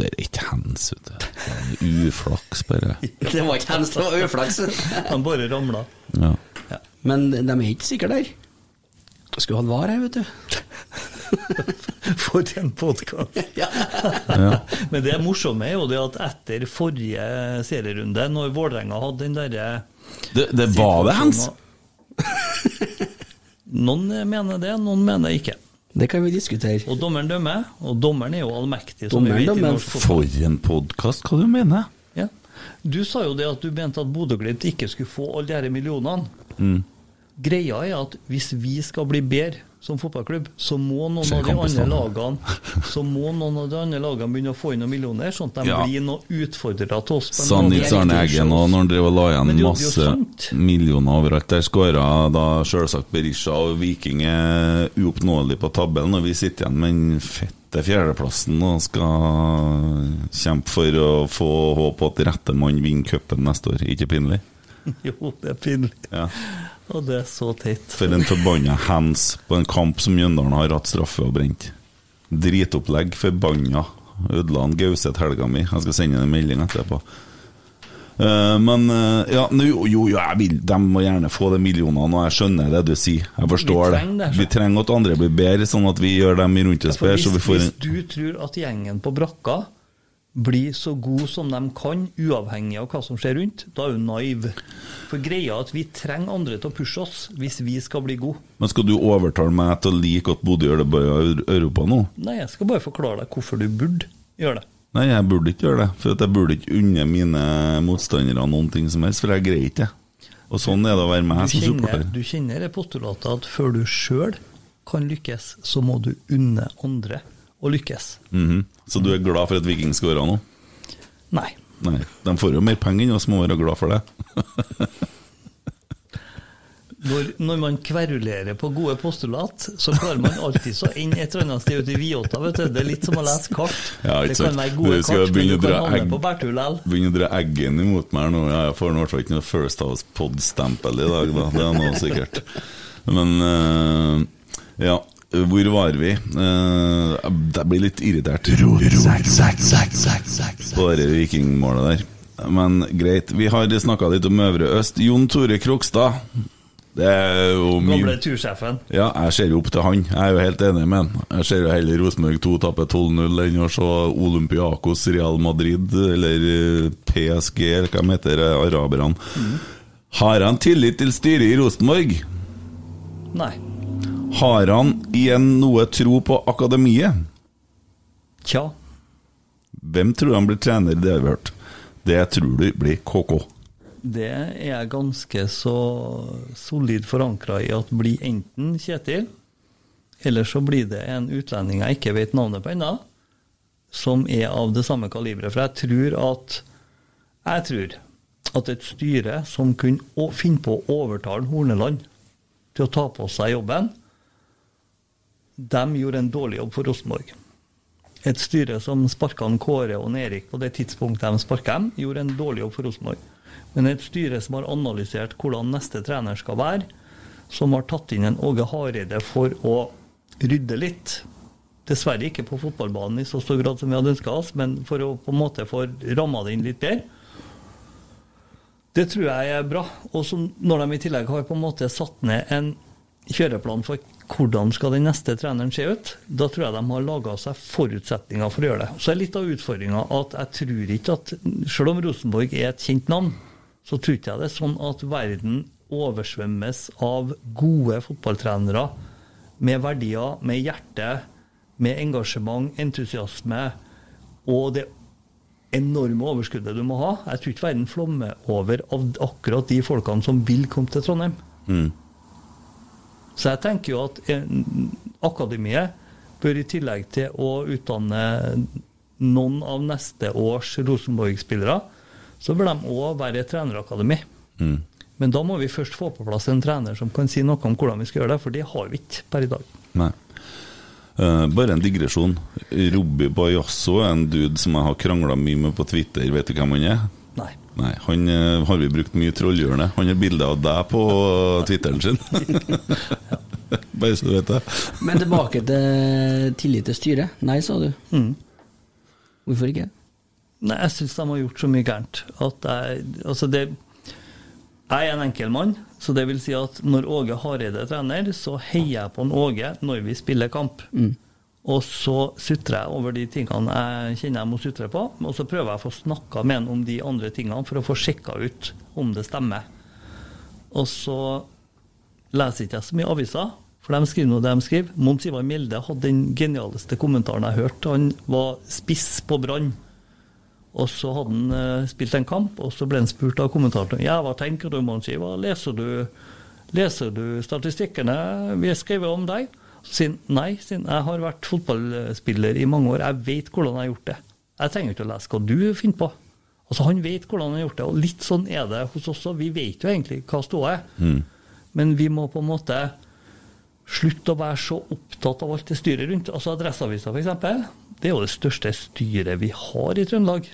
Det er ikke hens, vet du. Det er Uflaks, bare. Det var ikke hands, det var uflaks. Han bare ramla. Ja. Men de er ikke sikre der. Skulle hatt var her, vet du. For en podkast! Ja. Men det morsomme er jo det at etter forrige serierunde, når Vålerenga hadde den derre Det, det var det hens! Noen mener det, noen mener ikke. Det kan vi diskutere. Og dommeren dømmer, og dommeren er jo allmektig. som vi Dommeren. For en podkast, hva du mener Ja. Du sa jo det at du mente at Bodø-Glimt ikke skulle få alle de her millionene. Mm. Greia er at hvis vi skal bli bedre som fotballklubb, så må noen av de andre lagene Så må noen av de andre lagene begynne å få inn noen millioner, sånn at de Ja. blir noen utfordrere til oss. på Sa. Nils Arne Eggen og når han drev og la igjen masse er millioner overalt. Der skåra da selvsagt Berisha, og Viking er uoppnåelig på tabellen, og vi sitter igjen med den fette fjerdeplassen og skal kjempe for å få håp at rette mann vinner cupen neste år. Ikke pinlig? Jo, det er pinlig. Ja. Og det er så teit. For en forbanna hands på en kamp som Mjøndalen har hatt straffe og brent. Dritopplegg, forbanna. Ødela han Gauseth helga mi. Jeg skal sende en melding etterpå. Uh, men uh, ja, jo, jo, jeg vil, de må gjerne få de millionene, og jeg skjønner det du sier. Jeg forstår Vi det. Vi trenger at andre blir bedre, sånn at vi gjør dem rundt oss bedre. hvis, Så vi får hvis du tror at gjengen på brakka blir så god som de kan, uavhengig av hva som skjer rundt, da er hun naiv. For greia er at vi trenger andre til å pushe oss hvis vi skal bli gode. Men skal du overtale meg til å like at Bodø gjør det bra i Europa nå? Nei, jeg skal bare forklare deg hvorfor du burde gjøre det. Nei, jeg burde ikke gjøre det. For at jeg burde ikke unne mine motstandere noen ting som helst, for jeg greier ikke det. Og sånn er det å være meg som supporter. du kjenner det postulatet at før du sjøl kan lykkes, så må du unne andre å lykkes. Mhm. Så du er glad for at Viking skåra nå? Nei. Nei. De får jo mer penger enn oss, må være glad for det. Når, når man kverulerer på gode postulat, så klarer man alltid så inn et eller annet sted ute i Viota. Vet du. Det er litt som å lese kart. Ja, det kan være gode kart, men du kan dra havne på Bertul likevel. Begynner å dra eggen imot meg her nå. Ja, jeg får nå i hvert fall ikke noe First House Pod-stempel i dag, da. Det er noe sikkert. Men uh, ja, hvor var vi? Uh, jeg blir litt irritert på det vikingmålet der. Men greit. Vi har snakka litt om Øvre Øst. Jon Tore Krokstad. Det er jo mye Gamle tursjefen. ja, jeg ser jo opp til han. Jeg er jo helt enig med han. Jeg ser jo heller Rosenborg 2 tape 12-0 enn å se Olympiakos Real Madrid eller eh, PSG, eller hva de heter, araberne. Mm. Har han tillit til styret i Rosenborg? Nei. Har han igjen noe tro på akademiet? Tja. Hvem tror han blir trener, det har vi hørt. Det tror du blir KK. Det er jeg ganske så solid forankra i at blir enten Kjetil, eller så blir det en utlending jeg ikke vet navnet på ennå, som er av det samme kaliberet. For jeg tror at Jeg tror at et styre som kunne finne på å overtale Horneland til å ta på seg jobben, de gjorde en dårlig jobb for Rosenborg. Et styre som sparka Kåre og Erik på det tidspunktet de sparka dem, gjorde en dårlig jobb for Rosenborg. Men et styre som har analysert hvordan neste trener skal være, som har tatt inn en Åge Hareide for å rydde litt. Dessverre ikke på fotballbanen i så stor grad som vi hadde ønska oss, men for å på en måte få ramma det inn litt bedre. Det tror jeg er bra. Og når de i tillegg har på en måte satt ned en kjøreplan for hvordan skal den neste treneren se ut, da tror jeg de har laga seg forutsetninger for å gjøre det. Så er litt av utfordringa at jeg tror ikke at Selv om Rosenborg er et kjent navn, så tror ikke jeg det er sånn at verden oversvømmes av gode fotballtrenere med verdier, med hjerte, med engasjement, entusiasme og det enorme overskuddet du må ha. Jeg tror ikke verden flommer over av akkurat de folkene som vil komme til Trondheim. Mm. Så jeg tenker jo at eh, akademiet bør i tillegg til å utdanne noen av neste års Rosenborg-spillere, så bør de òg være et trenerakademi. Mm. Men da må vi først få på plass en trener som kan si noe om hvordan vi skal gjøre det, for det har vi ikke per i dag. Nei. Uh, bare en digresjon. Robby Bajasso er en dude som jeg har krangla mye med på Twitter. Vet du hvem han er? Nei. Han eh, har vi brukt mye trollhjørne. Han har bilde av deg på Twitteren sin. Bare så du vet det. Men tilbake til tillit til styret. Nei, sa du. Mm. Hvorfor ikke? Nei, jeg syns de har gjort så mye gærent at jeg Altså, det Jeg er en enkeltmann, så det vil si at når Åge Hareide er trener, så heier jeg på en Åge når vi spiller kamp. Mm. Og så sutrer jeg over de tingene jeg kjenner jeg må sutre på, og så prøver jeg å få snakka med han om de andre tingene for å få sjekka ut om det stemmer. Og så leser ikke jeg så mye aviser, for de skriver nå det de skriver. Mons Ivar Milde hadde den genialeste kommentaren jeg hørte. Han var spiss på Brann. Og så hadde han eh, spilt en kamp, og så ble han spurt av kommentatoren ja, hva tenker du, Mons Ivar, leser du, leser du statistikkene vi har skrevet om deg? Sier nei, siden jeg har vært fotballspiller i mange år, jeg vet hvordan jeg har gjort det. Jeg trenger ikke å lese hva du finner på. Altså Han vet hvordan han har gjort det, og litt sånn er det hos oss òg. Vi vet jo egentlig hva ståa er. Mm. Men vi må på en måte slutte å være så opptatt av alt det styret rundt. Altså Adresseavisa, f.eks. Det er jo det største styret vi har i Trøndelag.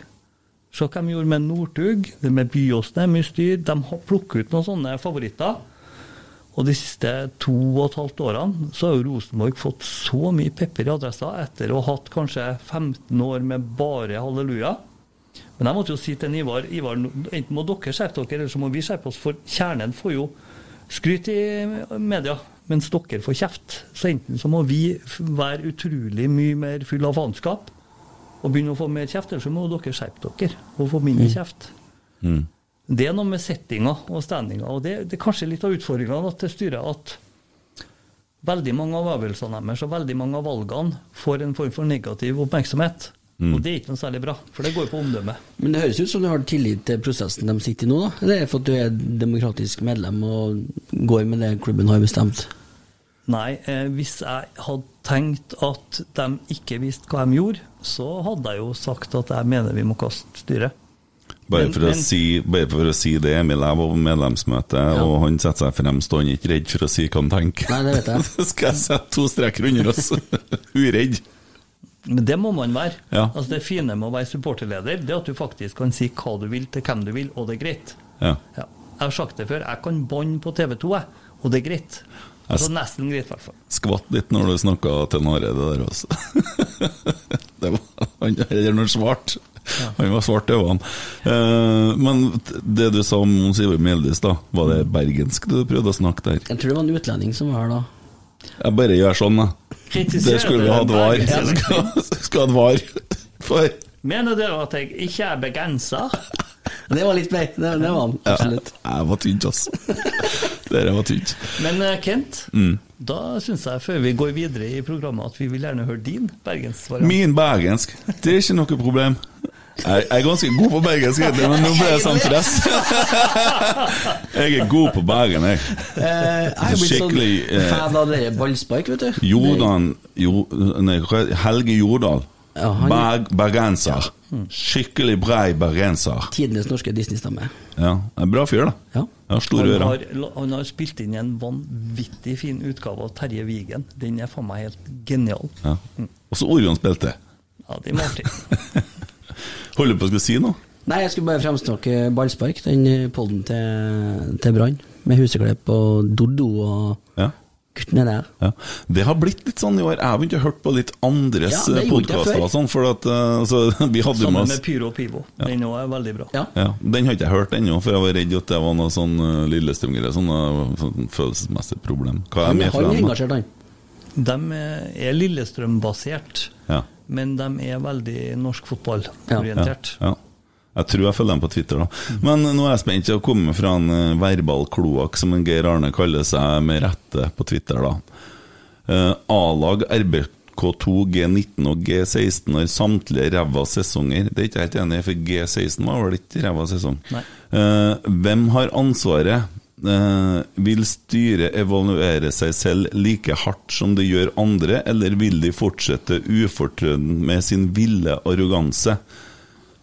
Se hva de gjorde med Northug, med Byåsen er mye styr. De plukker ut noen sånne favoritter. Og de siste to og et halvt årene så har jo Rosenborg fått så mye pepper i adressa etter å ha hatt kanskje 15 år med bare halleluja. Men jeg måtte jo si til Ivar, Ivar enten må dere skjerpe dere, eller så må vi skjerpe oss. For kjernen får jo skryt i media, mens dere får kjeft. Så enten så må vi være utrolig mye mer full av faenskap og begynne å få mer kjeft, eller så må dere skjerpe dere og få mindre kjeft. Mm. Det er noe med settinga og standinga, og det, det er kanskje litt av utfordringa til styret at veldig mange av avgjørelsene deres og veldig mange av valgene får en form for negativ oppmerksomhet. Mm. Og det er ikke noe særlig bra, for det går på omdømmet. Men det høres ut som du har tillit til prosessen de sitter i nå, da? Eller er det for at du er demokratisk medlem og går med det klubben har bestemt? Nei, eh, hvis jeg hadde tenkt at de ikke visste hva de gjorde, så hadde jeg jo sagt at jeg mener vi må kaste styret. Bare Men- for, men- si, bare for å si det, Emil, jeg var på medlemsmøte, og han setter seg fremst, og han er ikke redd for å si hva han tenker. Nei, det vet jeg. Så skal jeg sette to streker under oss. Uredd. Men det må man være. Ja. Altså Det fine med å være supporterleder, det er at du faktisk kan si hva du vil til hvem du vil, og det er greit. Ja. Ja. Jeg har sagt det før, jeg kan banne på TV 2, jeg, og det er greit. Altså Nesten greit, i hvert fall. Skvatt litt når du snakka til Nare, det der, også. det var, han eller noe svart. Han var svart i øynene. Eh, men det du sa om Mons Ivar Meldis, da, var det bergensk du prøvde å snakke der? Jeg tror det var en utlending som var her da. Jeg bare gjør sånn, jeg. Det skulle vi hatt var. Skal, skal hatt var. For Mener dere at jeg ikke er bergenser? Det var litt mer. Det, det var han, ja, jeg var tynt, altså. Dere var tynt. Men eh, Kent, Mm. da syns jeg før vi går videre i programmet at vi vil gjerne høre din bergensvariant. Min bergensk, det er ikke noe problem. Jeg jeg er ganske god på bergensk, men nå ble jeg sånn stress. Jeg er god på Bergen, jeg. Eh, jeg er blitt sånn Skikkelig eh, fan av det ballspark, vet du. Jordan jo, nei? Helge Jordal. Ja, Berg, bergenser. Skikkelig brei bergenser. Tidenes norske Disney-stemme. Ja, en bra fyr, da. Ja. Ja, store Han ører. har, han har spilt inn en vanvittig fin utgave av Terje Vigen. Den er faen meg helt genial. Ja. Og så Orion spilte. Ja, det er artig. Holder du på å skulle si noe? Nei, jeg skulle bare fremsnakke ballspark, den podden til, til Brann. Med Huseklepp og Doddo og Ja. guttene der. Ja. Det har blitt litt sånn i år. Jeg har begynt å høre på litt andres Ja, jeg podkaster og sånn, for at eh, altså, vi hadde Sammen med med Pyro og Pivo. Den òg er veldig bra. Ja. ja, Den har ikke jeg hørt ennå, for jeg var redd at det var noe sånn uh, Lillestrøm-greier. Sånn uh, sånn følelsesmessig problem. Hva er Han med han for er dem? da? engasjert, han. De er Lillestrøm-basert, Ja. Men de er veldig norsk Ja, fotball-orientert. ja. Jeg tror jeg følger dem på Twitter, da. Men nå er jeg spent å komme fra en eh, verbal kloakk, som en Geir Arne kaller seg med rette på Twitter, da. Eh, A-lag, RBK2, G19 og G16 har samtlige ræva sesonger. Det er ikke jeg helt enig i, for G16 var vel ikke ræva sesong. Nei. Eh, hvem har ansvaret? Eh, vil styret evaluere seg selv like hardt som det gjør andre, eller vil de fortsette ufortrødent med sin ville arroganse?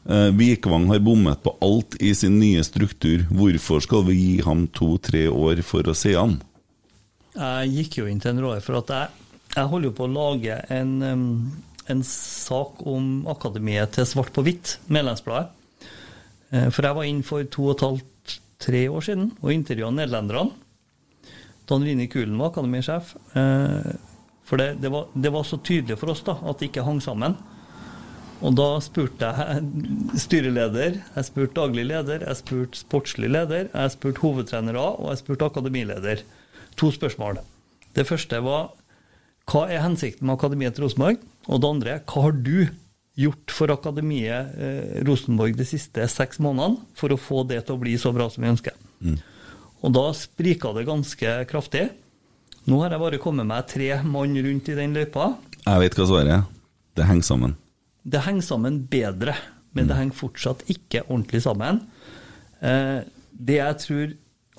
Eh, Vikvang har bommet på alt i sin nye struktur. Hvorfor skal vi gi ham to-tre år for å se han? Jeg gikk jo inn til en råd, for at jeg, jeg holder jo på å lage en, en sak om akademiet til Svart på hvitt, medlemsbladet. Eh, For jeg var inn for to og et halvt, tre år siden og intervjua nederlenderne. Don Rini Kulen var akademisjef. Eh, For det, det, var, det var så tydelig for oss da, at det ikke hang sammen. Og da spurte jeg styreleder, jeg spurte daglig leder, jeg spurte sportslig leder, jeg spurte hovedtrenere og jeg spurte akademileder. To spørsmål. Det første var hva er hensikten med akademiet til Rosenborg? Og det andre hva har du gjort for akademiet eh, Rosenborg de siste seks månedene for å få det til å bli så bra som vi ønsker? Mm. Og da sprika det ganske kraftig. Nå har jeg bare kommet meg tre mann rundt i den løypa. Jeg vet hva svaret er. Det henger sammen. Det henger sammen bedre, men det henger fortsatt ikke ordentlig sammen. Eh, det jeg tror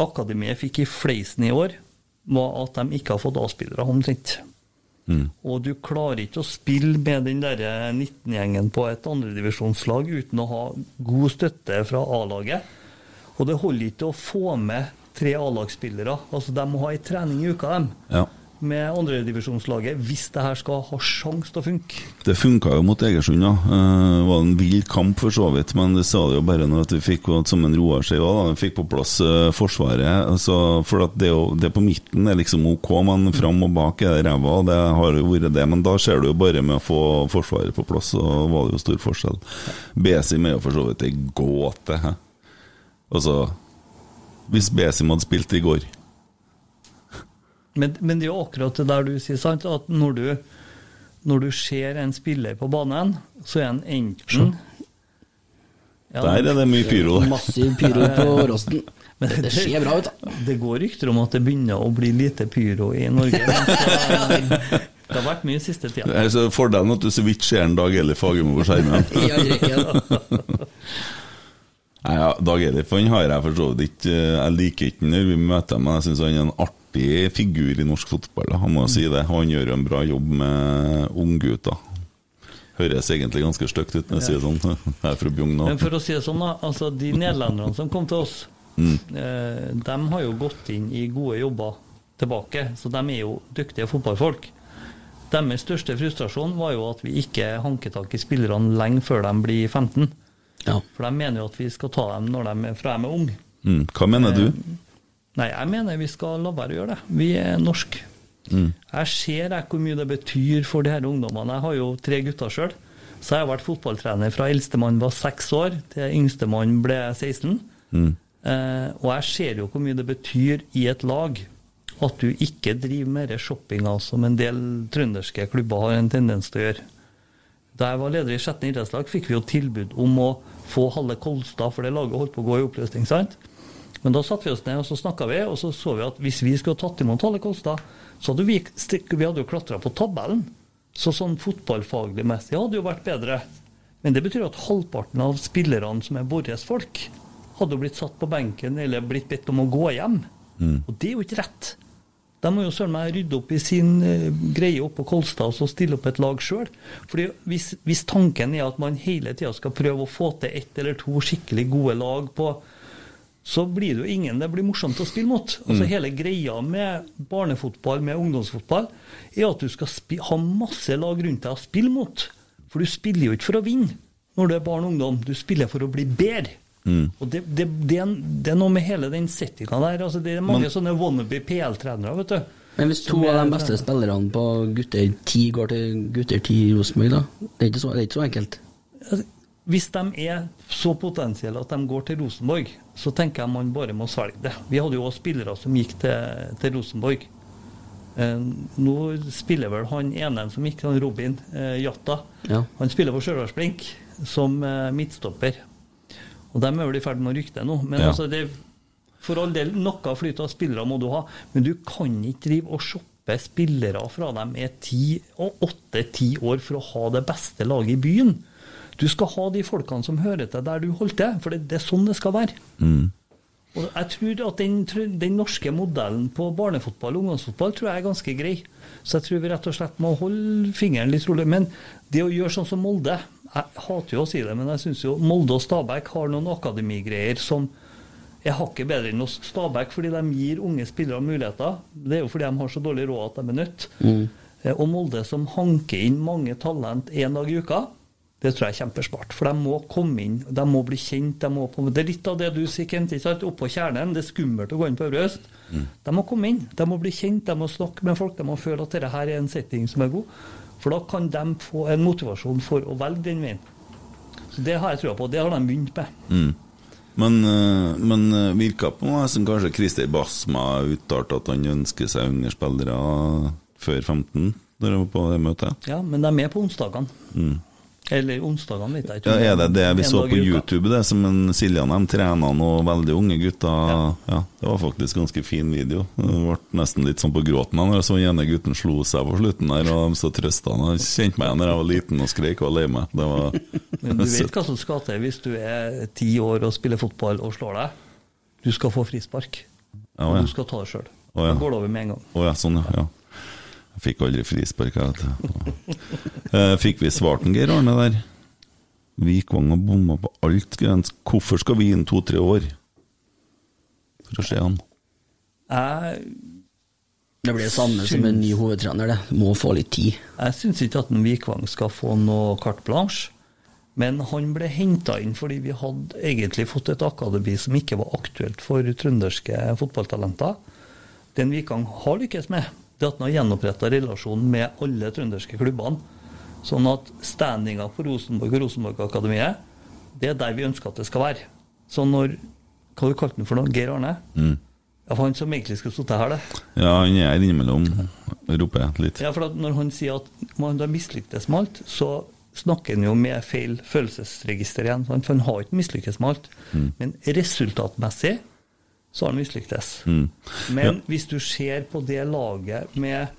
akademiet fikk i fleisen i år, var at de ikke har fått A-spillere, omtrent. Mm. Og du klarer ikke å spille med den der 19-gjengen på et andredivisjonslag uten å ha god støtte fra A-laget. Og det holder ikke å få med tre A-lagsspillere. Altså, de må ha ei trening i uka, dem. Ja. Med andredivisjonslaget, hvis det her skal ha sjanse til å funke. Det funka jo mot Egersund. Eh, Det var en vill kamp for så vidt, men det sa det jo bare når vi fikk som en Roar sier da, fikk på plass eh, Forsvaret. Altså, for det, det på midten er liksom ok, men fram og bak er det ræva. Det har jo vært det, men da ser du jo bare med å få Forsvaret på plass, så var det jo stor forskjell. Besim er jo for så vidt ei gåte. Altså, hvis Besim hadde spilt i går Men, men det er jo akkurat det der du sier, sant, at når du, når du ser en spiller på banen, så er han enten Ja, Der er det mye pyro. Massiv pyro på Åråsen. Men Det ser bra ut, da. Det går rykter om at det begynner å bli lite pyro i Norge. så- Det har vært mye siste tida. Det er så Fordelen at du så vidt ser en Dag Elif Fagermo på skjermen. Nei, ja, Dag Elif han har jeg for så vidt ikke Jeg liker ikke når vi møter ham, men jeg syns han er en artig figur i norsk fotball. da. Han må si det. Han gjør en bra jobb med unggutter. Høres egentlig ganske stygt ut når jeg sier det sånn. Jeg er fra Bjugn Men for å si det sånn, da. Altså, de nederlenderne som kom til oss, Mm. eh, de har jo gått inn i gode jobber tilbake. Så de er jo dyktige fotballfolk. Deres største frustrasjon var jo at vi ikke hanket tak i spillerne lenge før de blir 15. For de mener jo at vi skal ta dem når de er fra de er unge. Mm. Hva mener du? Nei, jeg mener vi skal la være å gjøre det. Vi er norske. Mm. Jeg ser jeg hvor mye det betyr for de her ungdommene. Jeg har jo tre gutter sjøl. Så jeg har vært fotballtrener fra eldstemann var seks år til yngstemann ble 16. Mm. Eh, og jeg ser jo hvor mye det betyr i et lag at du ikke driver med den shoppinga som en del trønderske klubber har en tendens til å gjøre. Da jeg var leder i sjette idrettslag, fikk vi jo tilbud om å få halve Kolstad, for det laget holdt på å gå i oppløsning. sant? Men da satte vi oss ned og så snakka vi, og så så vi at hvis vi skulle tatt imot alle Kolstad, så hadde vi, vi hadde jo klatra på tabellen. Så sånn fotballfaglig messig hadde jo vært bedre. Men det betyr at halvparten av spillerne som er våre folk, hadde jo blitt satt på benken eller blitt bedt om å gå hjem. Mm. Og det er jo ikke rett. De må jo søren meg rydde opp i sin eh, greie oppe på Kolstad og så stille opp et lag sjøl. Hvis, hvis tanken er at man hele tida skal prøve å få til ett eller to skikkelig gode lag på så blir det jo ingen det blir morsomt å spille mot. Altså Mm. Hele greia med barnefotball, med ungdomsfotball, er at du skal spi ha masse lag rundt deg å spille mot. For du spiller jo ikke for å vinne når du er barn og ungdom, du spiller for å bli bedre. Mm. Og det, det, det, er, det er noe med hele den settinga der. Altså det er mange Men- sånne wannabe PL-trenere, vet du. Men hvis to av de beste spillerne på gutter 10 går til gutter 10 i Rosenborg, da? Det er ikke så, det er ikke så enkelt. Hvis de er så potensielle at de går til Rosenborg, så tenker jeg man bare må svelge det. Vi hadde jo også spillere som gikk til, til Rosenborg. Eh, nå spiller vel han ene som gikk, han Robin eh, Jatta. Ja. Han spiller for Stjørdals-Blink som eh, midtstopper. Og de er vel i ferd med å rykke det nå. Men Ja. altså, det, for all del, noe flyt av spillere må du ha. Men du kan ikke drive og shoppe spillere fra dem er ti og åtte-ti år for å ha det beste laget i byen. Du skal ha de folkene som hører til der du holdt til, for det, det er sånn det skal være. Mm. Og jeg tror at den, den norske modellen på barnefotball og ungdomsfotball tror jeg er ganske grei. Så jeg tror vi rett og slett må holde fingeren litt rolig. Men det å gjøre sånn som Molde Jeg hater jo å si det, men jeg syns jo Molde og Stabæk har noen akademigreier som er hakket bedre enn oss. Stabæk, fordi de gir unge spillere muligheter. Det er jo fordi de har så dårlig råd at de er nødt. Mm. Eh, Og Molde som hanker inn mange talent én dag i uka, Det tror jeg er kjempesmart. For de må komme inn, de må bli kjent. De må på, det er litt av det du sier, Kent. ikke sant? Oppå kjernen. Det er skummelt å gå inn på Øvre Øst. De må komme inn. De må bli kjent, de må snakke med folk. De må føle at dette her er en setting som er god. For da kan de få en motivasjon for å velge den veien. Så Det har jeg trua på. Det har de begynt med. Mm. Men, eh, men eh, virka på meg som kanskje Christer Basma uttalte at han ønsker seg unge spillere før 15, da de var på det møtet. Ja, men de er med på onsdagene. Mm. Eller onsdagene, vet jeg ikke. Ja, er det det vi så på. YouTube, det som en Siljan de trena noen veldig unge gutter? Ja. Det var faktisk ganske fin video. Det ble nesten litt sånn på gråten da jeg så den ene gutten slo seg på slutten der, og de så trøsta han. Jeg kjente meg igjen da jeg var liten og skrek og var lei meg. Det var Men du vet hva som skal til hvis du er ti år og spiller fotball og slår deg? Du skal få frispark. Ja, Og ja. du skal ta det sjøl. Ja. Da går det over med en gang. Å ja, sånn, ja. Fikk aldri frispark. jeg, vet. Eh, Fikk vi svart en Geir Arne der? Vikvang og bomma på alt. grens. Hvorfor skal vi inn to-tre år for å se han? Jeg, Det blir det samme som en ny hovedtrener, det. Må få litt tid. jeg syns ikke at en Vikvang skal få noe carte blanche. Men han ble henta inn fordi vi hadde egentlig fått et akademi som ikke var aktuelt for trønderske fotballtalenter. Den Vikvang har lykkes med, det at han har gjenoppretta relasjonen med alle trønderske klubbene. Sånn at standinga på Rosenborg og Rosenborg-akademiet, det er der vi ønsker at det skal være. Så når Hva du kalte han for noe? Geir Arne? Mm. Ja, for han som egentlig skulle sittet her, det. Ja, han er innimellom, roper jeg litt. Ja, for at Når han sier at man har mislyktes med alt, så snakker han jo med feil følelsesregister igjen. For han har ikke mislykkes med alt. Mm. Men resultatmessig så har han mislyktes. Mm. Men hvis du ser på det laget med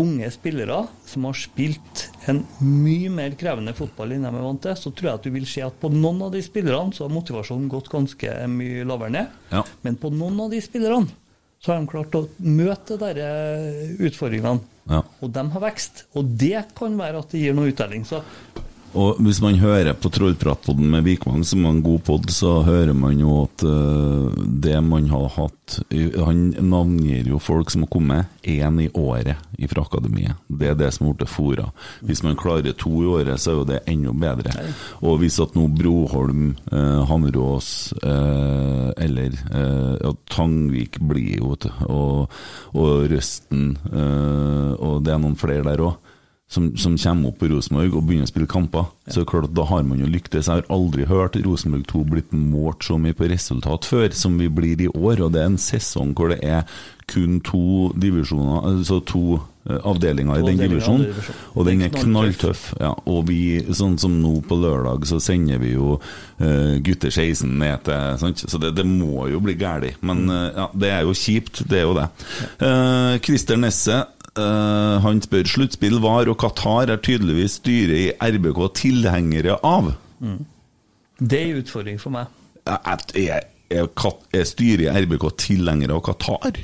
unge spillere som har spilt en mye mer krevende fotball enn de er vant til, så tror jeg at du vil se at på noen av de spillerne så har motivasjonen gått ganske mye lavere ned. Ja. Men på noen av de spillerne så har de klart å møte de eh, utfordringene. Ja. Og de har vekst. Og det kan være at det gir noe uttelling. Så Og hvis man hører på Trollpratpodden med Vikvang, som er en god pod, så hører man jo at øh, det man har hatt Han navngir jo folk som har kommet én i året fra akademiet. Det er det som har blitt fora. Hvis man klarer to i året, så er jo det enda bedre. Og hvis at nå Broholm, eh, Hammerås eh, eller eh, ja, Tangvik blir jo, og, og Røsten, eh, og det er noen flere der òg som, som kommer opp på Rosenborg og begynner å spille kamper, så er klart at da har man jo lyktes. Jeg har aldri hørt Rosenborg 2 blitt målt så mye på resultat før som vi blir i år, og det er en sesong hvor det er kun to divisjoner, altså to eh, avdelinger i den divisjonen, divisjon. og den er knalltøff. Ja, og vi, sånn som nå på lørdag, så sender vi jo uh, gutter 16 ned til sant? Så det, det må jo bli galt. Men eh, ja, det er jo kjipt, det er jo det. Uh, Christer Nesse eh, han spør sluttspill var, og Qatar er tydeligvis styret i RBK tilhengere av. mm. det er en utfordring for meg. Er, er, er, styret i RBK tilhengere av Qatar?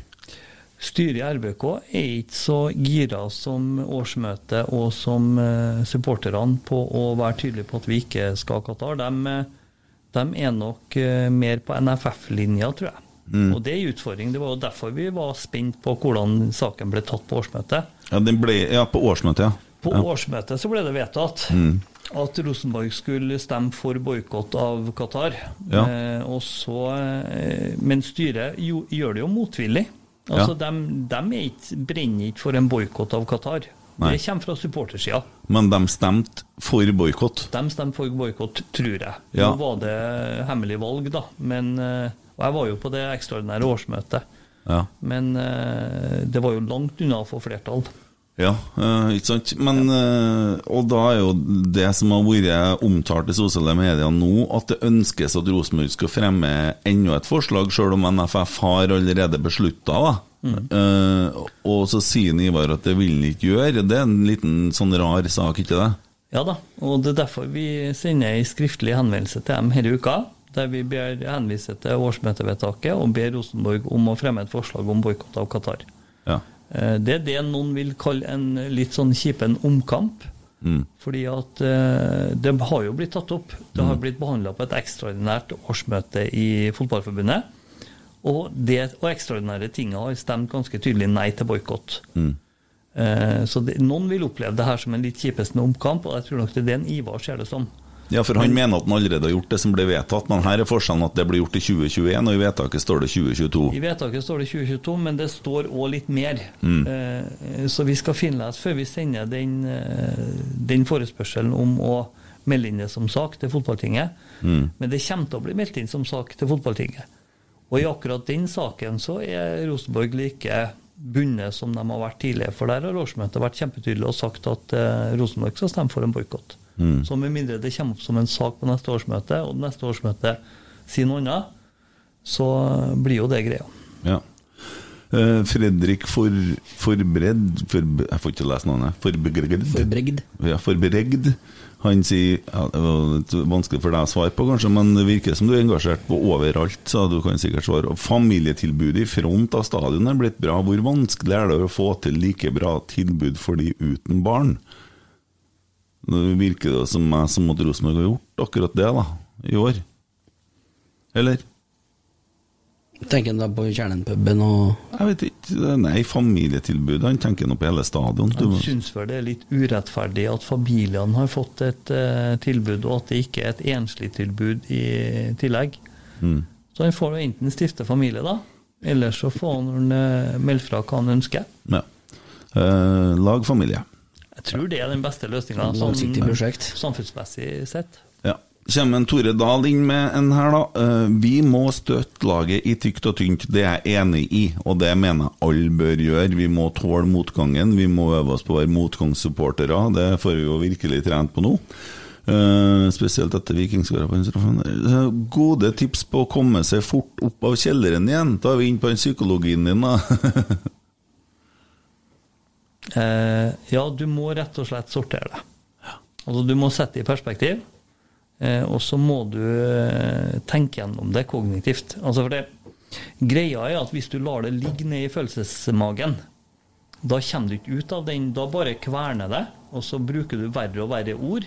Styret i RBK er ikke så gira som årsmøtet og som eh, supporterne på å være tydelige på at vi ikke skal ha Qatar. De, eh, de er nok mer på NFF-linja, tror jeg. Mm. Og det er en utfordring. Det var jo derfor vi var spent på hvordan saken ble tatt på årsmøtet. Ja, den ble, ja på årsmøtet, ja. På ja. årsmøtet så ble det vedtatt Mm. at Rosenborg skulle stemme for boikott av Qatar. Ja. Eh, så, eh, men styret jo, gjør det jo motvillig. Altså, Ja. de, de er brenner ikke for en boikott av Qatar. Nei. Det kommer fra supportersida. Men de stemte for boikott. De stemte for boikott, tror jeg. Ja. Nå var det hemmelig valg, da. Men, eh, og jeg var jo på det ekstraordinære årsmøtet. Ja. Men eh, det var jo langt unna å få flertall. Ja, eh, ikke sant. Men, eh, og da er jo det som har vært omtalt i sosiale medier nå, at det ønskes at Rosenborg skal fremme enda et forslag, selv om NFF har allerede beslutta. Eh, og så sier Ivar at det vil han ikke gjøre. Det er en liten sånn rar sak, ikke det? Ja da, og det er derfor vi sender en skriftlig henvendelse til dem denne uka, der vi ber henvise til årsmøtevedtaket og ber Rosenborg om å fremme et forslag om boikott av Qatar. Ja. Eh, Det er det noen vil kalle en litt sånn kjipen omkamp. Mm. Fordi at eh, det har jo blitt tatt opp. Det har blitt behandla på et ekstraordinært årsmøte i Fotballforbundet. Og det og ekstraordinære tinget har stemt ganske tydelig nei til boikott. Mm. Eh, så det, noen vil oppleve det her som en litt kjipeste omkamp, og jeg tror nok det er det en Ivar ser det som. Ja, for han mener at han allerede har gjort det som ble vedtatt, men her er forskjellen at det blir gjort i 2021, og i vedtaket står det 2022. I vedtaket står det 2022, men det står òg litt mer. Mm. Eh, så vi skal finne ut før vi sender den, eh, den forespørselen om å melde inn det som sak til fotballtinget. Mm. Men det kommer til å bli meldt inn som sak til fotballtinget. Og i akkurat den saken så er Rosenborg like bundet som de har vært tidligere. For der har årsmøtet vært kjempetydelig og sagt at eh, Rosenborg skal stemme for en boikott. Mm. Så med mindre det kommer opp som en sak på neste årsmøte, og neste årsmøte sier noe annet, så blir jo det greia. Ja. Eh, Fredrik for, Forbredd for, Jeg får ikke lese navnet. Forbregd. Forbregd. Ja, Forbregd. Han sier ja, Det var vanskelig for deg å svare på, kanskje, men det virker som du er engasjert på overalt, så du kan sikkert svare. Og Familietilbudet i front av stadion er blitt bra. Hvor vanskelig er det å få til like bra tilbud for de uten barn? Nå virker det som meg som at Rosenborg har gjort akkurat det, da, i år. Eller? Tenker han da på Kjernen-puben og Jeg vet ikke. Nei, familietilbudet. Han tenker nå på hele stadion. Du, Jeg syns vel det er litt urettferdig at familiene har fått et uh, tilbud, og at det ikke er et enslig tilbud i tillegg. mm. Så han får jo enten stifte familie, da, eller så får han uh, melde fra hva han ønsker. ja. Uh, lag familie. Jeg tror det er den beste løsninga sånn, prosjekt. samfunnsmessig sett. Ja. Kommer en Tore Dahl inn med en her, da. Eh, vi må støtte laget i tykt og tynt, det er jeg enig i, og det mener jeg alle bør gjøre. Vi må tåle motgangen, vi må øve oss på å være motgangssupportere, det får vi jo virkelig trent på nå. Uh, spesielt etter Vikingskåra på den straffen. der. Eh, Gode tips på å komme seg fort opp av kjelleren igjen. Da er vi inne på den psykologien din, da. Eh, ja, du må rett og slett sortere det. Altså, du må sette det i perspektiv, eh, og så må du eh, tenke gjennom det kognitivt. Altså, for det, greia er at hvis du lar det ligge ned i følelsesmagen, da kommer du ikke ut av den. Da bare kverner det, og så bruker du verre og verre ord.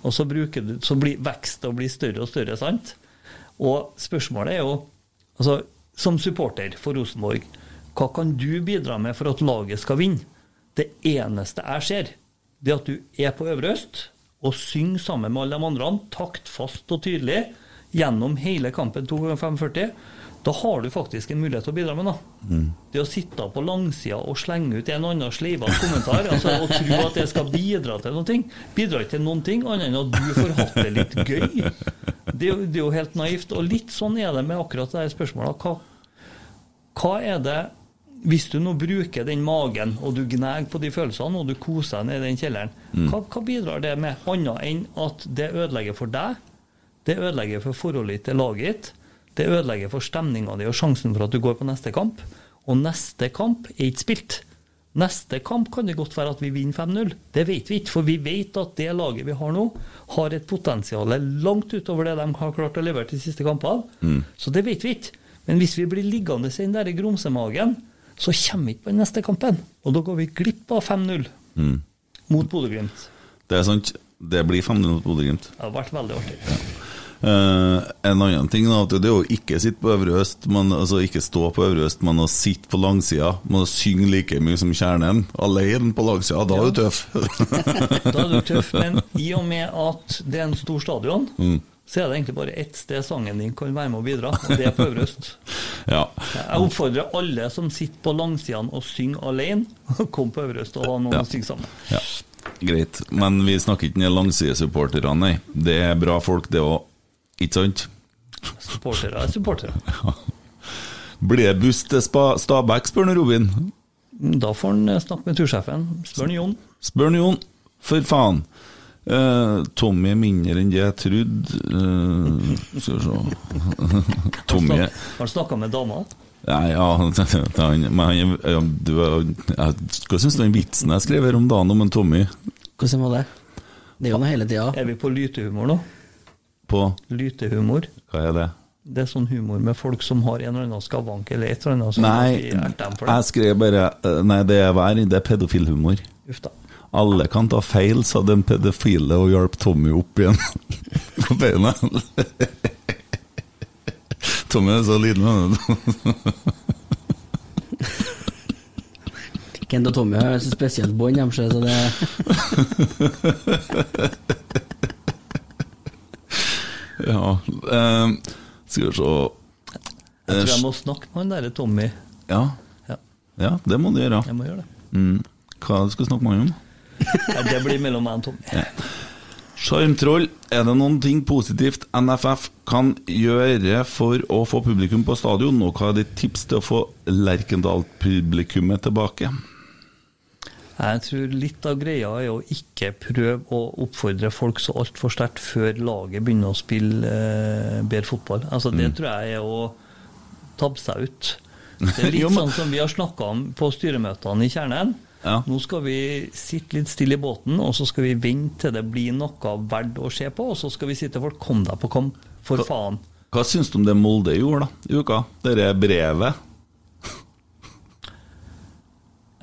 Og så, du, så blir vekst og blir større og større, sant? Og spørsmålet er jo, altså, som supporter for Rosenborg, hva kan du bidra med for at laget skal vinne? Det eneste jeg ser, det er at du er på Øvre Øst og synger sammen med alle de andre, taktfast og tydelig, gjennom hele kampen 2 ganger 45. Da har du faktisk en mulighet til å bidra med noe. Det å sitte på langsida og slenge ut en annen sleivete kommentar altså, og tro at det skal bidra til noe, bidrar ikke til noen ting annet enn at du får hatt det litt gøy. Det det er jo helt naivt. Og litt sånn er det med akkurat det spørsmålet. Hva, hva er det Hvis du nå bruker den magen, og du gnager på de følelsene, og du koser deg nede i den kjelleren, Mm. hva, hva bidrar det med, annet enn at det ødelegger for deg? Det ødelegger for forholdet til laget ditt. Det ødelegger for stemninga di og sjansen for at du går på neste kamp. Og neste kamp er ikke spilt. Neste kamp kan det godt være at vi vinner 5-0. Det vet vi ikke, for vi vet at det laget vi har nå, har et potensial langt utover det de har klart å levere til siste kampene. Mm. Så det vet vi ikke. Men hvis vi blir liggende i den i grumsemagen, så kommer vi ikke på den neste kampen. Og da går vi glipp av 5-0 Mm. mot Bodø-Glimt. Det er sant. Det blir 5-0 mot Bodø-Glimt. Det har vært veldig artig. Eh, en annen ting da, at det er å ikke sitte på Øvre Øst, men, altså ikke stå på Øvre Øst, men å sitte på langsida. Må synge like mye som kjernen. Alene på langsida, da er du tøff. Da er du tøff, men i og med at det er en stor stadion, Mm. Så er det egentlig bare ett sted sangen din kan være med å bidra, og det er på Øverøst. Ja. Jeg oppfordrer alle som sitter på langsidene og synger alene, å komme på Øverøst og ha noen Ja. å synge sammen. ja. Greit. Men vi snakker ikke ned langsidesupporterne, nei. Det er bra folk, det òg. Ikke sant? Supportere er supportere. Blir det buss til Stabæk, spør Robin. Da får han eh, snakke med tursjefen. Spør Jon. Spør Jon. For faen. Eh, Tommy er mindre enn det jeg trodde. Uh, skal vi se Tommy Har du snakka med dama? Nei, ja, han, men han, ja, du, jeg, Hva syns du om den vitsen jeg skrev her om dagen om en Tommy? Hvordan var det? Det er jo noe hele tida. Er vi på lytehumor nå? På Lytehumor. Hva er det? Det er sånn humor med folk som har en eller annen skavank eller et eller annet Nei, jeg skrev bare eh, Nei, det er vær, det er pedofilhumor. Uff da. Alle kan ta feil, sa den pedofile og hjalp Tommy opp igjen på beina. Tommy er så liten, han. Kent og Tommy har så spesielt bånd, dem, så det Ja eh, Skal vi se Jeg tror jeg må snakke med han derre Tommy. Ja. Ja. ja, det må du gjøre. Jeg må gjøre det. Mm. Hva skal du snakke med han om? Nei, det blir mellom meg og Tommy. Sjarmtroll, er det noen ting positivt NFF kan gjøre for å få publikum på stadion, og hva er ditt tips til å få Lerkendal-publikummet tilbake? Jeg tror litt av greia er å ikke prøve å oppfordre folk så altfor sterkt før laget begynner å spille eh, bedre fotball. Altså Det Mm. tror jeg er å tabbe seg ut. Det er litt sånn som vi har snakka om på styremøtene i Kjernen. Nå skal vi sitte litt stille i båten, og så skal vi vente til det blir noe verdt å se på, og så skal vi si til folk 'kom deg på kamp', for faen. Hva syns du om det Molde gjorde da, i uka? Dette brevet?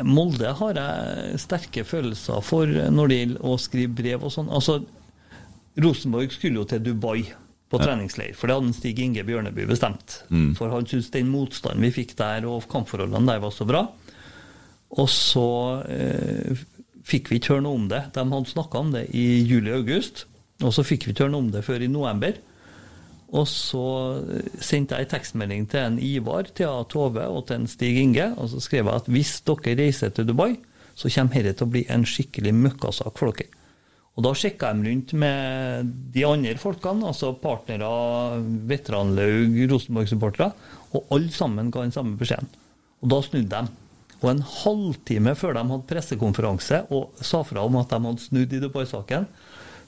Molde har jeg sterke følelser for når det gjelder å skrive brev og sånn. Altså, Rosenborg skulle jo til Dubai på Ja. treningsleir, for det hadde Stig Inge Bjørneby bestemt. Mm. For han syntes den motstanden vi fikk der, og kampforholdene der var så bra. Og så eh, fikk vi ikke høre noe om det. De hadde snakka om det i juli-august, og så fikk vi ikke høre noe om det før i november. Og så eh, sendte jeg en tekstmelding til en Ivar, Thea Tove og til en Stig Inge, og så skrev jeg at hvis dere reiser til Dubai, så kommer dette til å bli en skikkelig møkkasak for dere. Og da sjekka de rundt med de andre folkene, altså partnere, veteranlaug, Rosenborg-supportere, og alle sammen ga den samme beskjeden. Og da snudde de. Og en halvtime før de hadde pressekonferanse og sa fra om at de hadde snudd i Dubai-saken,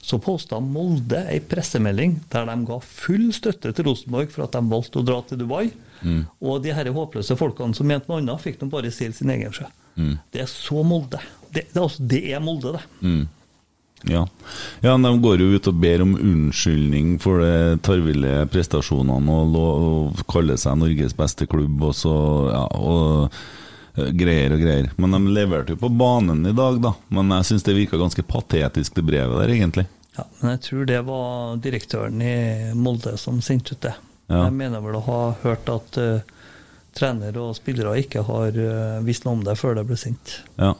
så posta Molde ei pressemelding der de ga full støtte til Rosenborg for at de valgte å dra til Dubai. Mm. Og de her håpløse folkene som mente noe annet, fikk de bare seile sin egen sjø. Mm. Det er så Molde. Det, det, er altså, det er Molde, det. Mm. Ja. ja, de går jo ut og ber om unnskyldning for de tarvelige prestasjonene og, og kaller seg Norges beste klubb og så ja, og greier og greier. Men de leverte jo på banen i dag, da. Men jeg syns det virka ganske patetisk, det brevet der, egentlig. Ja, men jeg tror det var direktøren i Molde som sendte ut det. Ja. Jeg mener vel å ha hørt at uh, trener og spillere ikke har uh, visst noe om det før det ble sendt. Ja.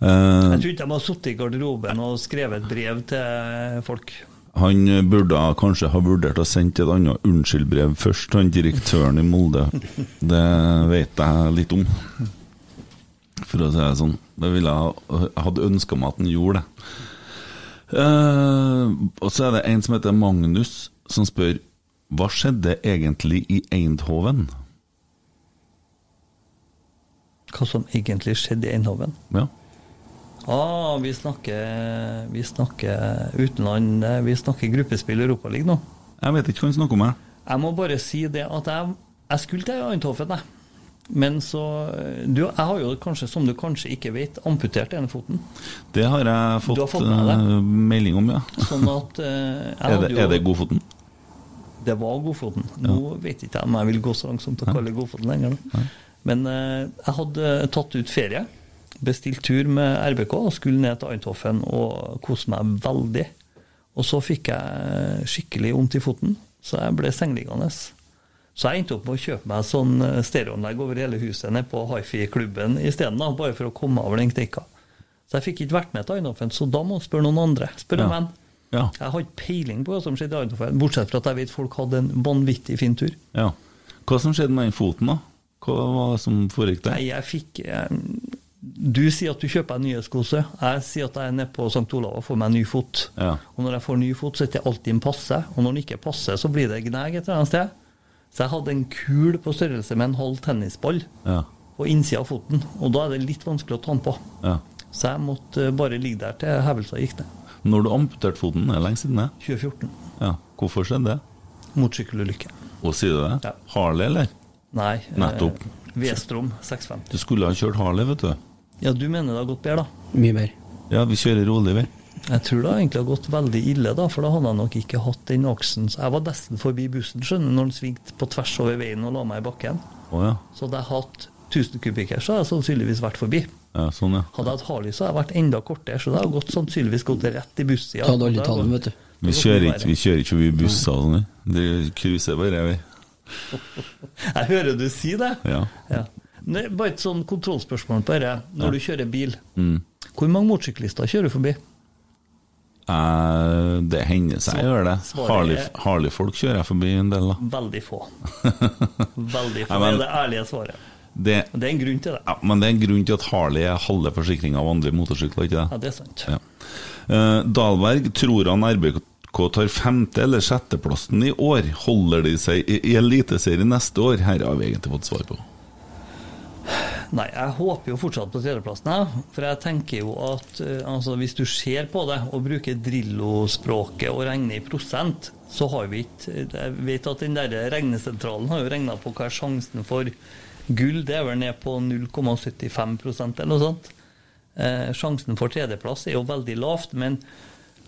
Uh, Jeg tror ikke de har sittet i garderoben og skrevet et brev til folk. Han burde kanskje ha vurdert å sende et annet unnskyldbrev først, han direktøren i Molde. Det vet jeg litt om, for å si det sånn. Det ville jeg jeg hadde ønska meg at han gjorde det. Uh, og så er det en som heter Magnus, som spør hva skjedde egentlig i Eindhoven? Hva som egentlig skjedde i Eindhoven. Ja. Ah, vi snakker, vi snakker utenland, eh, vi snakker gruppespill i Europaligaen nå. Jeg vet ikke hva han snakker om. Jeg. Jeg må bare si det at jeg, jeg skulle til Eindhoven, jeg. Men så du, Jeg har jo kanskje, som du kanskje ikke vet, amputert ene foten. Det har jeg fått, har fått eh, melding om, ja. Sånn at eh, jeg Er det, er det Godfoten? Det var Godfoten. Nå vet ikke jeg om jeg vil gå så langt som til å kalle det Godfoten lenger. Da. Men eh, jeg hadde tatt ut ferie, bestilt tur med RBK og skulle ned til Eindhoven og kose meg veldig. Og så fikk jeg skikkelig vondt i foten, så jeg ble sengeliggende. Så jeg endte opp med å kjøpe meg sånn eh, stereoanlegg over hele huset nede på hifi-klubben isteden, bare for å komme over den kneika. Så jeg fikk ikke vært med til Eindhoven, så da må du spørre noen andre. Spør en Ja. Jeg har ikke peiling på hva som skjedde i Eindhoven, bortsett fra at jeg vet folk hadde en vanvittig fin tur. ja. Hva som skjedde med den foten, da? Hva var det som foregikk der? Nei, jeg fikk Jeg Du sier at du kjøper en nyhetskose. Jeg sier at jeg er nede på St. Olav og får meg en ny fot. Ja. Og når jeg får ny fot, så er det alltid en passe. Og når den ikke passer, så blir det gnag et eller annet sted. Så jeg hadde en kul på størrelse med en halv tennisball Ja. på innsida av foten. Og da er det litt vanskelig å ta den på. ja. Så jeg måtte bare ligge der til hevelsa gikk ned. Når du amputerte foten, det er lenge siden det? 2014. Ja. Hvorfor skjedde det? Motorsykkelulykke. Og sier du det? Ja. Harley, eller? Nei. Nettopp. Eh, V-strom 650. Du skulle ha kjørt Harley, vet du. Ja, du mener det har gått bedre, da? Mye mer. Ja, vi kjører rolig, vi. Jeg tror det egentlig har gått veldig ille, da, for da hadde jeg nok ikke hatt den aksen. Så jeg var nesten forbi bussen skjønner når den svingte på tvers over veien og la meg i bakken. Oh, ja. Så hadde jeg hatt 1000 kubikker, så hadde jeg sannsynligvis vært forbi. ja. Sånn, ja. Hadde jeg hatt Harley, så hadde jeg vært enda kortere, så det hadde gått, sannsynligvis gått rett i bussida. Ta alle tallene, vet du. Vi kjører ikke, vi kjører ikke forbi busser og sånn. vi. Det cruiser bare, vi. Jeg hører du si det. Ja. Ja. Er bare et sånn kontrollspørsmål på dette. Når Ja. du kjører bil, Mm. hvor mange motorsyklister kjører du forbi? Eh, det hender seg jeg gjør det. Harley-folk Harley-folk kjører jeg forbi en del, da. Veldig få. Veldig få. Det er det ærlige svaret. Det, det er en grunn til det. ja, men det er en grunn til at Harley er halve forsikringa av andre motorsykler, ikke det? Ja, det er sant. Ja. Eh, Dahlberg tror han RBK tar femte- eller sjetteplassen i år. Holder de seg i, i Eliteserien neste år? Her har vi egentlig fått svar på. Nei, jeg håper jo fortsatt på tredjeplassen, jeg. For jeg tenker jo at eh, altså, hvis du ser på det og bruker Drillo-språket og regner i prosent, så har vi ikke Jeg vet at den der regnesentralen har jo regna på hva er sjansen for gull. Det er vel ned på 0,75% eller noe sånt. Eh, sjansen for tredjeplass er jo veldig lavt, men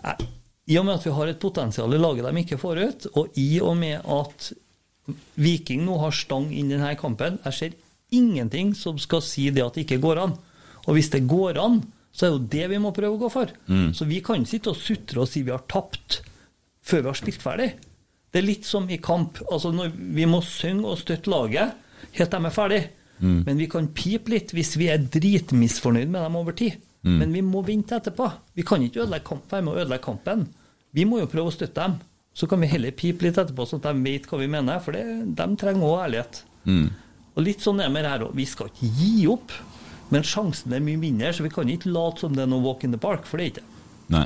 eh, i og med at vi har et potensial i laget de ikke får ut, og i og med at Viking nå har stang inn denne kampen. Jeg ser ingenting som skal si det at det ikke går an. Og hvis det går an, så er det jo det vi må prøve å gå for. Mm. Så vi kan sitte og sutre og si vi har tapt før vi har spilt ferdig. Det er litt som i kamp. Altså når Vi må synge og støtte laget helt til de er ferdig. Mm. Men vi kan pipe litt hvis vi er dritmisfornøyd med dem over tid. Mm. Men vi må vente etterpå. Vi kan ikke ødelegge kampen med å ødelegge kampen. Vi må jo prøve å støtte dem. Så kan vi heller pipe litt etterpå, sånn at de vet hva vi mener. For det, de trenger òg ærlighet. Mm. Og litt sånn er det her òg. Vi skal ikke gi opp. Men sjansen er mye mindre, så vi kan ikke late som det er noe walk in the park, for det er ikke det. Nei.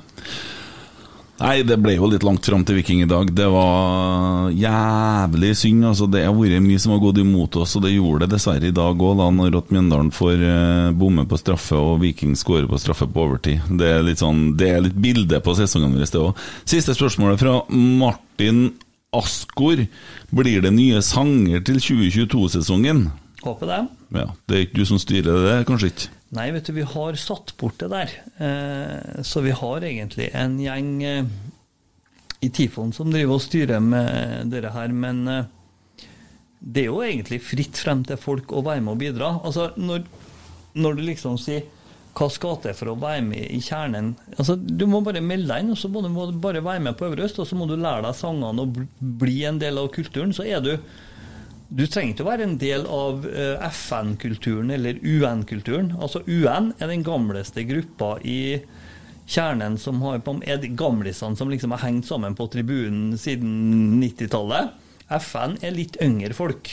Nei, det ble jo litt langt fram til Viking i dag. Det var jævlig synd. altså Det har vært mye som har gått imot oss, og det gjorde det dessverre i dag òg, når at Mjøndalen får eh, bomme på straffe og Viking skårer på straffe på overtid. Det er litt sånn, det er litt bilde på sesongen vår, det òg. Siste spørsmålet fra Martin Askor. Blir det nye sanger til 2022-sesongen? Håper det. Ja, Det er ikke du som styrer det, kanskje ikke? Nei, vet du, vi har satt bort det der. Eh, så vi har egentlig en gjeng eh, i Tifon som driver og styrer med dette her, men eh, det er jo egentlig fritt frem til folk å være med og bidra. Altså, når, når du liksom sier hva skal til for å være med i kjernen altså, Du må bare melde deg inn, og så må du bare være med på Øvre Øst, og så må du lære deg sangene og bli en del av kulturen. Så er du du trenger ikke å være en del av eh, FN-kulturen eller UN-kulturen. Altså UN er den gamleste gruppa i kjernen som har er de gamlisene som liksom har hengt sammen på tribunen siden 90-tallet. FN er litt yngre folk,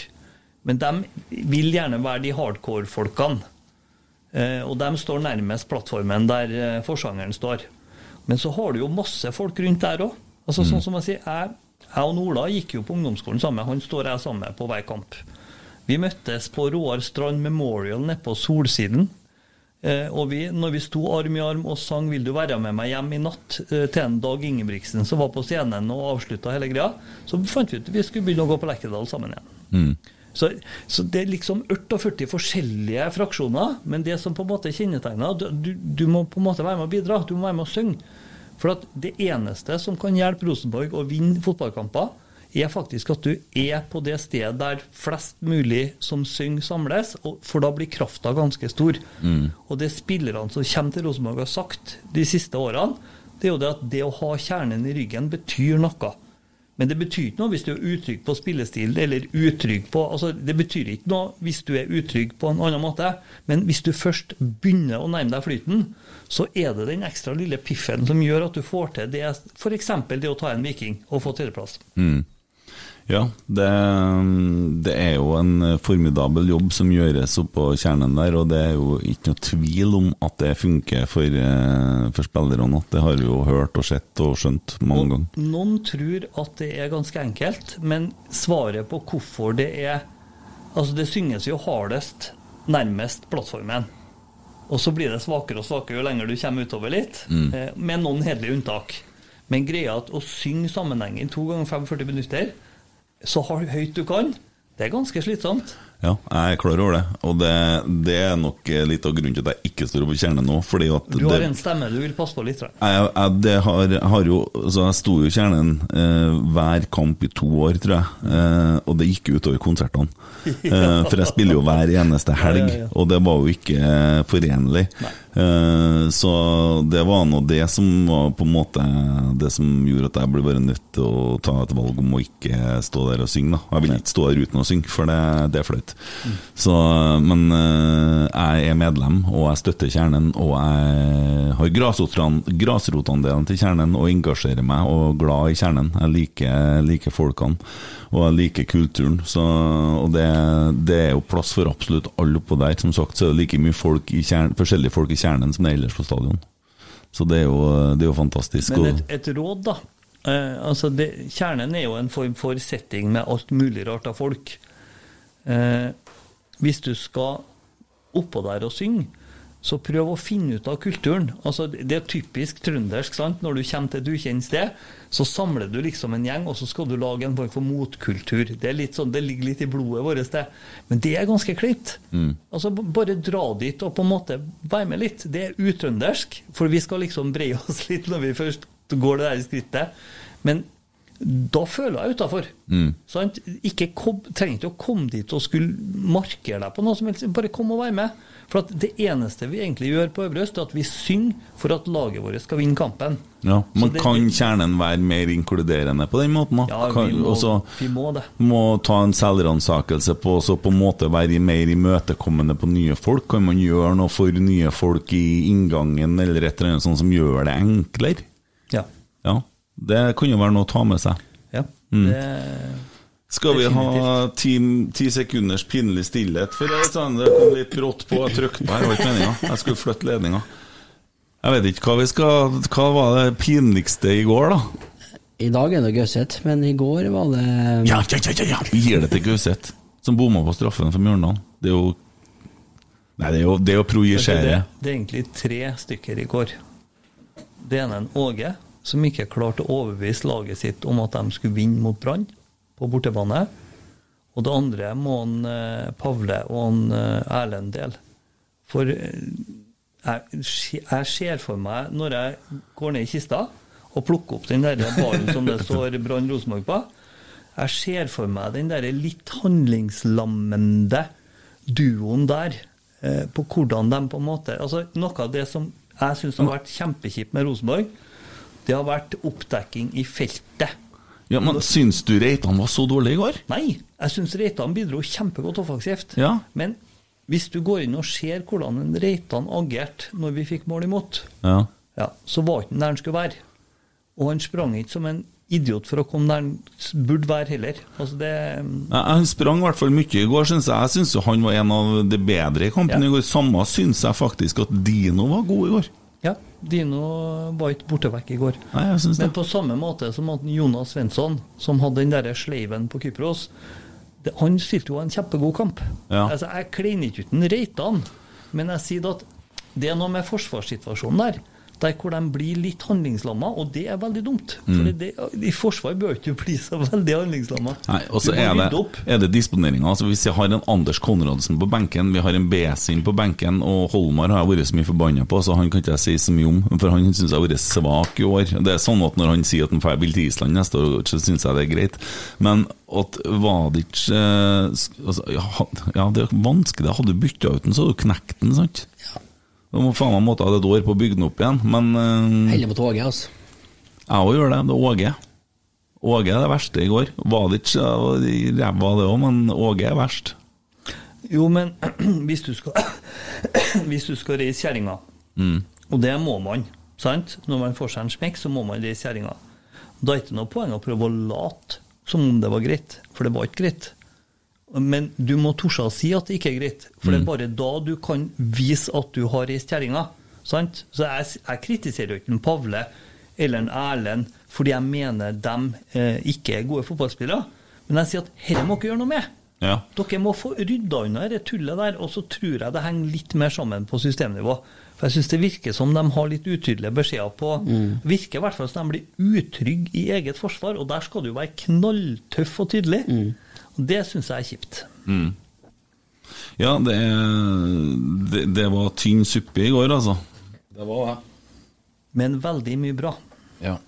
men de vil gjerne være de hardcore-folkene. Eh, og de står nærmest plattformen der eh, forsangeren står. Men så har du jo masse folk rundt der òg. Altså, sånn som jeg sier, jeg, jeg og Ola gikk jo på ungdomsskolen sammen. Han står jeg sammen med på hver kamp. Vi møttes på Roar Strand Memorial nede på Solsiden. Eh, og vi, når vi sto arm i arm og sang 'Vil du være med meg hjem i natt' til en Dag Ingebrigtsen som var på scenen og avslutta hele greia, så fant vi ut vi skulle begynne å gå på Lerkendal sammen igjen. Mm. Så, så det er liksom 48 forskjellige fraksjoner, men det som på en måte kjennetegner du, du, må på en måte være med å bidra, du må være med å synge. For at det eneste som kan hjelpe Rosenborg å vinne fotballkamper, er faktisk at du er på det stedet der flest mulig som synger, samles, og, for da blir krafta ganske stor. Mm. Og det spillerne som kommer til Rosenborg har sagt de siste årene, det er jo det at det å ha kjernen i ryggen betyr noe. Men det betyr ikke noe hvis du er utrygg på spillestil, eller utrygg på altså Det betyr ikke noe hvis du er utrygg på en annen måte, men hvis du først begynner å nærme deg flyten, så er det den ekstra lille piffen som gjør at du får til det, f.eks. det å ta en Viking og få tredjeplass. Mm. Ja, det, det er jo en formidabel jobb som gjøres oppå kjernen der, og det er jo ikke noe tvil om at det funker for, eh, for spillerne. Det har vi jo hørt og sett og skjønt mange ganger. Noen tror at det er ganske enkelt, men svaret på hvorfor det er Altså, det synges jo hardest nærmest plattformen. Og så blir det svakere og svakere jo lenger du kommer utover litt, Mm. eh, med noen hederlige unntak. Men greia at å synge sammenhengen to ganger 45 minutter, så høyt du kan, det er ganske slitsomt. Ja, jeg er klar over det, og det, det er nok litt av grunnen til at jeg ikke står på kjernen nå. Fordi at Du har det, en stemme du vil passe på litt. jeg. jeg, har, har jo, så jeg sto jo i kjernen eh, hver kamp i to år, tror jeg. Eh, og det gikk utover konsertene. Eh, for jeg spiller jo hver eneste helg, og det var jo ikke eh, forenlig. Eh, så det var nå det som var på en måte det som gjorde at jeg ble bare nødt til å ta et valg om å ikke stå der og synge. Da. Jeg vil ikke stå der uten å synge, for det, det er flaut. men eh, jeg er medlem, og jeg støtter Kjernen, og jeg har grasrotandelen til Kjernen og engasjerer meg og er glad i Kjernen. Jeg liker, liker folkene, og jeg liker kulturen. Så, og det, det er jo plass for absolutt alle oppå der. Som sagt så er det like mye folk i kjern, forskjellige folk i Kjernen som det er ellers på stadion. Så det er jo, det er jo fantastisk. Men et, et råd, da. Eh, altså det, kjernen er jo en form for setting med alt mulig rart av folk. Eh, hvis du skal oppå der og synge, så prøv å finne ut av kulturen. Altså, det er typisk trøndersk. sant? Når du kommer til et ukjent sted, så samler du liksom en gjeng, og så skal du lage en form for motkultur. Det, er sånn, det ligger litt i blodet vårt, det. Men det er ganske klipt. Mm. Altså, bare dra dit og på en måte være med litt. Det er utrøndersk, for vi skal liksom breie oss litt når vi først går det der skrittet. Men da føler jeg utafor. Mm. Sant? Ikke kom, trenger ikke å komme dit og skulle markere deg på noe som helst. Bare kom og vær med. For at det eneste vi egentlig gjør på Øvre Øst, er at vi synger for at laget vårt skal vinne kampen. Ja, Men det- kan kjernen være mer inkluderende på den måten? da? Ja, vi må- også vi må det. Må ta en selvransakelse på å på en måte være mer imøtekommende på nye folk? Kan man gjøre noe for nye folk i inngangen, eller et eller annet sånt som gjør det enklere? Det kan jo være noe å ta med seg. Ja, Mm. det Skal vi ha ti, ti sekunders pinlig stillhet? For jeg, sånn, det kom litt brått på. Jeg trykte på her, var ikke meninga. Jeg skulle flytte ledninga. Jeg vet ikke hva vi skal Hva var det pinligste i går, da? I dag er det Gauseth, men i går var det Ja, ja, ja, ja, ja. Vi gir det til Gauseth, som bomma på straffen for Mjøndalen. Det er jo Nei, det er jo, det er å projisere. Det, det er egentlig tre stykker i går. Det ene er en Åge, som ikke klarte å overbevise laget sitt om at de skulle vinne mot Brann på bortebane. Og det andre må en eh, Pavle og han eh, Erlend dele. For eh, jeg, jeg ser for meg, når jeg går ned i kista og plukker opp den der ballen som det står Brann Rosenborg på, jeg ser for meg den der litt handlingslammende duoen der, på hvordan de på en måte altså Noe av det som jeg syns har vært kjempekjipt med Rosenborg, det har vært oppdekking i feltet. Ja, men Syns du Reitan var så dårlig i går? Nei, jeg syns Reitan bidro kjempegodt offensivt. Ja. Men hvis du går inn og ser hvordan en Reitan agerte når vi fikk mål imot, Ja. ja, så var ikke han der han skulle være. Og han sprang ikke som en idiot for å komme der han burde være heller. Altså det Ja, Han sprang i hvert fall mye i går, syns jeg. Jeg syns han var en av de bedre i kampen Ja. i går. Samme syns jeg faktisk at Dino var god i går. Dino var ikke borte vekk i går. Nei. Men på samme måte som at Jonas Svensson, som hadde den derre sleiven på Kypros, det, han stilte jo en kjempegod kamp. Ja. Altså, jeg kliner ikke uten Reitan, men jeg sier at det er noe med forsvarssituasjonen der. Der hvor de blir litt handlingslamma, og det er veldig dumt. Mm. For det, I forsvar bør ikke bli så veldig handlingslamma. Nei, og så er det, er det disponeringa. Altså hvis jeg har en Anders Konradsen på benken, vi har en Besin på benken, og Holmar har jeg vært så mye forbanna på, så han kan ikke jeg si så mye om. For han syns jeg har vært svak i år. Det er sånn at når han sier at han vil til Island neste år, så syns jeg det er greit. Men at Vadic eh, altså, ja, ja, det er vanskelig. Hadde du bytta ut den, så hadde du knekt den, sant? Da må faen meg måtte ha et år på å bygge den opp igjen, men uh, Heller mot Åge, altså. jeg òg gjør det. Det er Åge. Åge er det verste i går. Var det ikke ræva, det òg, men Åge er verst. Jo, men hvis du skal Hvis du skal reise kjerringa, Mm. og det må man, sant? Når man får seg en smekk, så må man reise kjerringa. Da er det ikke noe poeng å prøve å late som om det var greit, for det var ikke greit. Men du må torde å si at det ikke er greit, for det Mm. er bare da du kan vise at du har reist kjerringa. Så jeg, jeg kritiserer jo ikke en Pavle eller en Erlend fordi jeg mener de eh, ikke er gode fotballspillere. Men jeg sier at dette må dere gjøre noe med. Ja. Dere må få rydda unna det tullet der, og så tror jeg det henger litt mer sammen på systemnivå. For jeg syns det virker som de har litt utydelige beskjeder på Mm. Virker i hvert fall som de blir utrygge i eget forsvar, og der skal du være knalltøff og tydelig. Og det syns jeg er kjipt. Mm. Ja, det, det, det var tynn suppe i går, altså. Det var det. Men veldig mye bra. Ja.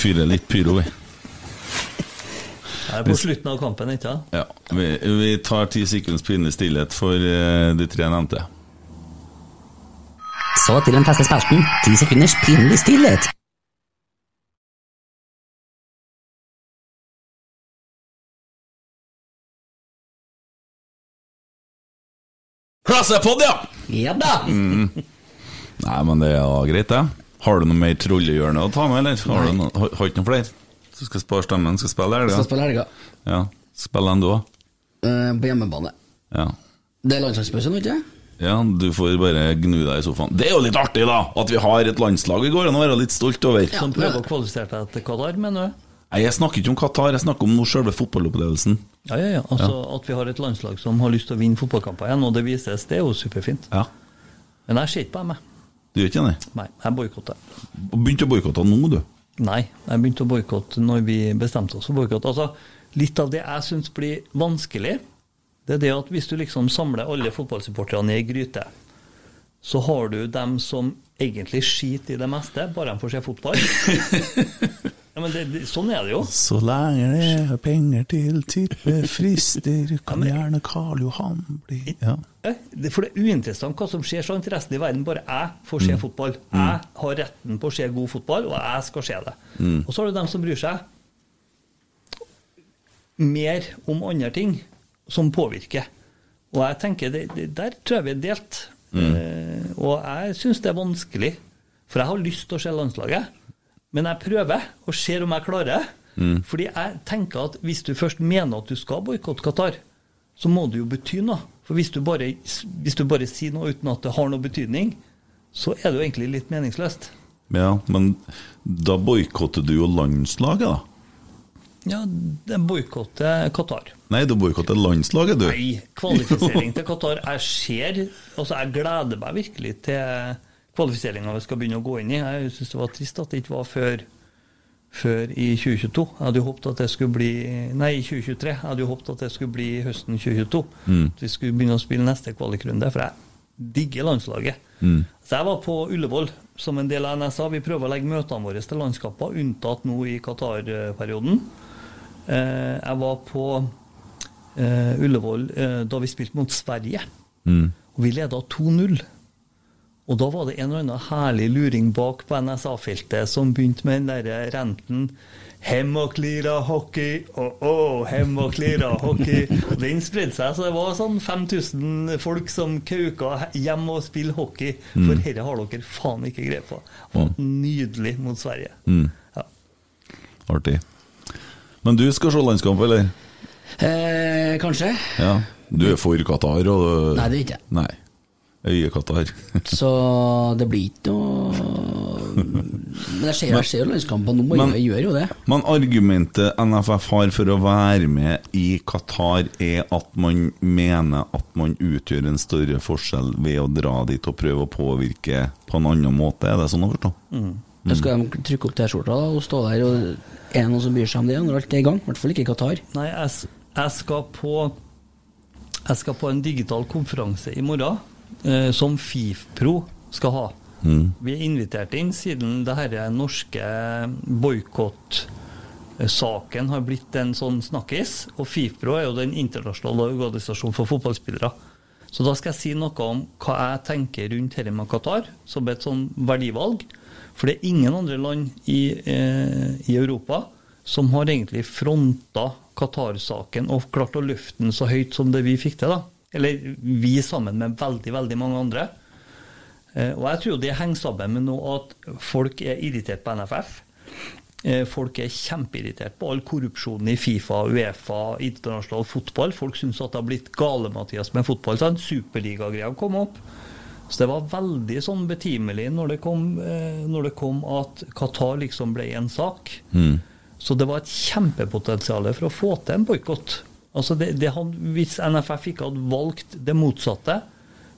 Fyrer litt pyro, vi. Det er på slutten av kampen, ikke sant? Ja, vi, vi tar ti sekunders pinlig stillhet for eh, de tre nevnte. Så til den faste spalten. Ti sekunders pinlig stillhet. Klassepod, ja! Ja da! Mm. Nei, men det er da greit, det. Har du noe mer trollehjørne å ta med, eller? Har du noe, har, har ikke noe flere? Så skal spare stemmen, skal spille helga? Skal spille helga. Ja. Spille den du òg? Uh, på hjemmebane. Ja. Det er landslagspause nå, ikke sant? ja, du får bare gnu deg i sofaen. Det er jo litt artig, da! At vi har et landslag i går an å være litt stolt over. Som prøver å kvalifisere deg til Qatar, mener du? Nei, Jeg snakker ikke om Qatar, jeg snakker om noe selve fotballopplevelsen. Ja, ja, ja. Altså At vi har et landslag som har lyst til å vinne fotballkamper igjen, og det vises, det er jo superfint. Ja. Men jeg ser ikke på ME. Du gjør ikke det? Nei, jeg boikotter. Begynte å boikotte nå, du? Nei, jeg begynte å boikotte når vi bestemte oss for boikott. Altså, litt av det jeg syns blir vanskelig, det er det at hvis du liksom samler alle fotballsupporterne i ei gryte, så har du dem som egentlig skiter i det meste, bare de får se fotball. ja, men det, det, sånn er det jo. Så lenge det er penger til tippefrister, kan gjerne Karl Johan bli ja. Det- For det er uinteressant hva som skjer, så har interessen i verden bare jeg får se Mm. fotball. Mm. Jeg har retten på å se god fotball, og jeg skal se det. Mm. Og så har du dem som bryr seg mer om andre ting som påvirker. Og jeg tenker, det, det, der tror jeg vi er delt. Mm. Eh, og jeg syns det er vanskelig, for jeg har lyst til å se landslaget. Men jeg prøver, og ser om jeg klarer. Mm. Fordi jeg tenker at hvis du først mener at du skal boikotte Qatar, så må det jo bety noe. For hvis du, bare, hvis du bare sier noe uten at det har noe betydning, så er det jo egentlig litt meningsløst. ja, men da boikotter du jo landslaget, da. Ja, det boikotter Qatar. Nei, du boikotter landslaget, du. Nei, kvalifisering til Qatar. Jeg ser Altså, jeg gleder meg virkelig til kvalifiseringa vi skal begynne å gå inn i. Jeg syns det var trist at det ikke var før, før i 2022. Jeg hadde jo håpet at det skulle bli Nei, i 2023. Jeg hadde jo håpet at det skulle bli høsten 2022. Mm. At vi skulle begynne å spille neste kvalikrunde. For jeg digger landslaget. Mm. Så jeg var på Ullevål som en del av NSA. Vi prøver å legge møtene våre til landskaper, unntatt nå i Qatar-perioden. Eh, jeg var på eh, Ullevål eh, da vi spilte mot Sverige, Mm. og vi leda 2-0. Og da var det en eller annen herlig luring bak på NSA-feltet som begynte med den derre renten Hem og klira hockey, oh, oh, hem og klira hockey. Den spredde seg, så det var sånn 5000 folk som kauka hjem og spilte hockey. For Mm. dette har dere faen ikke greie på. Nydelig mot Sverige. Mm. Artig. Men du skal se landskamp, eller? Eh, kanskje. Ja. Du er for Qatar, og Nei, det er ikke jeg. Nei. Øye-Qatar. Så det blir ikke noe Men jeg ser, jeg ser jo landskamper nå, Men- jeg gjør jo det. Men argumentet NFF har for å være med i Qatar, er at man mener at man utgjør en større forskjell ved å dra dit og prøve å påvirke på en annen måte. Er det sånn å forstå? Da skal de trykke opp T-skjorta og stå der, og er det noen som bryr seg om det når alt er i gang? I hvert fall ikke i Qatar. Nei, jeg, jeg skal på Jeg skal på en digital konferanse i morgen eh, som FIFPro skal ha. Mm. Vi er invitert inn siden det her norske boikottsaken har blitt en sånn snakkis. Og FIFPro er jo den internasjonale organisasjonen for fotballspillere. Så da skal jeg si noe om hva jeg tenker rundt dette med Qatar, som et sånn verdivalg. For det er ingen andre land i, eh, i Europa som har egentlig fronta Qatar-saken og klart å løfte den så høyt som det vi fikk til. da. Eller vi sammen med veldig, veldig mange andre. Eh, og jeg tror det henger sammen med noe at folk er irritert på NFF. Eh, Folk er kjempeirritert på all korrupsjonen i Fifa, Uefa, internasjonal fotball. Folk syns at det har blitt gale, Mathias, med fotball. sånn. Superligagreia kom opp. Så det var veldig sånn betimelig når det kom, eh, når det kom at Qatar liksom ble en sak. Mm. Så det var et kjempepotensial for å få til en boikott. Altså det, det hadde- hvis NFF ikke hadde valgt det motsatte,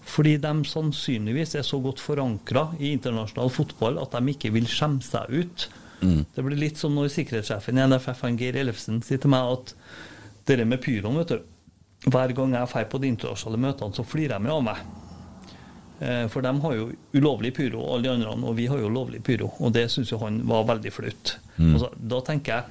fordi de sannsynligvis er så godt forankra i internasjonal fotball at de ikke vil skjemme seg ut. Mm. Det blir litt som når sikkerhetssjefen i NFF, Geir Ellefsen, sier til meg at det med pyroen, vet du Hver gang jeg drar på de internasjonale møtene, så flirer de av meg. Eh, For de har jo ulovlig pyro, alle de andre, og vi har jo lovlig pyro. Og det syns jo han var veldig flaut. Mm. Altså, da tenker jeg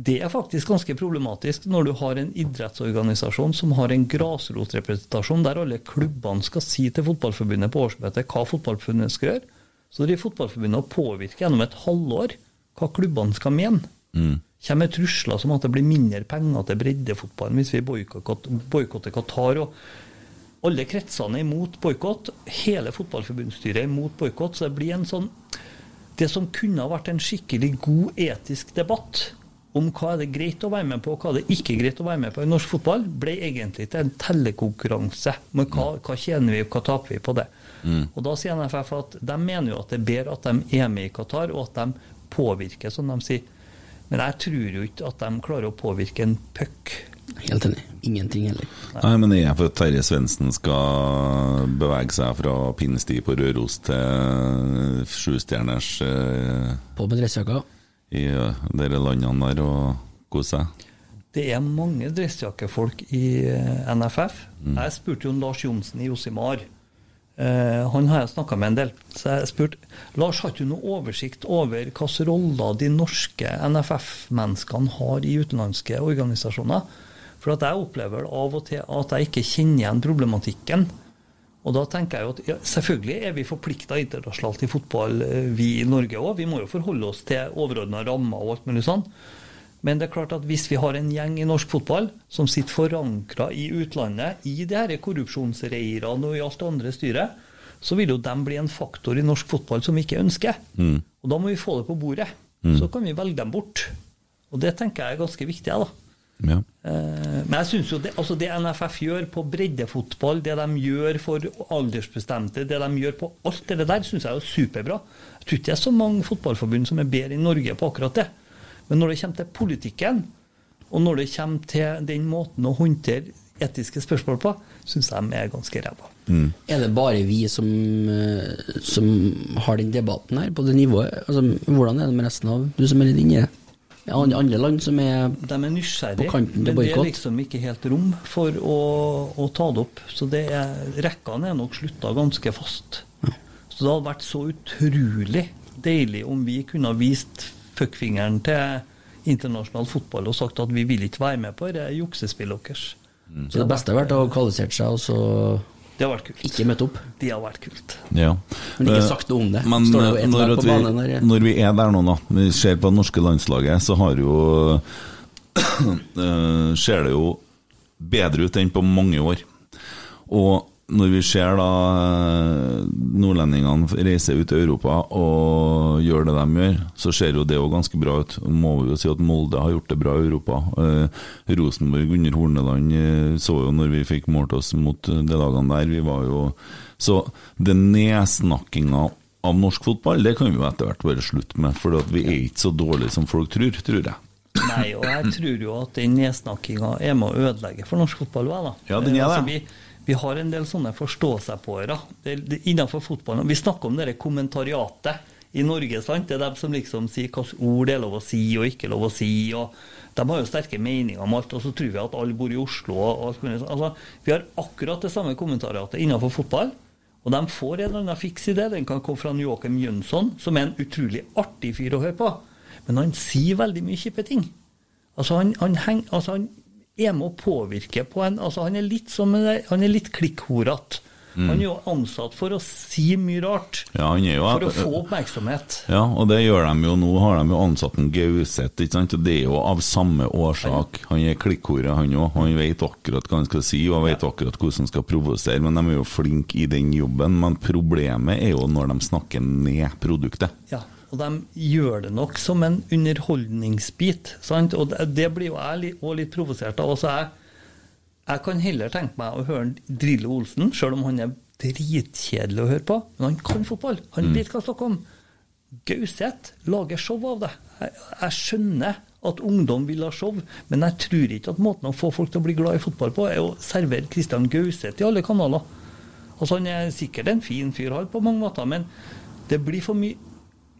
det er faktisk ganske problematisk når du har en idrettsorganisasjon som har en grasrotrepresentasjon der alle klubbene skal si til Fotballforbundet på årsmøtet hva Fotballforbundet skal gjøre. Så driver Fotballforbundet og påvirker gjennom et halvår hva klubbene skal mene. Mm. Kommer trusler som at det blir mindre penger til breddefotballen hvis vi boikotter Qatar. Og alle kretsene er imot boikott. Hele fotballforbundsstyret er imot boikott. Så det blir en sånn Det som kunne ha vært en skikkelig god etisk debatt om hva er det greit å være med på, og hva er det ikke greit å være med på i norsk fotball, ble egentlig til en tellekonkurranse. Men hva, hva tjener vi, og hva taper vi på det? Mm. Og da sier NFF at de mener jo at det er bedre at de er med i Qatar, og at de påvirker, som de sier. Men jeg tror jo ikke at de klarer å påvirke en puck. Helt enig. Ingenting heller. Nei, men jeg er for at Terje Svendsen skal bevege seg fra pinnesti på Røros til sjustjerners uh... På med dressjakka. I eh, dere landene der og kose seg. Det er mange dressjakkefolk i NFF. NFF. Jeg spurte jo Lars Johnsen i Josimar. Eh, han har jeg snakka med en del. Så jeg spurte Lars, har du noe oversikt over hvilke roller de norske NFF-menneskene har i utenlandske organisasjoner? For at jeg opplever av og til at jeg ikke kjenner igjen problematikken. Og da tenker jeg jo at ja, Selvfølgelig er vi forplikta internasjonalt i fotball, eh, vi i Norge òg. Vi må jo forholde oss til overordna rammer og alt mulig sånn. Men det er klart at hvis vi har en gjeng i norsk fotball som sitter forankra i utlandet, i de her korrupsjonsreirene og i alt det andre styret, så vil jo de bli en faktor i norsk fotball som vi ikke ønsker. Mm. Og da må vi få det på bordet. Mm. Så kan vi velge dem bort. Og det tenker jeg er ganske viktig. da. Ja. Eh, Men jeg synes jo det, altså det NFF gjør på breddefotball, det de gjør for aldersbestemte, det de gjør på alt det der, syns jeg er superbra. Jeg tror ikke det er så mange fotballforbund som er bedre i Norge på akkurat det. Men når det kommer til politikken, og når det kommer til den måten å håndtere etiske spørsmål på, syns jeg de er ganske ræva. Er det bare vi som, eh, som har den debatten her, på det nivået? Altså, hvordan er det med resten av du som er litt inni det? Andre land som er De er nysgjerrige, på kanten til men det er liksom ikke helt rom for å, å ta det opp. Så det er, rekkene er nok slutta ganske fast. Så det hadde vært så utrolig deilig om vi kunne ha vist fuckfingeren til internasjonal fotball og sagt at vi vil ikke være med på det juksespillet deres. Så det beste hadde vært å ha kvalifisert seg, og så Det har vært kult. ikke møtt opp? Det har vært kult. Ja. Men ikke Eh, sagt noe om det. Men Står det jo eh, en når, på vi, der, ja. når vi er der nå, da, vi ser på det norske landslaget, så har jo eh, ser det jo bedre ut enn på mange år. Og når vi ser da eh, nordlendingene reise ut i Europa og gjøre det de gjør, så ser jo det òg ganske bra ut. Må vi jo si at Molde har gjort det bra i Europa. Eh, Rosenborg under Horneland eh, så jo når vi fikk målt oss mot eh, de lagene der. Vi var jo Så den nedsnakkinga av norsk fotball, det kan vi jo etter hvert bare slutte med, for vi er ikke så dårlige som folk tror, tror jeg. Nei, og jeg tror jo at den nedsnakkinga er med å ødelegge for norsk fotball Vel, da. Ja, den er det. Altså, vi, vi har en del sånne forstå-seg-på-ere innenfor fotballen. Vi snakker om det kommentariatet i Norge, sant. Det er dem som liksom sier hvilke ord det er lov å si og ikke lov å si. og De har jo sterke meninger om alt, og så tror vi at alle bor i Oslo. og alt mulig. Altså, Vi har akkurat det samme kommentariatet innenfor fotball. Og de får en eller annen fiks i det. Den kan komme fra Joakim Jønsson, som er en utrolig artig fyr å høre på. Men han sier veldig mye kjipe ting. Altså han, han, heng, altså han er med å påvirke på en altså Han er litt som en- Han er litt klikkhorete. Mm. Han er jo ansatt for å si mye rart. Ja, han jo For å få oppmerksomhet. Ja, og det gjør de jo nå. Har de jo ansatt en Gauseth, ikke sant? Og det er jo av samme årsak. Han er klikkhore, han òg. Han vet akkurat hva han skal si, og han vet akkurat hvordan han skal provosere. Men de er jo flinke i den jobben. Men problemet er jo når de snakker ned produktet. Ja, og de gjør det nok som en underholdningsbit. Sant? Og det, blir jo jeg òg litt provosert av. Altså jeg, jeg kan heller tenke meg å høre Drillo Olsen, sjøl om han er dritkjedelig å høre på. Men han kan fotball. Han Mm. vet hva snakker om. Gauseth lager show av det. Jeg, jeg skjønner at ungdom vil ha show, men jeg tror ikke at måten å få folk til å bli glad i fotball på, er å servere Christian Gauseth i alle kanaler. Altså Han er sikkert en fin fyr han på mange måter, men det blir for mye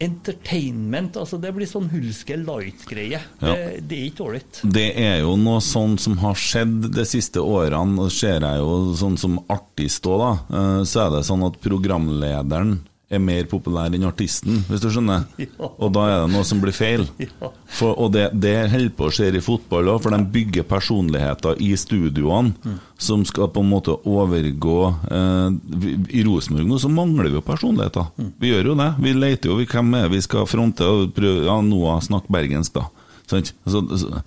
entertainment. altså Det blir sånn Hulske light-greie. Ja. Det, det er ikke ålreit. Det er jo noe sånn som har skjedd de siste årene, og ser jeg jo sånn som artist òg, da. eh, Så er det sånn at programlederen er mer populær enn artisten, hvis du skjønner. Ja. Og da er det noe som blir feil. Ja. For, og det, det holder på å skje i fotball òg, for de bygger personligheter i studioene Mm. som skal på en måte overgå eh, I Rosenborg nå så mangler vi jo personligheter. Mm. Vi gjør jo det. Vi leter jo vi- hvem er vi skal fronte og prøve Ja, Noah snakk bergensk, da. Sånn? Så, så, eh,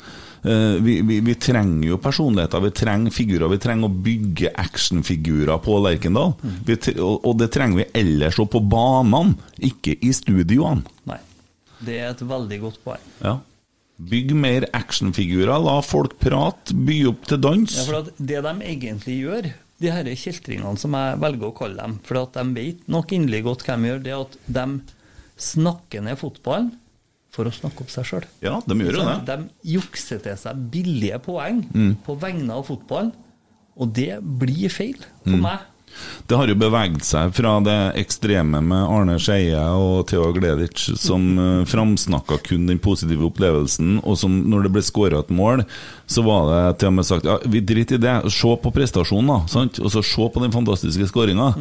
vi, vi, vi trenger jo personligheter, vi trenger figurer. Vi trenger å bygge actionfigurer på Lerkendal. Vi, tre- og, og det trenger vi ellers òg på banene, ikke i studioene. Nei. Det er et veldig godt poeng. Ja. Bygg mer actionfigurer, la folk prate, by opp til dans. Ja, for Det de egentlig gjør, de her kjeltringene som jeg velger å kalle dem, for at de vet nok inderlig godt hvem de gjør, det er at de snakker ned fotballen for å snakke opp seg sjøl. Ja, de gjør jo det. De jukser til seg billige poeng Mm. på vegne av fotballen, og det blir feil for Mm. meg. Det har jo beveget seg fra det ekstreme med Arne Skeie og Theo Gleditsch, som uh, framsnakka kun den positive opplevelsen, og som når det ble skåra et mål, så var det til og med sagt ja, vi driter i det, se på prestasjonen, da, sant? og så se på den fantastiske skåringa.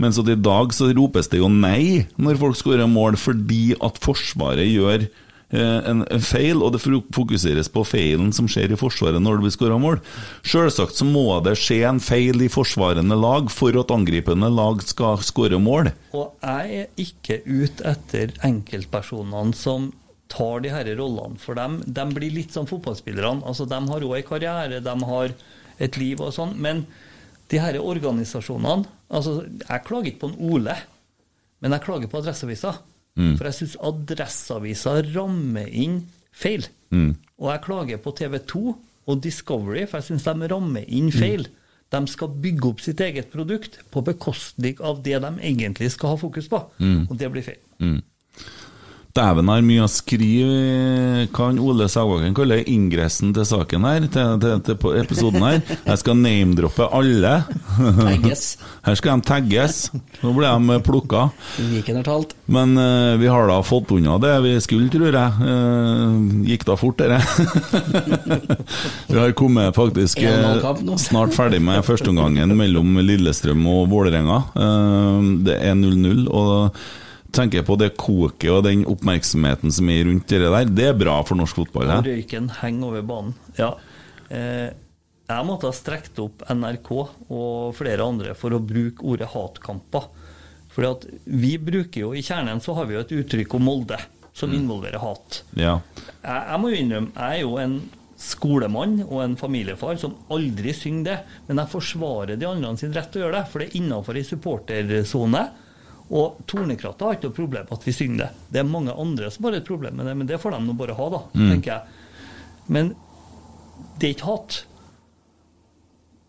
Mens at i dag så ropes det jo nei når folk skårer mål, fordi at Forsvaret gjør eh, en, feil, og det fokuseres på feilen som skjer i Forsvaret når det blir skåra mål. Selvsagt så må det skje en feil i forsvarende lag for at angripende lag skal skåre mål. Og jeg er ikke ute etter enkeltpersonene som tar de her rollene, for dem, de blir litt som fotballspillerne. Altså, de har òg en karriere, de har et liv og sånn. Men de her organisasjonene altså, Jeg klager ikke på en Ole, men jeg klager på Adresseavisa. Mm. For jeg syns Adresseavisa rammer inn feil. Mm. Og jeg klager på TV 2 og Discovery, for jeg syns de rammer inn feil. De skal bygge opp sitt eget produkt på bekostning av det de egentlig skal ha fokus på. Mm. Og det blir feil. Dæven har mye å skrive, kan Ole Sagvågen kalle ingressen til saken her, til, til, til episoden her. Jeg skal name-droppe alle. Tagges. Her skal de tagges. Nå ble de plukka. Men uh, vi har da fått unna det vi skulle, tror jeg. Uh, gikk da fort, dette. vi har kommet faktisk eh, snart ferdig med førsteomgangen mellom Lillestrøm og Vålerenga. Det er 0-0. og tenker på det koket og den oppmerksomheten som er rundt det der. Det er bra for norsk fotball. Og røyken henger over banen. Ja. Eh, jeg måtte ha strekt opp NRK og flere andre for å bruke ordet hatkamper. Fordi at vi bruker jo, I kjernen så har vi jo et uttrykk om Molde som involverer hat. Ja. Jeg, jeg må jo innrømme, jeg er jo en skolemann og en familiefar som aldri synger det, men jeg forsvarer de andre sin rett til å gjøre det, for det er innafor ei supportersone. Og Tornekratta har ikke noe problem med at vi synger det. Det er mange andre som har et problem med det, men det får de nå bare ha, da, Mm. tenker jeg. Men det er ikke hat.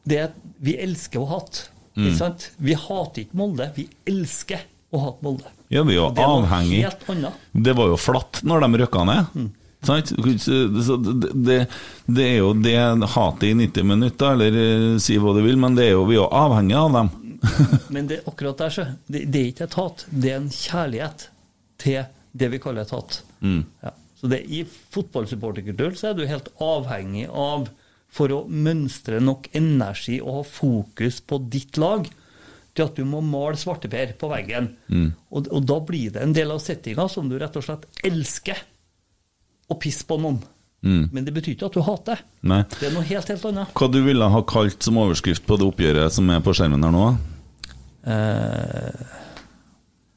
Det er at vi elsker å hate. Mm. Ikke sant? Vi hater ikke Molde, vi elsker å hate Molde. Ja, vi er jo det avhengig. Det var jo flatt når de røkka ned. Mm. Sant? Så det, det, det er jo det hatet i 90 minutter, eller eh, si hva du vil, men det er jo, vi er jo avhengig av dem. Men det, akkurat der, så, det, det er ikke et hat, det er en kjærlighet til det vi kaller et hat. Mm. Ja. Så det, I fotballsupporterkultur så er du helt avhengig av, for å mønstre nok energi og ha fokus på ditt lag, til at du må male svarteper på veggen. Mm. Og, og da blir det en del av settinga som du rett og slett elsker å pisse på noen. Mm. Men det betyr ikke at du hater. Nei. Det er noe helt, helt annet. Hva du ville ha kalt som overskrift på det oppgjøret som er på skjermen her nå? Eh,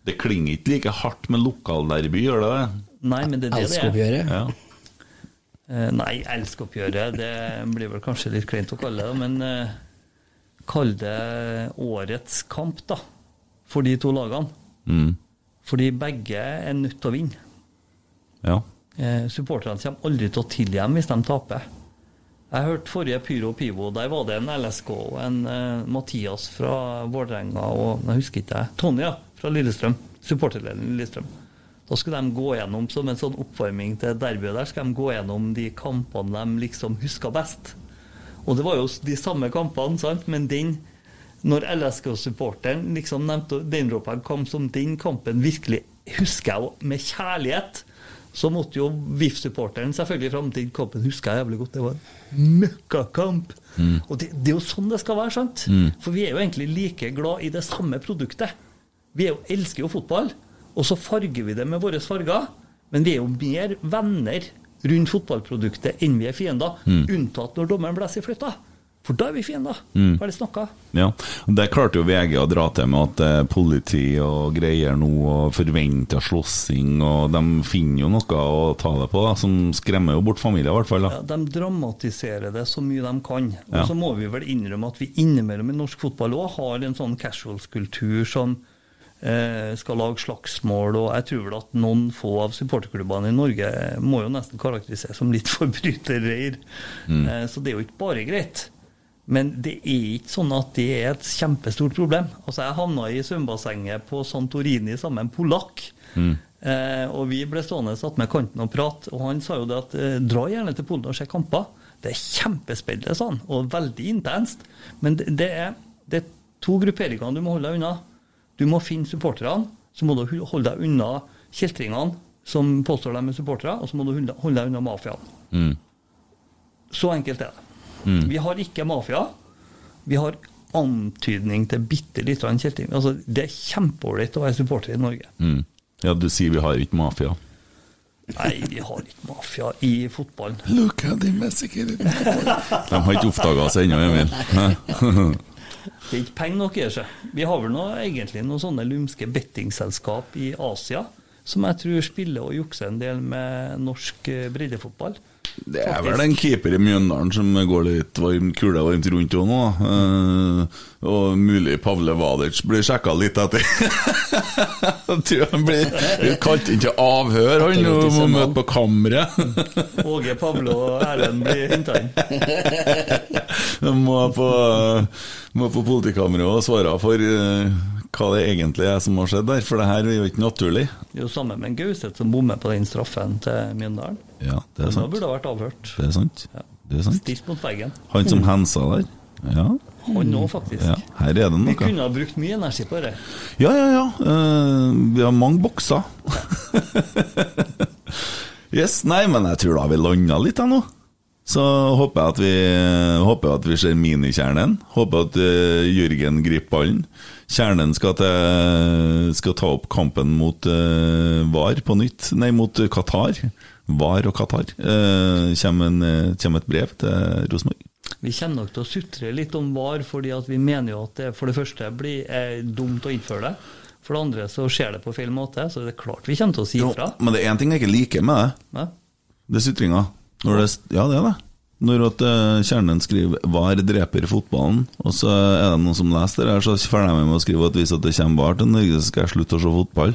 Det klinger ikke like hardt med lokalderby, gjør det det? Nei, men det er det det er. Elskoppgjøret. Ja. Eh, nei, elskoppgjøret, det blir vel kanskje litt kleint å kalle det, men eh, kall det årets kamp, da. For de to lagene. Mm. Fordi begge er nødt til å vinne. Ja. Eh, supporterne kommer aldri til å tilgi dem hvis de taper. Jeg hørte forrige Pyro Pivo, der var det en LSK og en uh, Mathias fra Vålerenga og jeg husker ikke jeg, Tonja fra Lillestrøm, supporterlederen Lillestrøm. Da skulle de gå gjennom som en sånn oppvarming til derbyet der, skal de gå gjennom de kampene de liksom huska best. Og det var jo de samme kampene, sant? men den når LSK-supporteren liksom nevnte den kom som den kampen virkelig husker jeg med kjærlighet, så måtte jo VIF-supporteren selvfølgelig fram til kampen husker jeg jævlig godt. Det var en møkkakamp. Mm. Og det, det er jo sånn det skal være, sant? Mm. For vi er jo egentlig like glad i det samme produktet. Vi er jo, elsker jo fotball, og så farger vi det med våre farger. Men vi er jo mer venner rundt fotballproduktet enn vi er fiender. Mm. Unntatt når dommeren blåser i fløyta. For da er vi fiender. Mm. Ferdig snakka. Ja, Det klarte jo VG å dra til med at er politi og greier nå, og forventa slåssing, og de finner jo noe å ta det på, da, som skremmer jo bort familier, i hvert fall. da. Ja, de dramatiserer det så mye de kan. Og Ja. så må vi vel innrømme at vi innimellom i norsk fotball òg har en sånn casuals-kultur som eh, skal lage slagsmål, og jeg tror vel at noen få av supporterklubbene i Norge må jo nesten karakteriseres som litt forbryterreir. Mm. Eh, så det er jo ikke bare greit. Men det er ikke sånn at det er et kjempestort problem. Altså, Jeg havna i svømmebassenget på Santorini sammen med en polakk. Mm. Eh, og vi ble stående satt med kanten og prate, og han sa jo det at eh, dra gjerne til Polen og se kamper. Det er kjempespennende, sa han, og veldig intenst. Men det, det, er, det er to grupperinger du må holde deg unna. Du må finne supporterne, så må du holde deg unna kjeltringene som påstår de er supportere, og så må du holde holde deg unna mafiaen. Mm. Så enkelt er det. Mm. Vi har ikke mafia. Vi har antydning til bitte lite av en kjeltring. Altså, det er kjempeålreit å være supporter i Norge. Mm. Ja, du sier vi har ikke mafia. Nei, vi har ikke mafia i fotballen. Look at the massacre. De har ikke oppdaga oss ennå, Emil. Det er ikke penger nok i det. seg. Vi har vel noe, egentlig noen sånne lumske bettingselskap i Asia som jeg tror spiller og jukser en del med norsk eh, breddefotball. Det er vel en keeper i Mjøndalen som går litt varm, kule varmt rundt òg nå. Uh, og mulig Pavle Vadic blir sjekka litt etter. Jeg tror han blir kalt inn til avhør, han, og må møte på kammeret. Åge, Pavle og Erlend blir henta inn. De må på, må på politikammeret og svare for eh, hva det egentlig er som har skjedd der, for det her er jo ikke naturlig. Det er jo sammen med Gauseth som bommer på den straffen til Mjøndalen. Ja, det er sant. burde ha vært avhørt. Det er sant. Det er sant. Stilt mot veggen. Han som hensa der. Ja. Han òg, faktisk. ja. Her er det noe. Vi kunne ha brukt mye energi på det. Ja, ja, ja. Uh, vi har mange bokser. yes, nei, men jeg tror da vi landa litt jeg nå. Så håper jeg at vi, håper at vi ser minikjernen. Håper at uh, Jørgen griper ballen. Kjernen skal, til, skal ta opp kampen mot uh, VAR på nytt. Nei, mot Qatar. VAR og Qatar. Uh, kommer, en, eh, kommer et brev til Rosenborg. Vi kommer nok til å sutre litt om VAR, fordi at vi mener jo at det for det første blir eh, dumt å innføre det. For det andre så skjer det på feil måte, så det er klart vi kommer til å si ifra. Men det er én ting jeg ikke liker med det. Ja. Det er sutringa. Ja, det er det. Når at eh, kjernen skriver 'VAR dreper fotballen', og så er det noen som leser det her, så følger jeg med med å skrive at hvis at det kommer VAR til Norge, så skal jeg slutte å se fotball.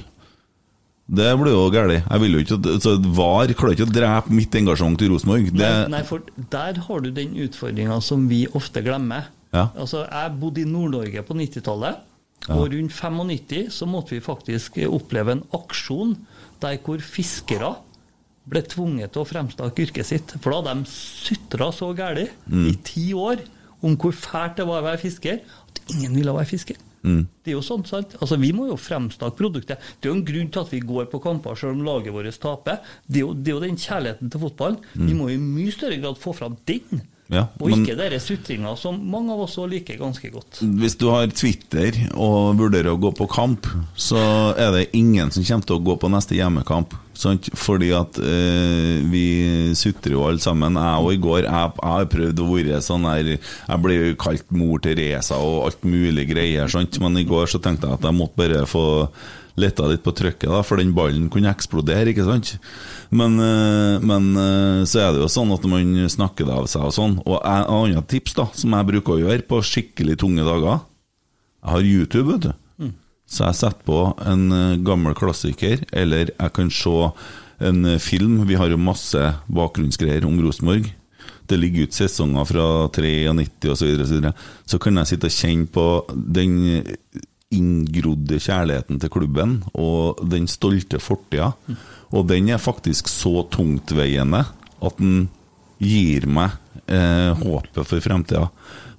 Det blir jo galt. Jeg vil jo ikke så VAR klarer ikke å drepe mitt engasjement til Rosenborg. Det, Nei, nei, for der har du den utfordringa som vi ofte glemmer. Ja. Altså, Jeg bodde i Nord-Norge på 90-tallet, Ja. og rundt 95 så måtte vi faktisk oppleve en aksjon der hvor fiskere ble tvunget til å fremsnakke yrket sitt. For da hadde de sutra så gæli Mm. i ti år om hvor fælt det var å være fisker, at ingen ville være fisker. Mm. Det er jo sånn, sant? Altså, Vi må jo fremsnakke produktet. Det er jo en grunn til at vi går på kamper selv om laget vårt taper. Det er jo, det er jo den kjærligheten til fotball. Vi Mm. må i mye større grad få fram den, ja, og ikke dere sutringa som mange av oss òg liker ganske godt. hvis du har Twitter og vurderer å gå på kamp, så er det ingen som kommer til å gå på neste hjemmekamp. Sant? Fordi at eh, vi sutrer jo alle sammen. Jeg og i går jeg har prøvd å være sånn her Jeg ble jo kalt mor Teresa og alt mulig greier, sant? men i går så tenkte jeg at jeg måtte bare få letta litt på trykket, da, for den ballen kunne eksplodere, ikke sant? Men, eh, men eh, så er det jo sånn at man snakker det av seg og sånn. Og et annet tips da, som jeg bruker å gjøre på skikkelig tunge dager Jeg har YouTube, vet du. Så jeg setter på en eh, gammel klassiker, eller jeg kan se en eh, film. Vi har jo masse bakgrunnsgreier om Rosenborg. Det ligger ut sesonger fra 93 osv. Så, videre. så kan jeg sitte og kjenne på den inngrodde kjærligheten til klubben og den stolte fortida. Og den er faktisk så tungtveiende at den gir meg eh, håpet for fremtida.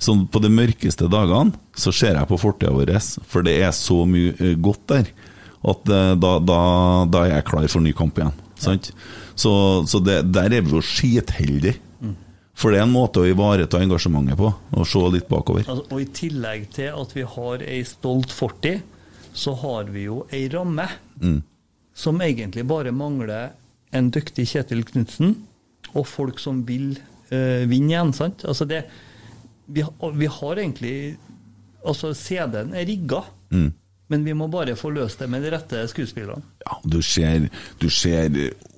Så på de mørkeste dagene så ser jeg på fortida vår, for det er så mye eh, godt der at eh, da, da, da er jeg klar for ny kamp igjen. Sant? Så, så det, der er vi jo skitheldige. For det er en måte å ivareta engasjementet på, og se litt bakover. Altså, og i tillegg til at vi har ei stolt fortid, så har vi jo ei ramme Mm. som egentlig bare mangler en dyktig Kjetil Knutsen og folk som vil eh, vinne igjen. sant? Altså det, vi, vi har egentlig Altså, CD-en er rigga, Mm. Men vi må bare få løst det med de rette skuespillerne. Ja, du ser, du ser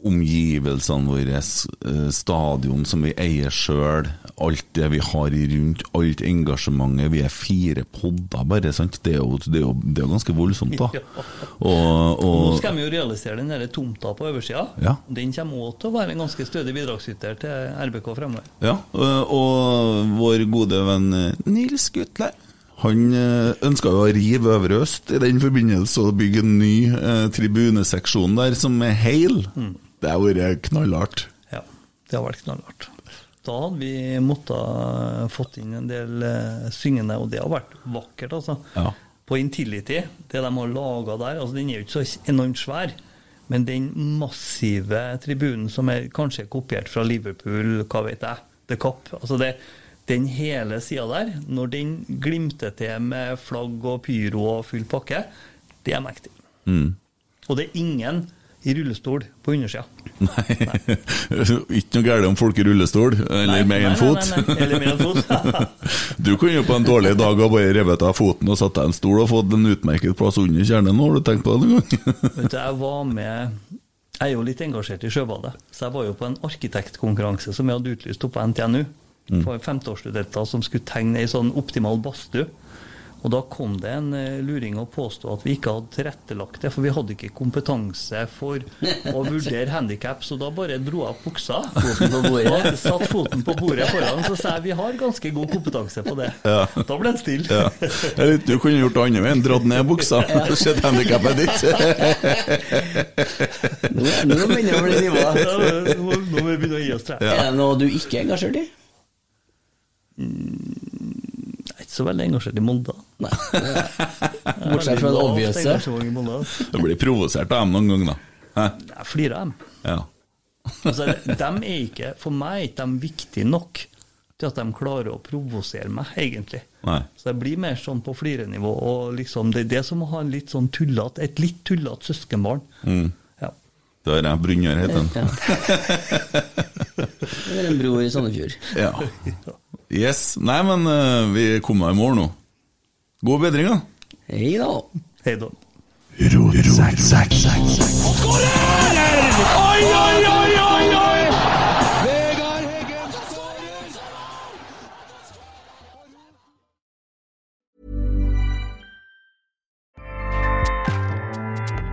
omgivelsene våre, eh, stadion som vi eier sjøl, alt det vi har rundt, alt engasjementet. Vi er fire podder, bare. sant? Det er jo, det er jo, det er jo ganske voldsomt, da. Og, Og nå skal vi jo realisere den der tomta på oversida. Ja. Den kommer også til å være en ganske stødig bidragsyter til RBK fremover. Ja, og, og vår gode venn eh, Nils Gutler han eh, ønska jo å rive Øvre Øst i den forbindelse og bygge en ny eh, tribuneseksjon der som er heil. Mm. Det har vært knallhardt. Ja, det har vært knallhardt. Da hadde vi måttet fått inn en del eh, syngende, og det har vært vakkert, altså. Ja. På Intility, det de har laga der, altså den er jo ikke så enormt svær, men den massive tribunen som er kanskje kopiert fra Liverpool, hva vet jeg, The Cup altså det, den hele sida der, når den glimter til med flagg og pyro og full pakke, det er mektig. Mm. Og det er ingen i rullestol på undersida. Ikke noe galt om folk i rullestol, eller med nei, en én fot. nei, nei, eller med en fot. du kunne jo på en dårlig dag ha bare revet av foten og satt deg en stol og fått en utmerket plass under kjernen. Har du tenkt på det noen gang? Vet du, jeg var med Jeg er jo litt engasjert i Sjøbadet, så jeg var jo på en arkitektkonkurranse som jeg hadde utlyst oppe på NTNU. For femteårsstudenter som skulle tegne ei sånn optimal badstue. Og da kom det en eh, luring og påstå at vi ikke hadde tilrettelagt det, for vi hadde ikke kompetanse for å vurdere handikap, så da bare dro jeg opp buksa. Foten på. Og Satt foten på bordet foran, så sa jeg vi har ganske god kompetanse på det. Ja. Da ble det stille. Ja. Du kunne gjort det andre veien, dratt ned buksa, sett handikappet ditt. Nå, nå begynner det å bli nivå. Nå nå må vi begynne å gi oss, tror jeg. Er det noe du ikke er engasjert i? Jeg er ikke så veldig engasjert i Molde. Nei. Bortsett fra det obviouse. Du blir provosert av dem noen gang, da. Hæ? Jeg flirer av dem. Ja. Altså, de er ikke, for meg er ikke de viktige nok til at de klarer å provosere meg, egentlig. Nei. Så jeg blir mer sånn på flirenivå. Og liksom, det er det som å ha en litt sånn tullet, et litt tullete søskenbarn. Mm. Det har jeg han. het den. er en bror i Sandefjord. Ja. Yes. Nei, men uh, vi kom i mål nå. God bedring, da. Hei da. Hei da. Oi, oi, oi, oi, oi!